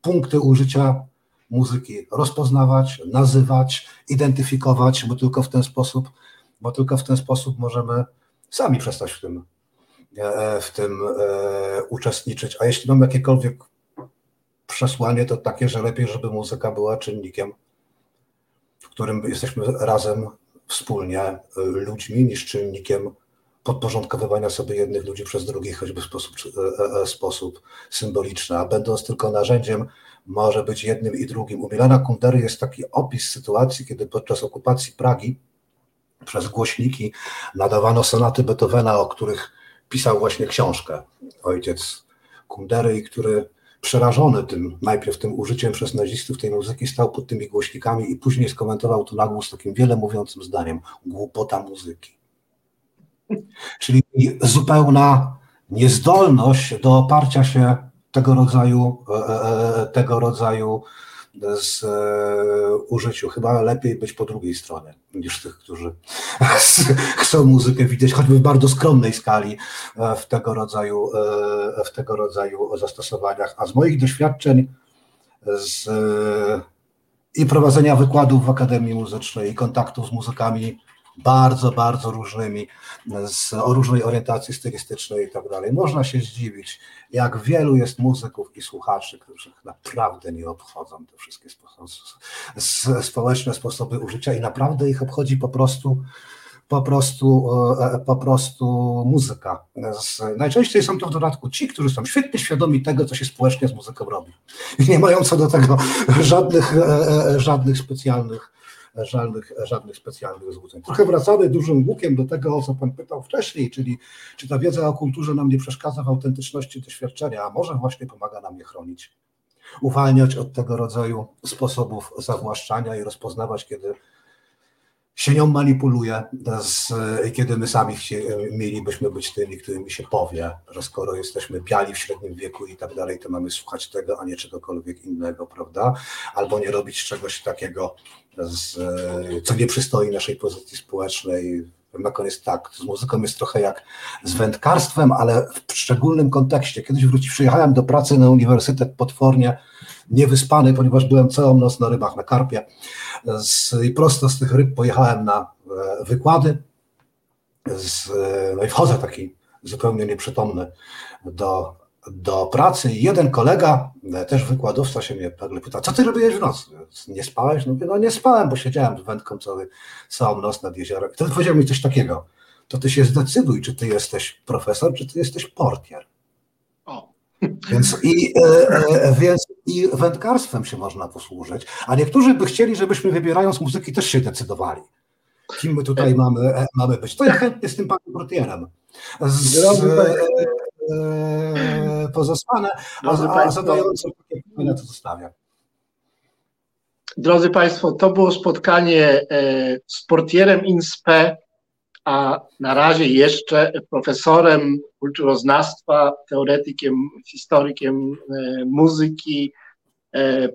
punkty użycia muzyki rozpoznawać, nazywać, identyfikować, bo tylko w ten sposób, bo tylko w ten sposób możemy sami przestać w tym, e, w tym e, uczestniczyć. A jeśli mam jakiekolwiek przesłanie, to takie, że lepiej, żeby muzyka była czynnikiem, w którym jesteśmy razem, wspólnie ludźmi, niż czynnikiem podporządkowywania sobie jednych ludzi przez drugich, choćby w sposób, e, sposób symboliczny, a będąc tylko narzędziem może być jednym i drugim. U Milana Kundery jest taki opis sytuacji, kiedy podczas okupacji Pragi przez głośniki nadawano sonaty Beethovena, o których pisał właśnie książkę ojciec Kundery który przerażony tym, najpierw tym użyciem przez nazistów tej muzyki, stał pod tymi głośnikami i później skomentował to na głos takim wiele mówiącym zdaniem, głupota muzyki. Czyli zupełna niezdolność do oparcia się tego rodzaju, e, e, e, tego rodzaju z użyciu. Chyba lepiej być po drugiej stronie niż tych, którzy chcą muzykę widzieć, choćby w bardzo skromnej skali w tego rodzaju, w tego rodzaju zastosowaniach. A z moich doświadczeń z i prowadzenia wykładów w Akademii Muzycznej, i kontaktów z muzykami bardzo, bardzo różnymi, z, o różnej orientacji stylistycznej i tak dalej. Można się zdziwić, jak wielu jest muzyków i słuchaczy, których naprawdę nie obchodzą te wszystkie sposoby, społeczne sposoby użycia i naprawdę ich obchodzi po prostu po prostu, e, po prostu muzyka. Najczęściej są to w dodatku ci, którzy są świetnie świadomi tego, co się społecznie z muzyką robi. I nie mają co do tego żadnych, e, e, żadnych specjalnych żadnych, żadnych specjalnych złudzeń. Trochę wracamy dużym łukiem do tego, o co Pan pytał wcześniej, czyli czy ta wiedza o kulturze nam nie przeszkadza w autentyczności doświadczenia, a może właśnie pomaga nam je chronić, uwalniać od tego rodzaju sposobów zawłaszczania i rozpoznawać, kiedy się nią manipuluje, z, kiedy my sami mielibyśmy być tymi, którymi się powie, że skoro jesteśmy biali w średnim wieku i tak dalej, to mamy słuchać tego, a nie czegokolwiek innego, prawda? Albo nie robić czegoś takiego, z, co nie przystoi naszej pozycji społecznej. Na koniec tak, z muzyką jest trochę jak z wędkarstwem, ale w szczególnym kontekście. Kiedyś wróci, przyjechałem do pracy na uniwersytet potwornie niewyspany, ponieważ byłem całą noc na rybach, na karpie. Z, I prosto z tych ryb pojechałem na e, wykłady. Z, no i wchodzę taki zupełnie nieprzytomny do, do pracy i jeden kolega, e, też wykładowca się mnie nagle pyta, co ty robiłeś w nocy? Nie spałeś? No, no nie spałem, bo siedziałem z wędką cały, całą noc nad jeziorem. I wtedy powiedział mi coś takiego, to ty się zdecyduj, czy ty jesteś profesor, czy ty jesteś portier. Więc i, e, e, więc i wędkarstwem się można posłużyć, a niektórzy by chcieli, żebyśmy wybierając muzyki też się decydowali. Kim my tutaj mamy, e, mamy być. To ja chętnie z tym panem portierem. Z, e, e, pozostanę, a, a zadając takie pytania, to zostawiam. Drodzy Państwo, to było spotkanie z portierem INSPE a na razie jeszcze profesorem kulturoznawstwa, teoretykiem, historykiem e, muzyki, e,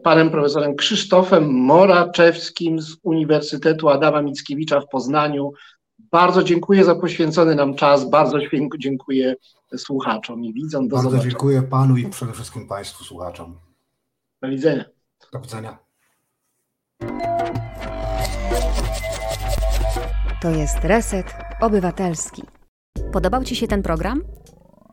panem profesorem Krzysztofem Moraczewskim z Uniwersytetu Adama Mickiewicza w Poznaniu. Bardzo dziękuję za poświęcony nam czas, bardzo dziękuję słuchaczom i widzom. Do bardzo zobaczenia. dziękuję panu i przede wszystkim państwu słuchaczom. Do widzenia. Do widzenia. To jest Reset Obywatelski. Podobał Ci się ten program?